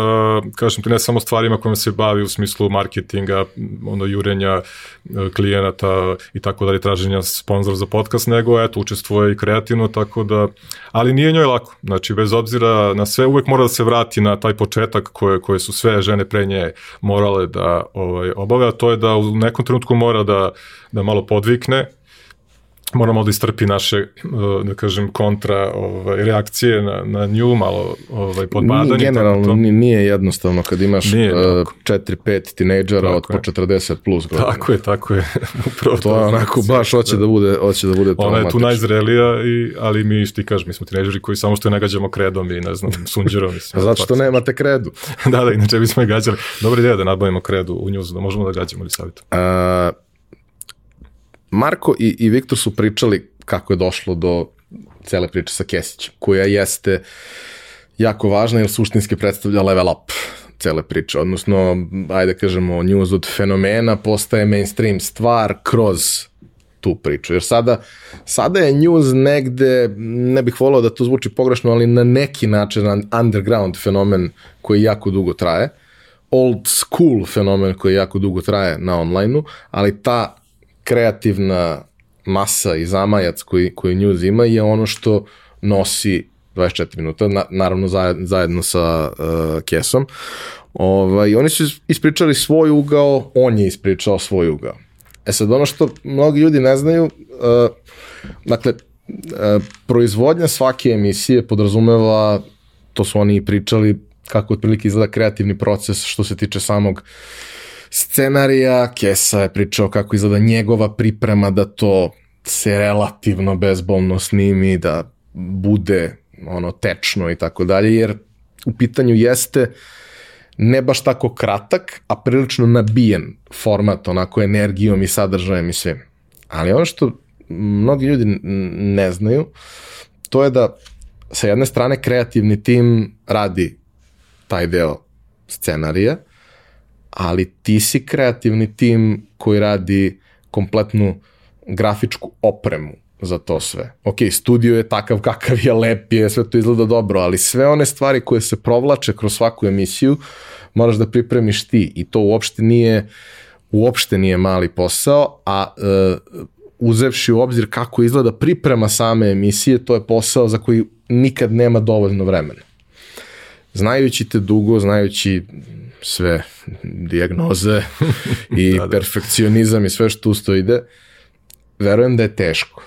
kažem ti, ne samo stvarima kojima se bavi u smislu marketinga, ono, jurenja uh, klijenata i tako dalje, traženja sponzor za podcast, nego, eto, učestvuje i kreativno, tako da, ali nije njoj lako. Znači, bez obzira na sve, uvek mora da se vrati na taj početak koje, koje su sve žene pre nje morale da ovaj, obave, a to je da u nekom trenutku mora da, da malo podvikne, moramo da istrpi naše, uh, da kažem, kontra ovaj, reakcije na, na nju, malo ovaj, podbadanje. Nije, generalno to. nije jednostavno kad imaš nije, uh, 4-5 tinejdžera od po 40 plus godina. Tako je, tako je. Upravo to je onako baš hoće da, bude, hoće da bude Ona je tu najzrelija, i, ali mi, ti kažeš, mi smo tinejdžeri koji samo što ne gađamo kredom i ne znam, sunđerom. Mislim, Zato što nemate kredu. da, da, inače bismo i gađali. Dobra ideja da nabavimo kredu u njuzu, da možemo da gađamo ili savjetu. Uh, Marko i, i Viktor su pričali kako je došlo do cele priče sa Kesićem, koja jeste jako važna jer suštinski predstavlja level up cele priče, odnosno, ajde da kažemo, news od fenomena postaje mainstream stvar kroz tu priču, jer sada, sada je news negde, ne bih volao da to zvuči pogrešno, ali na neki način underground fenomen koji jako dugo traje, old school fenomen koji jako dugo traje na onlajnu, ali ta kreativna masa i zamajac koji, koji News ima je ono što nosi 24 minuta, na, naravno zajedno, zajedno sa uh, Kesom. Ovaj, oni su ispričali svoj ugao, on je ispričao svoj ugao. E sad, ono što mnogi ljudi ne znaju, uh, dakle, uh, proizvodnja svake emisije podrazumeva, to su oni pričali, kako otprilike izgleda kreativni proces što se tiče samog uh, scenarija, Kesa je pričao kako izgleda njegova priprema da to se relativno bezbolno snimi, da bude ono tečno i tako dalje, jer u pitanju jeste ne baš tako kratak, a prilično nabijen format, onako energijom i sadržajem i sve. Ali ono što mnogi ljudi ne znaju, to je da sa jedne strane kreativni tim radi taj deo scenarija, ali ti si kreativni tim koji radi kompletnu grafičku opremu za to sve. Ok, studio je takav kakav je, lep je, sve to izgleda dobro, ali sve one stvari koje se provlače kroz svaku emisiju moraš da pripremiš ti i to uopšte nije uopšte nije mali posao, a e, uzevši u obzir kako izgleda priprema same emisije, to je posao za koji nikad nema dovoljno vremena. Znajući te dugo, znajući sve diagnoze i da, da. perfekcionizam i sve što usto ide, verujem da je teško.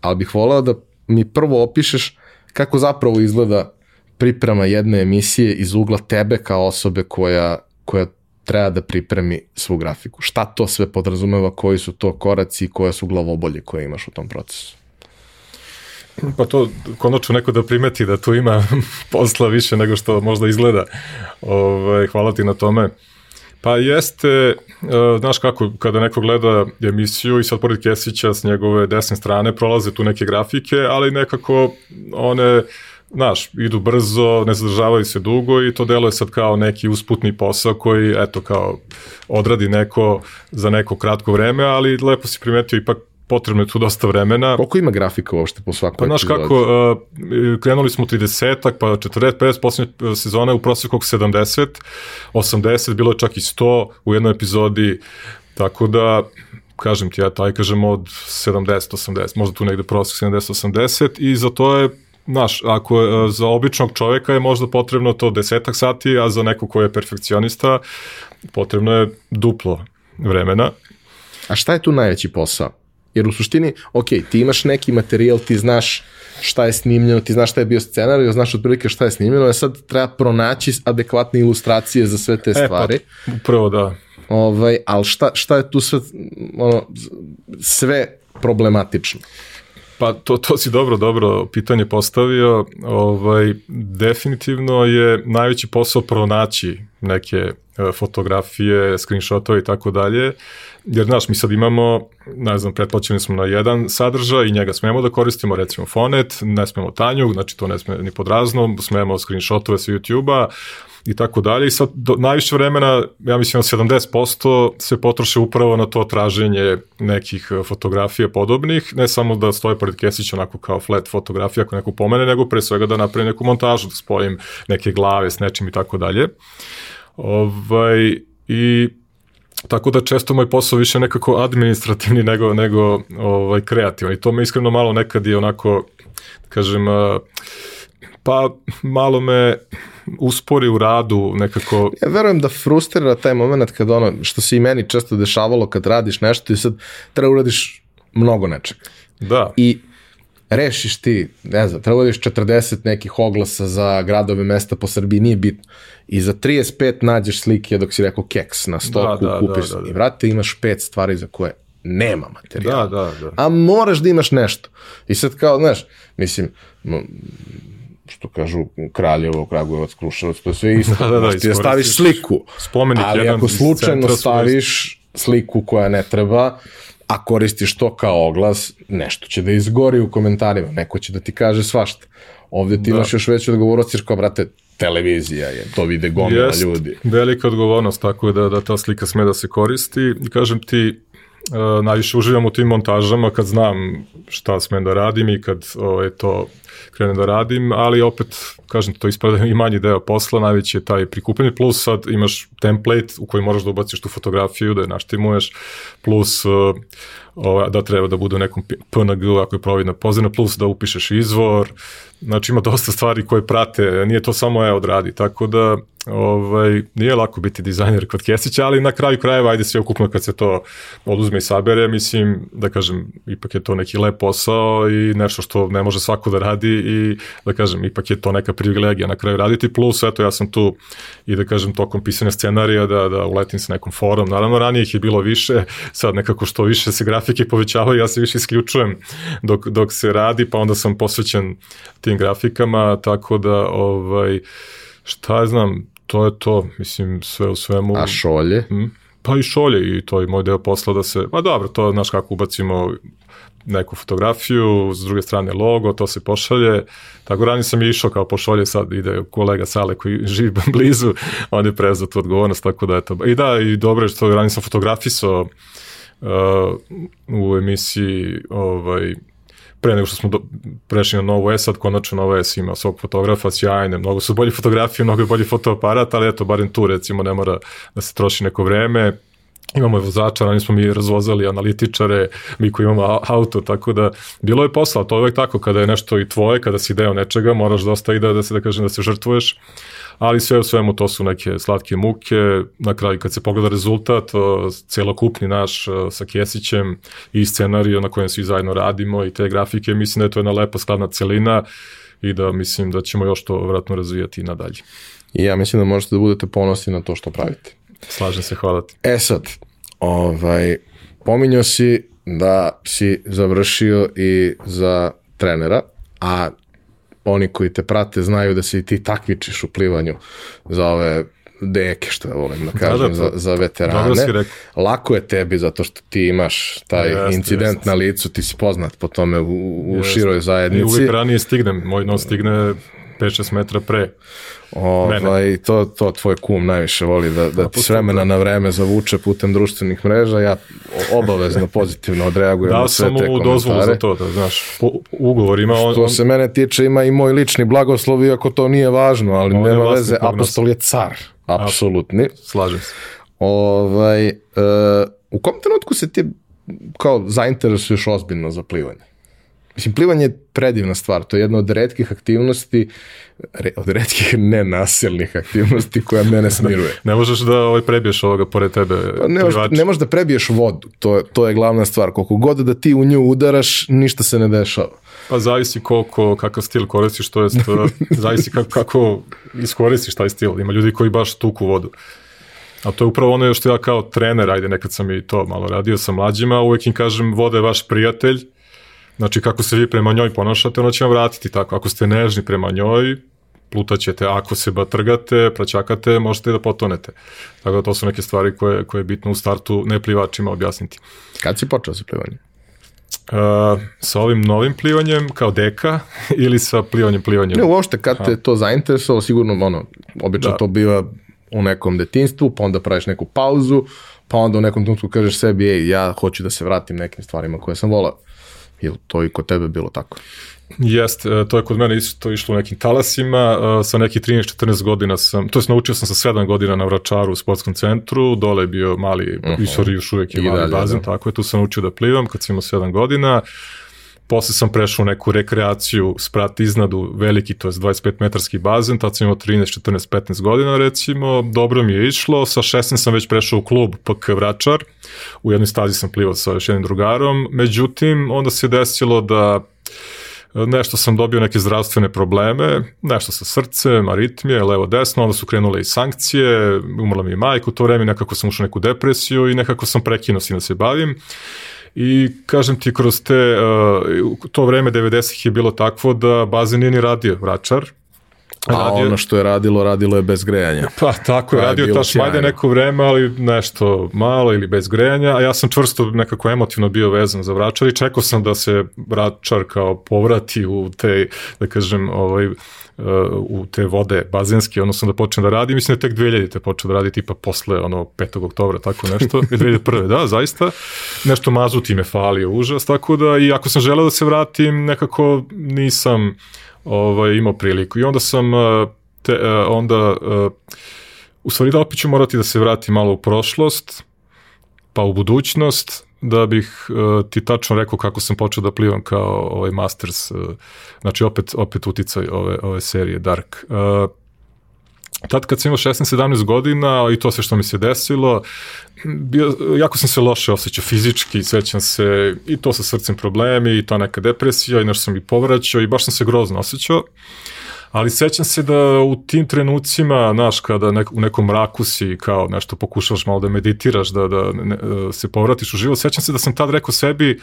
Ali bih volao da mi prvo opišeš kako zapravo izgleda priprema jedne emisije iz ugla tebe kao osobe koja, koja treba da pripremi svu grafiku. Šta to sve podrazumeva, koji su to koraci i koje su glavobolje koje imaš u tom procesu? Pa to konačno neko da primeti da tu ima posla više nego što možda izgleda. Ove, ovaj, hvala ti na tome. Pa jeste, uh, znaš kako, kada neko gleda emisiju i sad pored Kesića s njegove desne strane prolaze tu neke grafike, ali nekako one znaš, idu brzo, ne zadržavaju se dugo i to deluje sad kao neki usputni posao koji, eto, kao odradi neko za neko kratko vreme, ali lepo si primetio ipak potrebno je tu dosta vremena. Koliko ima grafika uopšte po svakom Pa znaš kako, uh, krenuli smo 30-ak, pa 40-50, posljednje sezone u prosjeku 70, 80, bilo je čak i 100 u jednoj epizodi, tako da kažem ti ja taj kažem od 70 80 možda tu negde prosek 70 80 i za to je Znaš, ako je, za običnog čoveka je možda potrebno to desetak sati, a za neko ko je perfekcionista potrebno je duplo vremena. A šta je tu najveći posao? Jer u suštini, ok, ti imaš neki materijal, ti znaš šta je snimljeno, ti znaš šta je bio scenarij, znaš otprilike šta je snimljeno, a sad treba pronaći adekvatne ilustracije za sve te stvari. E, pa, upravo da. Ovaj, ali šta, šta je tu sve, ono, sve problematično? Pa to, to si dobro, dobro pitanje postavio. Ovaj, definitivno je najveći posao pronaći neke e, fotografije, screenshotove i tako dalje, jer znaš, mi sad imamo, ne znam, pretplaćeni smo na jedan sadržaj i njega smemo da koristimo, recimo Fonet, ne smemo Tanju, znači to ne sme ni pod raznom, smemo screenshotove sa YouTube-a, i tako dalje. I sad do, najviše vremena, ja mislim 70% se potroše upravo na to traženje nekih e, fotografija podobnih, ne samo da stoje pored Kesića onako kao flat fotografija ako neko pomene, nego pre svega da napravim neku montažu, da spojim neke glave s nečim i tako dalje. Ovaj, I Tako da često moj posao više nekako administrativni nego, nego ovaj, kreativan. I to me iskreno malo nekad je onako, da kažem, uh, pa malo me uspori u radu nekako. Ja verujem da frustrira taj moment kad ono, što se i meni često dešavalo kad radiš nešto i sad treba uradiš mnogo nečega. Da. I rešiš ti, ne znam, treba uradiš 40 nekih oglasa za gradove, mesta po Srbiji, nije bitno. I za 35 nađeš slike dok si rekao keks na stoku, da, da, kupiš da, da, da. i vrate imaš pet stvari za koje nema materijala. Da, da, da. A moraš da imaš nešto. I sad kao, znaš, mislim, što kažu Kraljevo, Kragujevac, Kruševac, to je sve isto. da, da, da, ti da staviš sliku. Spomenik ali jedan ako slučajno staviš sliku koja ne treba, a koristiš to kao oglas, nešto će da izgori u komentarima, neko će da ti kaže svašta. Ovde ti da. imaš još veću odgovornost, jer kao, brate, televizija je, to vide gomila Jest, ljudi. velika odgovornost, tako je da, da ta slika sme da se koristi. I kažem ti, uh, najviše uživam u tim montažama kad znam šta smem da radim i kad o, je to krenem da radim, ali opet, kažem, to ispada i manji deo posla, najveći je taj prikupljanje, plus sad imaš template u koji moraš da ubaciš tu fotografiju, da je naštimuješ, plus uh, ovaj, da treba da bude u nekom PNG ako je providna pozivna, plus da upišeš izvor, znači ima dosta stvari koje prate, nije to samo e odradi, tako da ovaj, nije lako biti dizajner kod Kesića, ali na kraju krajeva, ajde sve ukupno kad se to oduzme i sabere, mislim, da kažem, ipak je to neki lep posao i nešto što ne može svako da radi i da kažem, ipak je to neka privilegija na kraju raditi, plus eto ja sam tu i da kažem tokom pisanja scenarija da, da uletim sa nekom forom, naravno ranije ih je bilo više, sad nekako što više se grafike povećavaju, ja se više isključujem dok, dok se radi, pa onda sam posvećen tim grafikama, tako da ovaj, šta je znam, to je to, mislim, sve u svemu. A šolje? Mm, pa i šolje i to je moj deo posla da se, pa dobro, to znaš kako ubacimo neku fotografiju, s druge strane logo, to se pošalje. Tako ranije sam išao kao pošalje, sad ide kolega Sale koji živi blizu, on je prezao tu odgovornost, tako da eto. I da, i dobro je što ranije sam fotografisao uh, u emisiji ovaj, pre nego što smo do, prešli na Novo S, sad konačno Novo S ima svog fotografa, sjajne, mnogo su bolji fotografije, mnogo je bolji fotoaparat, ali eto, barem tu recimo ne mora da se troši neko vreme, imamo vozača, ranije smo mi razvozali analitičare, mi koji imamo auto, tako da bilo je posla, to je uvek tako, kada je nešto i tvoje, kada si deo nečega, moraš dosta i da, da se, da kažem, da se žrtvuješ, ali sve u svemu to su neke slatke muke, na kraju kad se pogleda rezultat, celokupni naš sa Kesićem i scenariju na kojem svi zajedno radimo i te grafike, mislim da je to jedna lepa skladna celina i da mislim da ćemo još to vratno razvijati i nadalje. I ja mislim da možete da budete ponosni na to što pravite. Slažem se, hvala ti. E sad, ovaj, pominjao si da si završio i za trenera, a oni koji te prate znaju da se i ti takvičiš u plivanju za ove deke, što ja volim da kažem, da, da, za, za veterane. Lako je tebi zato što ti imaš taj jeste, incident jeste. na licu, ti si poznat po tome u, u široj zajednici. I uvijek ranije stignem, moj nos stigne 5-6 metra pre Ovaj, to, to tvoj kum najviše voli da, da ti s vremena na vreme zavuče putem društvenih mreža, ja obavezno pozitivno odreagujem da na sve te komentare. Da dozvolu za to, da, znaš, po, ugovor ima on... Što se mene tiče, ima i moj lični blagoslov, iako to nije važno, ali on nema veze, apostol je car, apsolutni. Slažem se. Ovaj, uh, u kom trenutku se ti kao zainteresuješ ozbiljno za plivanje? Mislim, plivanje je predivna stvar, to je jedna od redkih aktivnosti, re, od redkih nenasilnih aktivnosti koja mene smiruje. ne možeš da ovaj, prebiješ ovoga pored tebe pa ne, možeš, ne možeš da prebiješ vodu, to, to je glavna stvar. Koliko god da ti u nju udaraš, ništa se ne dešava. Pa zavisi koliko, kakav stil koristiš, to jest, zavisi kako, kako iskoristiš taj stil. Ima ljudi koji baš tuku vodu. A to je upravo ono što ja kao trener, ajde nekad sam i to malo radio sa mlađima, uvek im kažem voda je vaš prijatelj, Znači, kako se vi prema njoj ponašate, ona će vam vratiti tako. Ako ste nežni prema njoj, plutaćete. Ako se batrgate, praćakate, možete da potonete. Tako da to su neke stvari koje, koje je bitno u startu neplivačima objasniti. Kad si počeo sa plivanjem? Uh, sa ovim novim plivanjem kao deka ili sa plivanjem plivanjem? Ne, uopšte kad te to zainteresovalo, sigurno ono, obično da. to biva u nekom detinstvu, pa onda praviš neku pauzu, pa onda u nekom trenutku kažeš sebi, ej, ja hoću da se vratim nekim stvarima koje sam volao. Je to i kod tebe bilo tako? Jest, e, to je kod mene isto išlo u nekim talasima, e, sa nekih 13-14 godina sam, to je naučio sam sa 7 godina na Vračaru u sportskom centru, dole je bio mali, uh -huh. još uvijek je I mali dalje, bazen, da. tako je, tu sam naučio da plivam kad sam imao 7 godina, Posle sam prešao u neku rekreaciju, sprat iznadu, veliki, to je 25 metarski bazen, tad sam imao 13, 14, 15 godina recimo, dobro mi je išlo, sa 16 sam već prešao u klub PK Vračar, u jednoj stazi sam plivao sa još jednim drugarom, međutim, onda se desilo da nešto sam dobio neke zdravstvene probleme, nešto sa srcem, aritmije, levo desno, onda su krenule i sankcije, umrla mi je majka u to vreme, nekako sam ušao neku depresiju i nekako sam prekinuo si da se bavim. I kažem ti, kroz te, uh, to vreme 90-ih je bilo takvo da bazen nije ni radio. Vračar, A radio... ono što je radilo, radilo je bez grejanja. Pa tako je, pa radio ta šmajde neko vreme, ali nešto malo ili bez grejanja, a ja sam čvrsto nekako emotivno bio vezan za Vračar i čekao sam da se Vračar kao povrati u te, da kažem, ovaj, u te vode bazenske, odnosno da počne da radi, mislim da tek 2000 te počne da radi tipa posle ono 5. oktobra, tako nešto, 2001. da, zaista, nešto mazuti me falio užas, tako da i ako sam želeo da se vratim, nekako nisam ovaj, imao priliku. I onda sam te, onda u stvari da opet ću morati da se vratim malo u prošlost, pa u budućnost, da bih ti tačno rekao kako sam počeo da plivam kao ovaj Masters, znači opet, opet uticaj ove, ove serije Dark. Uh, tad kad sam imao 16-17 godina i to sve što mi se desilo, bio, jako sam se loše osjećao fizički, svećam se i to sa srcem problemi i to neka depresija i nešto sam i povraćao i baš sam se grozno osjećao. Ali sećam se da u tim trenucima, znaš, kada nek, u nekom mraku si kao nešto pokušavaš malo da meditiraš, da, da ne, da se povratiš u život, sećam se da sam tad rekao sebi,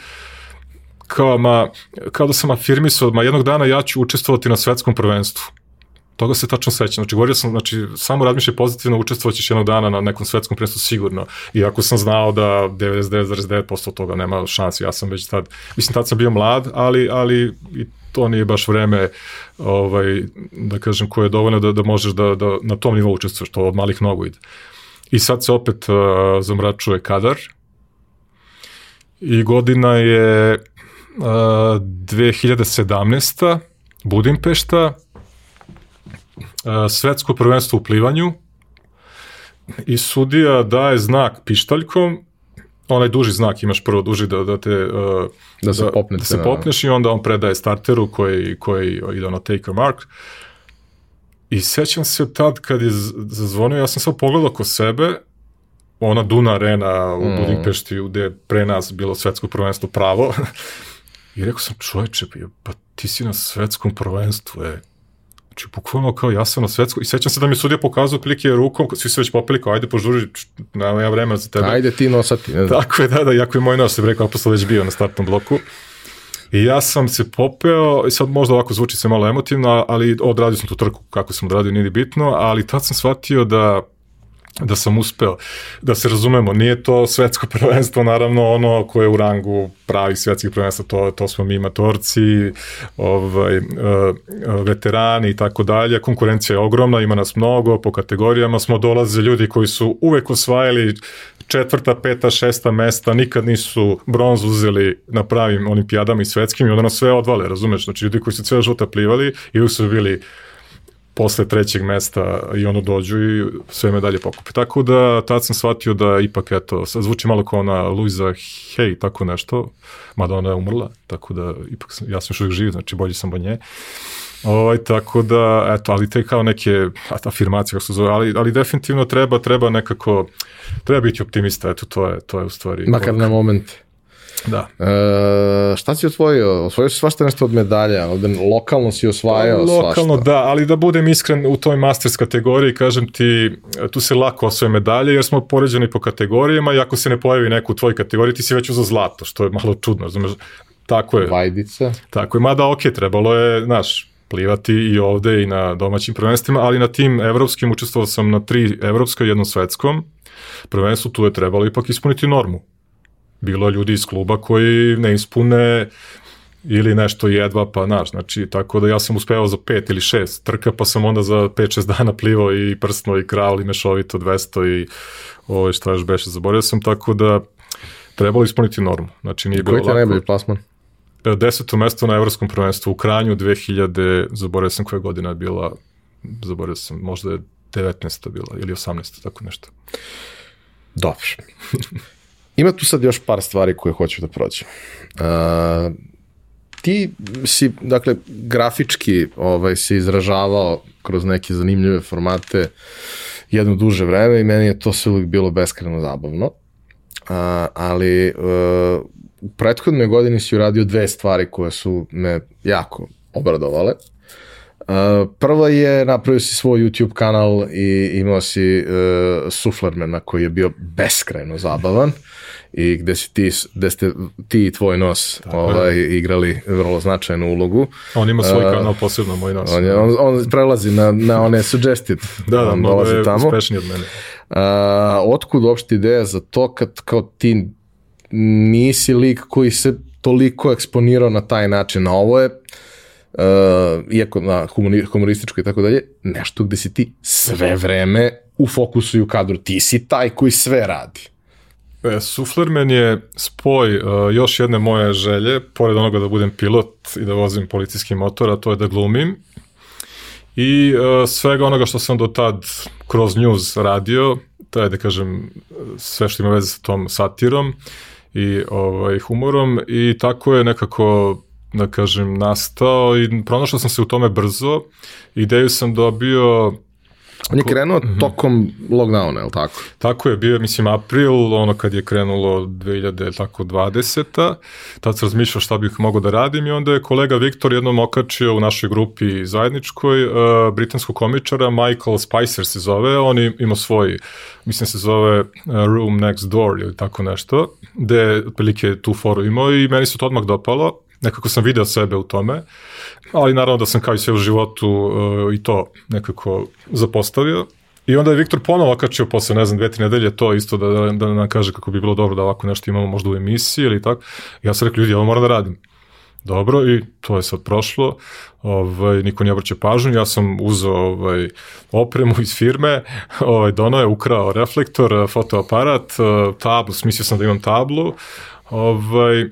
kao, ma, kao da sam afirmisao, ma jednog dana ja ću učestvovati na svetskom prvenstvu. Toga se tačno sećam. Znači, govorio sam, znači, samo razmišljaj pozitivno, učestvovaćeš jednog dana na nekom svetskom prvenstvu sigurno. Iako sam znao da 99,9% toga nema šansi. Ja sam već tad, mislim, tad sam bio mlad, ali, ali i to nije baš vreme ovaj, da kažem koje je dovoljno da, da možeš da, da na tom nivou učestvuješ, to od malih nogu ide. I sad se opet uh, zamračuje kadar i godina je uh, 2017. Budimpešta, svetsko prvenstvo u plivanju. I sudija daje znak pištaljkom. Onaj duži znak imaš prvo duži da, da te uh, da, se, popnete, da se popneš i onda on predaje starteru koji, koji ide ono take a mark. I sećam se tad kad je zazvonio ja sam samo pogledao ko sebe ona Duna arena u mm. Budimpešti gde je pre nas bilo svetsko prvenstvo pravo. I rekao sam čoveče pa ti si na svetskom prvenstvu je Znači, bukvalno kao ja sam na svetsko, i sećam se da mi sudija pokazao klike rukom, svi se već popili kao, ajde požuri, nema ja vremena za tebe. Ajde ti nosati. Ne znam. Tako je, da, da, jako je moj nos, sam rekao, posle već bio na startnom bloku. I ja sam se popeo, i sad možda ovako zvuči se malo emotivno, ali odradio sam tu trku kako sam odradio, nije bitno, ali tad sam shvatio da da sam uspeo. Da se razumemo, nije to svetsko prvenstvo, naravno ono koje je u rangu pravih svetskih prvenstva, to, to smo mi matorci, ovaj, uh, veterani i tako dalje. Konkurencija je ogromna, ima nas mnogo, po kategorijama smo dolaze ljudi koji su uvek osvajali četvrta, peta, šesta mesta, nikad nisu bronz uzeli na pravim olimpijadama i svetskim i onda nas sve odvale, razumeš? Znači ljudi koji su sve žuta plivali i su bili posle trećeg mesta i ono dođu i sve medalje pokupe. Tako da tad sam shvatio da ipak eto, zvuči malo kao ona Luisa Hay, tako nešto, mada ona je umrla, tako da ipak sam, ja sam još uvijek živ, znači bolji sam od nje. Ovaj, tako da, eto, ali te kao neke afirmacije, kako se zove, ali, ali definitivno treba, treba nekako, treba biti optimista, eto, to je, to je u stvari. Makar na moment. Da. E, šta si osvojio? Osvojio si svašta nešto od medalja, ovde lokalno si osvajao Pa, Lokalno, svašta. da, ali da budem iskren u toj masters kategoriji, kažem ti, tu se lako osvoje medalje, jer smo poređeni po kategorijama i ako se ne pojavi neko u tvojoj kategoriji, ti si već uza zlato, što je malo čudno, razumeš? Tako je. Vajdica. Tako je, mada ok, trebalo je, znaš, plivati i ovde i na domaćim prvenstvima, ali na tim evropskim učestvovao sam na tri evropska i jednom svetskom prvenstvu, tu je trebalo ipak ispuniti normu. Bilo ljudi iz kluba koji ne ispune ili nešto jedva, pa znaš, znači, tako da ja sam uspevao za pet ili šest trka, pa sam onda za pet, šest dana plivao i prsno i kral i mešovito 200 i ovo šta još beše, zaboravio sam, tako da trebalo ispuniti normu. Znači, nije bilo Koji ti je lako. najbolji plasman? E, deseto mesto na evropskom prvenstvu u Kranju 2000, zaboravio sam koja godina je bila, zaboravio sam, možda je 19. bila ili 18. tako nešto. Dobro. Ima tu sad još par stvari koje hoću da prođem. Uh, ti si, dakle, grafički ovaj, se izražavao kroz neke zanimljive formate jedno duže vreme i meni je to sve uvijek bilo beskreno zabavno. Uh, ali uh, u prethodnoj godini si uradio dve stvari koje su me jako obradovale. Uh, prva je, napravio si svoj YouTube kanal i imao si uh, Suflermana koji je bio beskrajno zabavan i gde si ti, gde ste ti i tvoj nos ovaj, igrali vrlo značajnu ulogu. On ima svoj E, kanal posebno, moj nas. On, je, on, on prelazi na, na one suggested. da, da, on mnogo dolazi je tamo. uspešniji od mene. A, otkud uopšte ideja za to kad kao ti nisi lik koji se toliko eksponirao na taj način, a ovo je uh, iako na humori, humorističko i tako dalje, nešto gde si ti sve vreme u fokusu i u kadru. Ti si taj koji sve radi. E, Suflerman je spoj uh, još jedne moje želje, pored onoga da budem pilot i da vozim policijski motor, a to je da glumim. I uh, svega onoga što sam do tad kroz news radio, to je da kažem sve što ima veze sa tom satirom i ovaj, humorom i tako je nekako da kažem nastao i pronašao sam se u tome brzo. Ideju sam dobio On je krenuo tokom lockdowna, je li tako? Tako je, bio je, mislim, april, ono kad je krenulo 2000, tako 20. Tad sam razmišljao šta bih mogao da radim i onda je kolega Viktor jednom okačio u našoj grupi zajedničkoj uh, britanskog komičara, Michael Spicer se zove, on im- ima svoj, mislim se zove uh, Room Next Door ili tako nešto, gde je otprilike tu foru imao i meni se to odmah dopalo, nekako sam video sebe u tome, ali naravno da sam kao i sve u životu uh, i to nekako zapostavio. I onda je Viktor ponovo okačio posle, ne znam, dve, tri nedelje to isto da, da, da nam kaže kako bi bilo dobro da ovako nešto imamo možda u emisiji ili tako. Ja sam rekao, ljudi, ovo moram da radim. Dobro, i to je sad prošlo, ovaj, niko nije obraćao pažnju, ja sam uzeo ovaj, opremu iz firme, ovaj, donao je, ukrao reflektor, fotoaparat, eh, tablu, smislio sam da imam tablu, ovaj,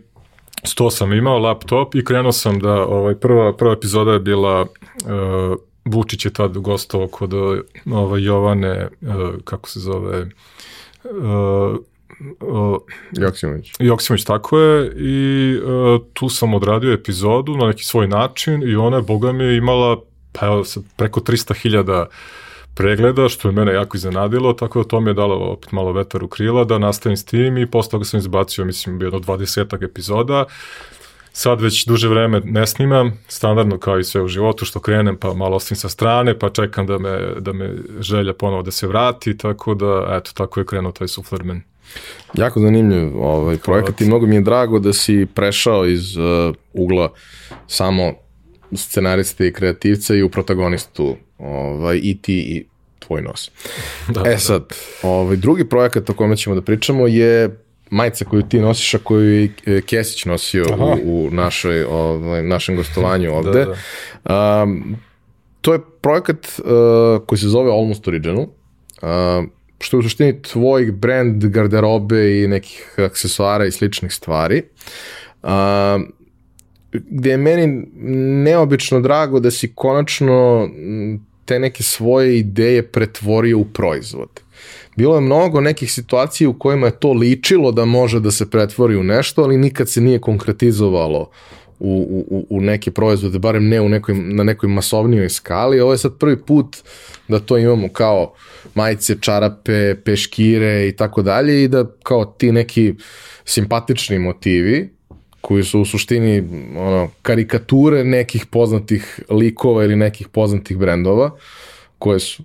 sto sam imao, laptop i krenuo sam da, ovaj, prva, prva epizoda je bila uh, Vučić je tad gostovao kod ovaj, Jovane, uh, kako se zove, uh, uh, Joksimović. Joksimović, tako je, i uh, tu sam odradio epizodu na neki svoj način i ona je, boga mi, imala pa evo, preko 300.000 pregleda, što je mene jako iznenadilo, tako da to mi je dalo opet malo vetar u krila da nastavim s tim i posle toga sam izbacio, mislim, jedno 20 epizoda. Sad već duže vreme ne snimam, standardno kao i sve u životu, što krenem pa malo ostavim sa strane, pa čekam da me, da me želja ponovo da se vrati, tako da, eto, tako je krenuo taj Suflerman. Jako zanimljiv ovaj projekat i mnogo mi je drago da si prešao iz uh, ugla samo scenariste i kreativca i u protagonistu ovaj, i ti i tvoj nos. Da, e da, sad, da. ovaj, drugi projekat o kome ćemo da pričamo je majica koju ti nosiš, a koju je Kesić nosio u, u našoj, ovaj, našem gostovanju ovde. Da, da. Um, to je projekat uh, koji se zove Almost Original, uh, što je u suštini tvoj brand garderobe i nekih aksesuara i sličnih stvari. Uh, gde je meni neobično drago da si konačno te neke svoje ideje pretvorio u proizvod. Bilo je mnogo nekih situacija u kojima je to ličilo da može da se pretvori u nešto, ali nikad se nije konkretizovalo u, u, u neke proizvode, barem ne u nekoj, na nekoj masovnijoj skali. Ovo je sad prvi put da to imamo kao majice, čarape, peškire i tako dalje i da kao ti neki simpatični motivi koji su u suštini ono, karikature nekih poznatih likova ili nekih poznatih brendova, koje su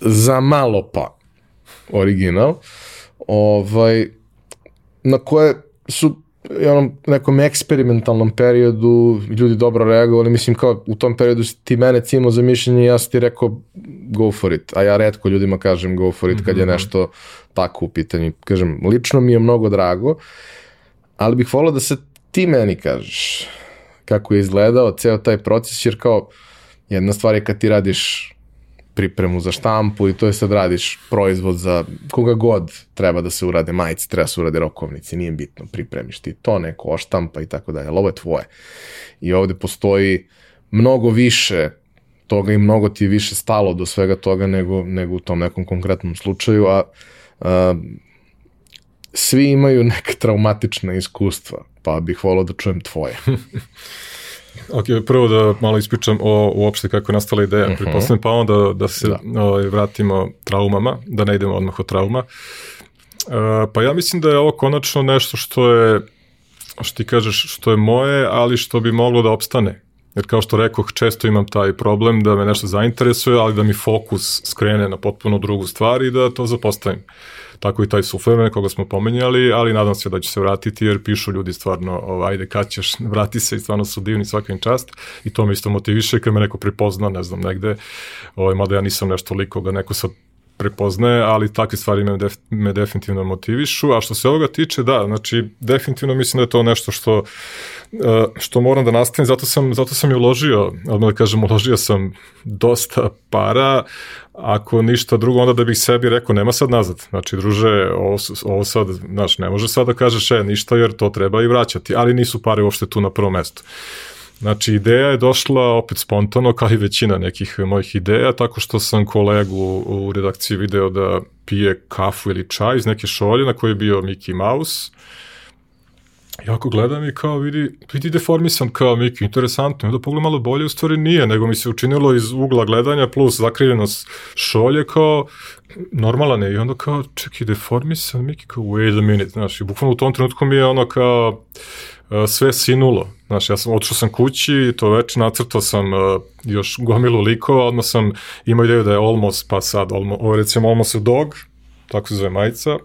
za malo pa original, ovaj, na koje su u onom nekom eksperimentalnom periodu ljudi dobro reagovali, mislim kao u tom periodu si ti mene cimo za mišljenje ja sam ti rekao go for it, a ja redko ljudima kažem go for it kad je mhm. nešto tako u pitanju. Kažem, lično mi je mnogo drago, ali bih volao da se ti meni kažeš kako je izgledao ceo taj proces, jer kao jedna stvar je kad ti radiš pripremu za štampu i to je sad radiš proizvod za koga god treba da se urade majice, treba da se urade rokovnici, nije bitno, pripremiš ti to, neko oštampa i tako dalje, ali ovo je tvoje. I ovde postoji mnogo više toga i mnogo ti je više stalo do svega toga nego, nego u tom nekom konkretnom slučaju, a, a svi imaju neka traumatična iskustva, pa bih volao da čujem tvoje. Ok, prvo da malo ispričam o uopšte kako je nastala ideja, uh mhm. -huh. pripostavljam, pa onda da se da. Ovaj, vratimo traumama, da ne idemo odmah od trauma. Uh, pa ja mislim da je ovo konačno nešto što je, što ti kažeš, što je moje, ali što bi moglo da opstane. Jer kao što rekoh, često imam taj problem da me nešto zainteresuje, ali da mi fokus skrene na potpuno drugu stvar i da to zapostavim. Tako i taj Suflerman koga smo pomenjali, ali nadam se da će se vratiti jer pišu ljudi stvarno, ovaj, ajde kad ćeš, vrati se i stvarno su divni svaka im čast. I to me isto motiviše kad me neko pripozna, ne znam, negde, ovaj, mada ja nisam nešto liko da neko sad prepoznaje, ali takve stvari me, def, me definitivno motivišu, a što se ovoga tiče, da, znači, definitivno mislim da je to nešto što, e, što moram da nastavim, zato sam, zato sam i uložio, odmah da kažem, uložio sam dosta para, ako ništa drugo, onda da bih sebi rekao, nema sad nazad, znači, druže, ovo, ovo sad, znaš, ne može sad da kažeš, e, ništa, jer to treba i vraćati, ali nisu pare uopšte tu na prvom mestu. Znači, ideja je došla opet spontano, kao i većina nekih mojih ideja, tako što sam kolegu u redakciji video da pije kafu ili čaj iz neke šolje na kojoj je bio Mickey Mouse. I ako gledam i kao vidi, vidi deformisan kao Mickey, interesantno, da pogledam malo bolje, u stvari nije, nego mi se učinilo iz ugla gledanja plus zakrivljenost šolje kao normalan je i onda kao, čekaj, deformisan Mickey, kao wait a minute, znaš, i bukvalno u tom trenutku mi je ono kao, sve sinulo. Znaš, ja sam, otišao sam kući, to već nacrtao sam uh, još gomilu likova, odmah sam imao ideju da je Almost, pa sad, ovo recimo Almost a Dog, tako se zove majica,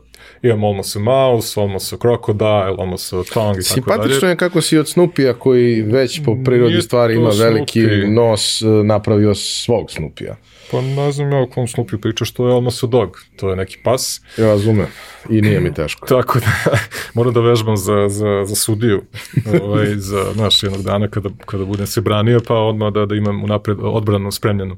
imam Almost a Mouse, Almost a Crocodile, Almost a Tongue i tako dalje. Simpatično je kako si od Snoopija koji već po prirodi stvari ima veliki Snoopy. nos, napravio svog Snoopija. Pa ne znam ja o kom Snoopiju priča što je Almost a Dog, to je neki pas. Ja razumem i nije mi teško. Tako da, moram da vežbam za, za, za sudiju, ovaj, za naš jednog dana kada, kada budem se branio, pa odmah da, da imam unapred odbranu spremljenu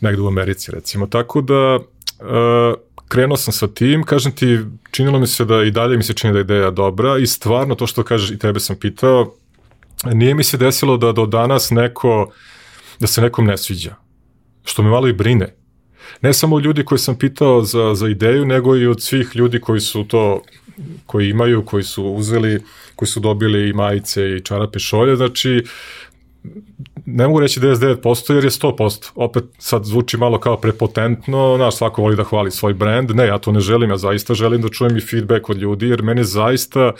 negde u Americi recimo. Tako da, uh, krenuo sam sa tim, kažem ti, činilo mi se da i dalje mi se čini da je ideja dobra i stvarno to što kažeš i tebe sam pitao, nije mi se desilo da do danas neko, da se nekom ne sviđa što me malo i brine. Ne samo ljudi koji sam pitao za, za ideju, nego i od svih ljudi koji su to, koji imaju, koji su uzeli, koji su dobili i majice i čarape šolje, znači ne mogu reći 99% jer je 100%. Opet sad zvuči malo kao prepotentno, znaš, svako voli da hvali svoj brand. Ne, ja to ne želim, ja zaista želim da čujem i feedback od ljudi, jer mene zaista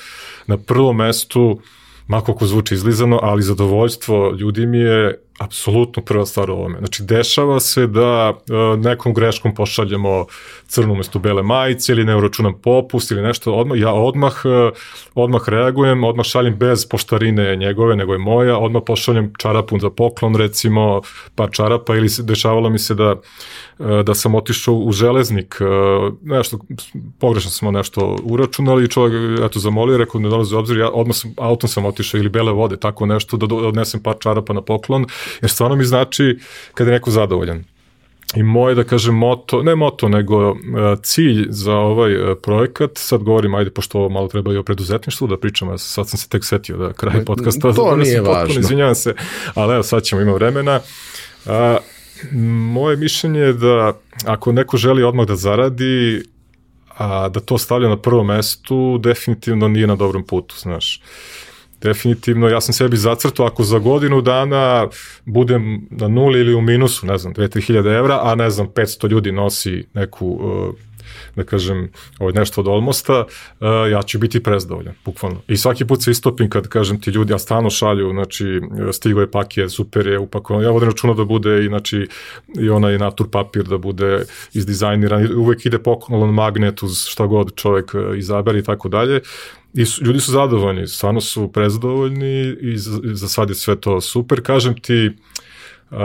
na prvom mestu, mako ko zvuči izlizano, ali zadovoljstvo ljudi mi je apsolutno prva stvar u ovome. Znači, dešava se da uh, nekom greškom pošaljemo crnu umesto bele majice ili ne uračunam popust ili nešto, odmah, ja odmah, uh, odmah reagujem, odmah šaljem bez poštarine njegove, nego je moja, odmah pošaljem čarapun za poklon, recimo, par čarapa ili se, dešavalo mi se da da sam otišao u železnik, nešto, pogrešno smo nešto uračunali i čovjek, eto, zamolio, rekao, ne dolazi u obzir, ja odmah sam, autom sam otišao ili bele vode, tako nešto, da odnesem par čarapa na poklon, jer stvarno mi znači kada je neko zadovoljan. I moje, da kažem, moto, ne moto, nego uh, cilj za ovaj projekat, sad govorim, ajde, pošto ovo malo treba i o preduzetništvu da pričam, sad sam se tek setio da kraj podcasta, to nije važno. Potpuno, izvinjavam se, ali evo, sad ćemo, ima vremena. Uh, moje mišljenje je da ako neko želi odmah da zaradi, a da to stavlja na prvo mestu, definitivno nije na dobrom putu, znaš. Definitivno, ja sam sebi zacrtao, ako za godinu dana budem na nuli ili u minusu, ne znam, 2-3 hiljade evra, a ne znam, 500 ljudi nosi neku uh, da kažem, ovaj, nešto od Olmosta, uh, ja ću biti prezdovoljan, bukvalno. I svaki put se istopim kad kažem ti ljudi, a stano šalju, znači, stigo je paket, super je upakovan, ja vodim računa da bude i, znači, i onaj natur papir da bude izdizajniran, uvek ide poklon magnet uz šta god čovek uh, izabere i tako dalje. I su, ljudi su zadovoljni, stvarno su prezadovoljni i za, za sad je sve to super. Kažem ti, uh,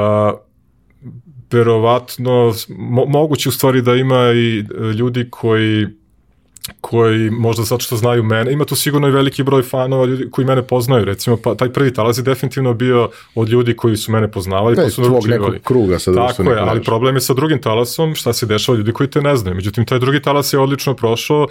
verovatno, mo, moguće u stvari da ima i e, ljudi koji koji možda zato što znaju mene, ima tu sigurno i veliki broj fanova ljudi koji mene poznaju, recimo pa taj prvi talas je definitivno bio od ljudi koji su mene poznavali, koji su tvog nekog kruga sa Tako je, ali problem je sa drugim talasom, šta se dešava ljudi koji te ne znaju. Međutim, taj drugi talas je odlično prošao,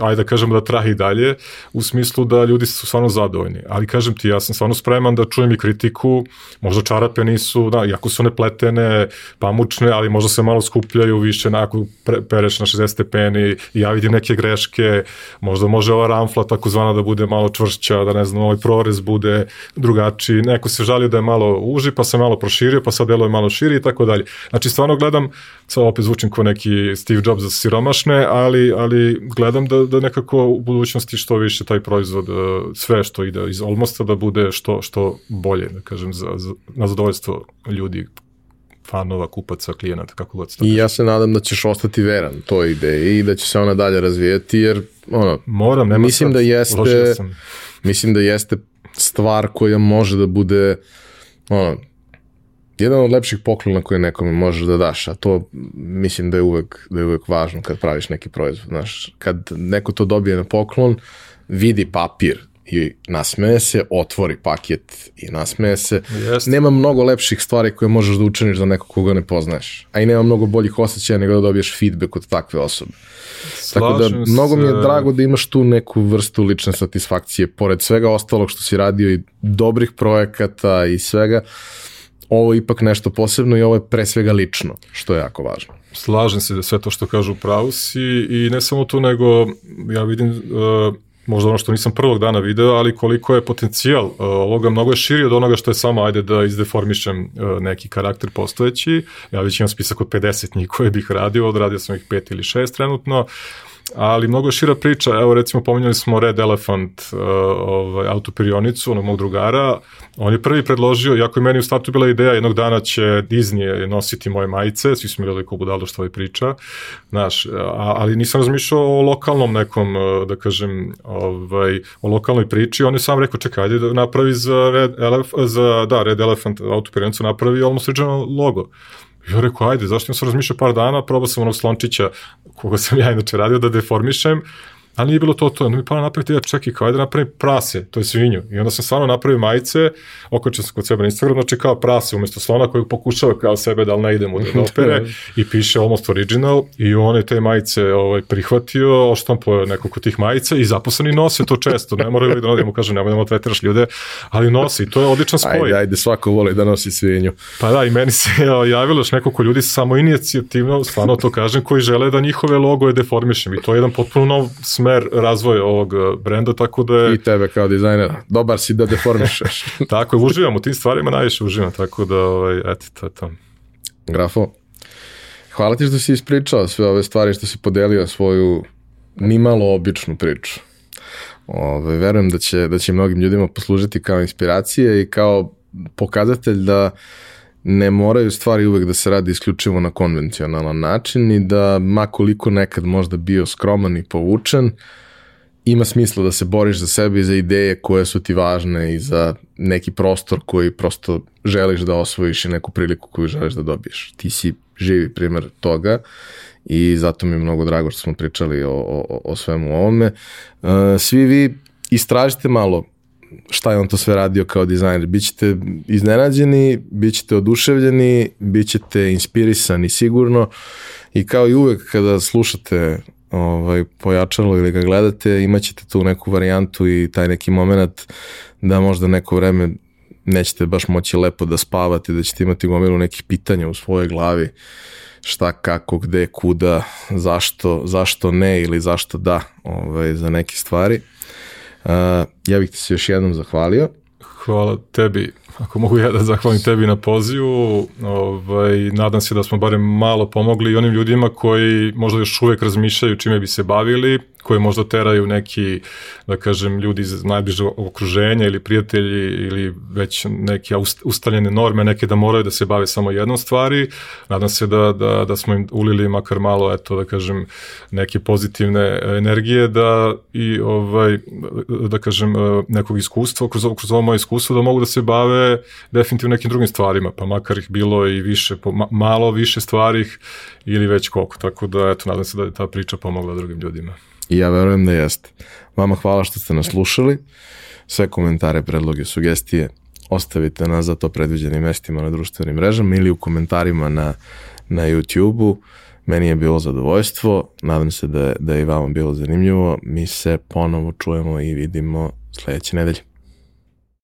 ajde da kažemo da trahi dalje, u smislu da ljudi su stvarno zadovoljni. Ali kažem ti, ja sam stvarno spreman da čujem i kritiku, možda čarape nisu, da, iako su one pletene, pamučne, ali možda se malo skupljaju više, na, ako pre, pereš na 60 stepeni i ja vidim neke gre greške, možda može ova ramfla takozvana da bude malo čvršća, da ne znam, ovaj prorez bude drugačiji, neko se žalio da je malo uži, pa se malo proširio, pa sad deluje malo širi i tako dalje. Znači, stvarno gledam, sad opet zvučim kao neki Steve Jobs za siromašne, ali, ali gledam da, da nekako u budućnosti što više taj proizvod, e, sve što ide iz Olmosta da bude što, što bolje, da kažem, za, za, na zadovoljstvo ljudi fanova, kupaca, klijenata, kako god se I ja se nadam da ćeš ostati veran toj ideji i da će se ona dalje razvijeti, jer ono, Moram, nema mislim sad, da jeste, mislim da jeste stvar koja može da bude ono, jedan od lepših poklona koje nekome možeš da daš, a to mislim da je uvek, da je uvek važno kad praviš neki proizvod, znaš, kad neko to dobije na poklon, vidi papir, i nasmeje se, otvori paket i nasmeje se. Jest. Nema mnogo lepših stvari koje možeš da učiniš za nekog koga ne poznaješ. A i nema mnogo boljih osjećaja nego da dobiješ feedback od takve osobe. Slažem Tako da, mnogo se... mi je drago da imaš tu neku vrstu lične satisfakcije, pored svega ostalog što si radio i dobrih projekata i svega, ovo je ipak nešto posebno i ovo je pre svega lično, što je jako važno. Slažem se da sve to što kažu pravu si i ne samo to, nego ja vidim uh, možda ono što nisam prvog dana video, ali koliko je potencijal uh, ovoga mnogo je širi od onoga što je samo, ajde da izdeformišem uh, neki karakter postojeći. Ja već imam spisak od 50 njih koje bih radio, odradio sam ih pet ili šest trenutno ali mnogo šira priča, evo recimo pominjali smo Red Elephant uh, ovaj, autoperionicu, onog mog drugara, on je prvi predložio, jako je meni u startu bila ideja, jednog dana će Disney nositi moje majice, svi smo gledali ko budalo što je priča, znaš, a, ali nisam razmišljao o lokalnom nekom, uh, da kažem, ovaj, o lokalnoj priči, on je sam rekao, čekaj, ajde da napravi za Red, Elef, za, da, Red Elephant autoperionicu, napravi almost original logo. Ja rekao, ajde, zašto sam se razmišljao par dana, probao sam onog slončića koga sam ja inače radio da deformišem, ali nije bilo to to. Onda mi pala napraviti, ja čekaj, kao da napravim prase, to je svinju. I onda sam stvarno napravio majice, okačio sam kod sebe na Instagram, znači kao prase, umesto slona koji pokušava kao sebe da li ne idemo da opere i piše almost original i on je te majice ovaj, prihvatio, oštampo neko kod tih majica i zaposleni nose to često, ne moraju da mu kažem, nemoj da tretiraš ljude, ali nosi i to je odličan spoj. Ajde, ajde, svako voli da nosi svinju. Pa da, i meni se javilo još nekoliko ljudi samo inicijativno, stvarno to kažem, koji žele da njihove logoje deformišem i to je jedan potpuno nov smer razvoja ovog uh, brenda, tako da je... I tebe kao dizajner, dobar si da deformišeš. tako je, uživam u tim stvarima, najviše uživam, tako da, ovaj, eto, to je to. Grafo, hvala ti što si ispričao sve ove stvari, što si podelio svoju nimalo običnu priču. Ove, verujem da će, da će mnogim ljudima poslužiti kao inspiracije i kao pokazatelj da ne moraju stvari uvek da se radi isključivo na konvencionalan način i da makoliko nekad možda bio skroman i povučen, ima smisla da se boriš za sebe i za ideje koje su ti važne i za neki prostor koji prosto želiš da osvojiš i neku priliku koju želiš da dobiješ. Ti si živi primer toga i zato mi je mnogo drago što smo pričali o, o, o svemu ovome. Uh, svi vi istražite malo šta je on to sve radio kao dizajner. Bićete iznenađeni, bićete oduševljeni, bićete inspirisani sigurno i kao i uvek kada slušate ovaj, pojačalo ili ga gledate, imaćete tu neku varijantu i taj neki moment da možda neko vreme nećete baš moći lepo da spavate, da ćete imati gomilu nekih pitanja u svojoj glavi šta, kako, gde, kuda, zašto, zašto ne ili zašto da ovaj, za neke stvari. Uh, ja bih ti se još jednom zahvalio. Hvala tebi. Ako mogu ja da zahvalim tebi na pozivu, ovaj, nadam se da smo barem malo pomogli i onim ljudima koji možda još uvek razmišljaju čime bi se bavili, koje možda teraju neki, da kažem, ljudi iz najbližeg okruženja ili prijatelji ili već neke ustaljene norme, neke da moraju da se bave samo jednom stvari. Nadam se da, da, da smo im ulili makar malo, eto, da kažem, neke pozitivne energije da i, ovaj, da kažem, nekog iskustva, kroz, kroz ovo moje iskustvo da mogu da se bave definitivno nekim drugim stvarima, pa makar ih bilo i više, malo više stvari ili već koliko. Tako da, eto, nadam se da je ta priča pomogla drugim ljudima. I ja verujem da jeste. Vama hvala što ste nas slušali. Sve komentare, predloge, sugestije ostavite na za to predviđenim mestima na društvenim mrežama ili u komentarima na, na YouTube-u. Meni je bilo zadovoljstvo, nadam se da, da je i vama bilo zanimljivo. Mi se ponovo čujemo i vidimo sledeće nedelje.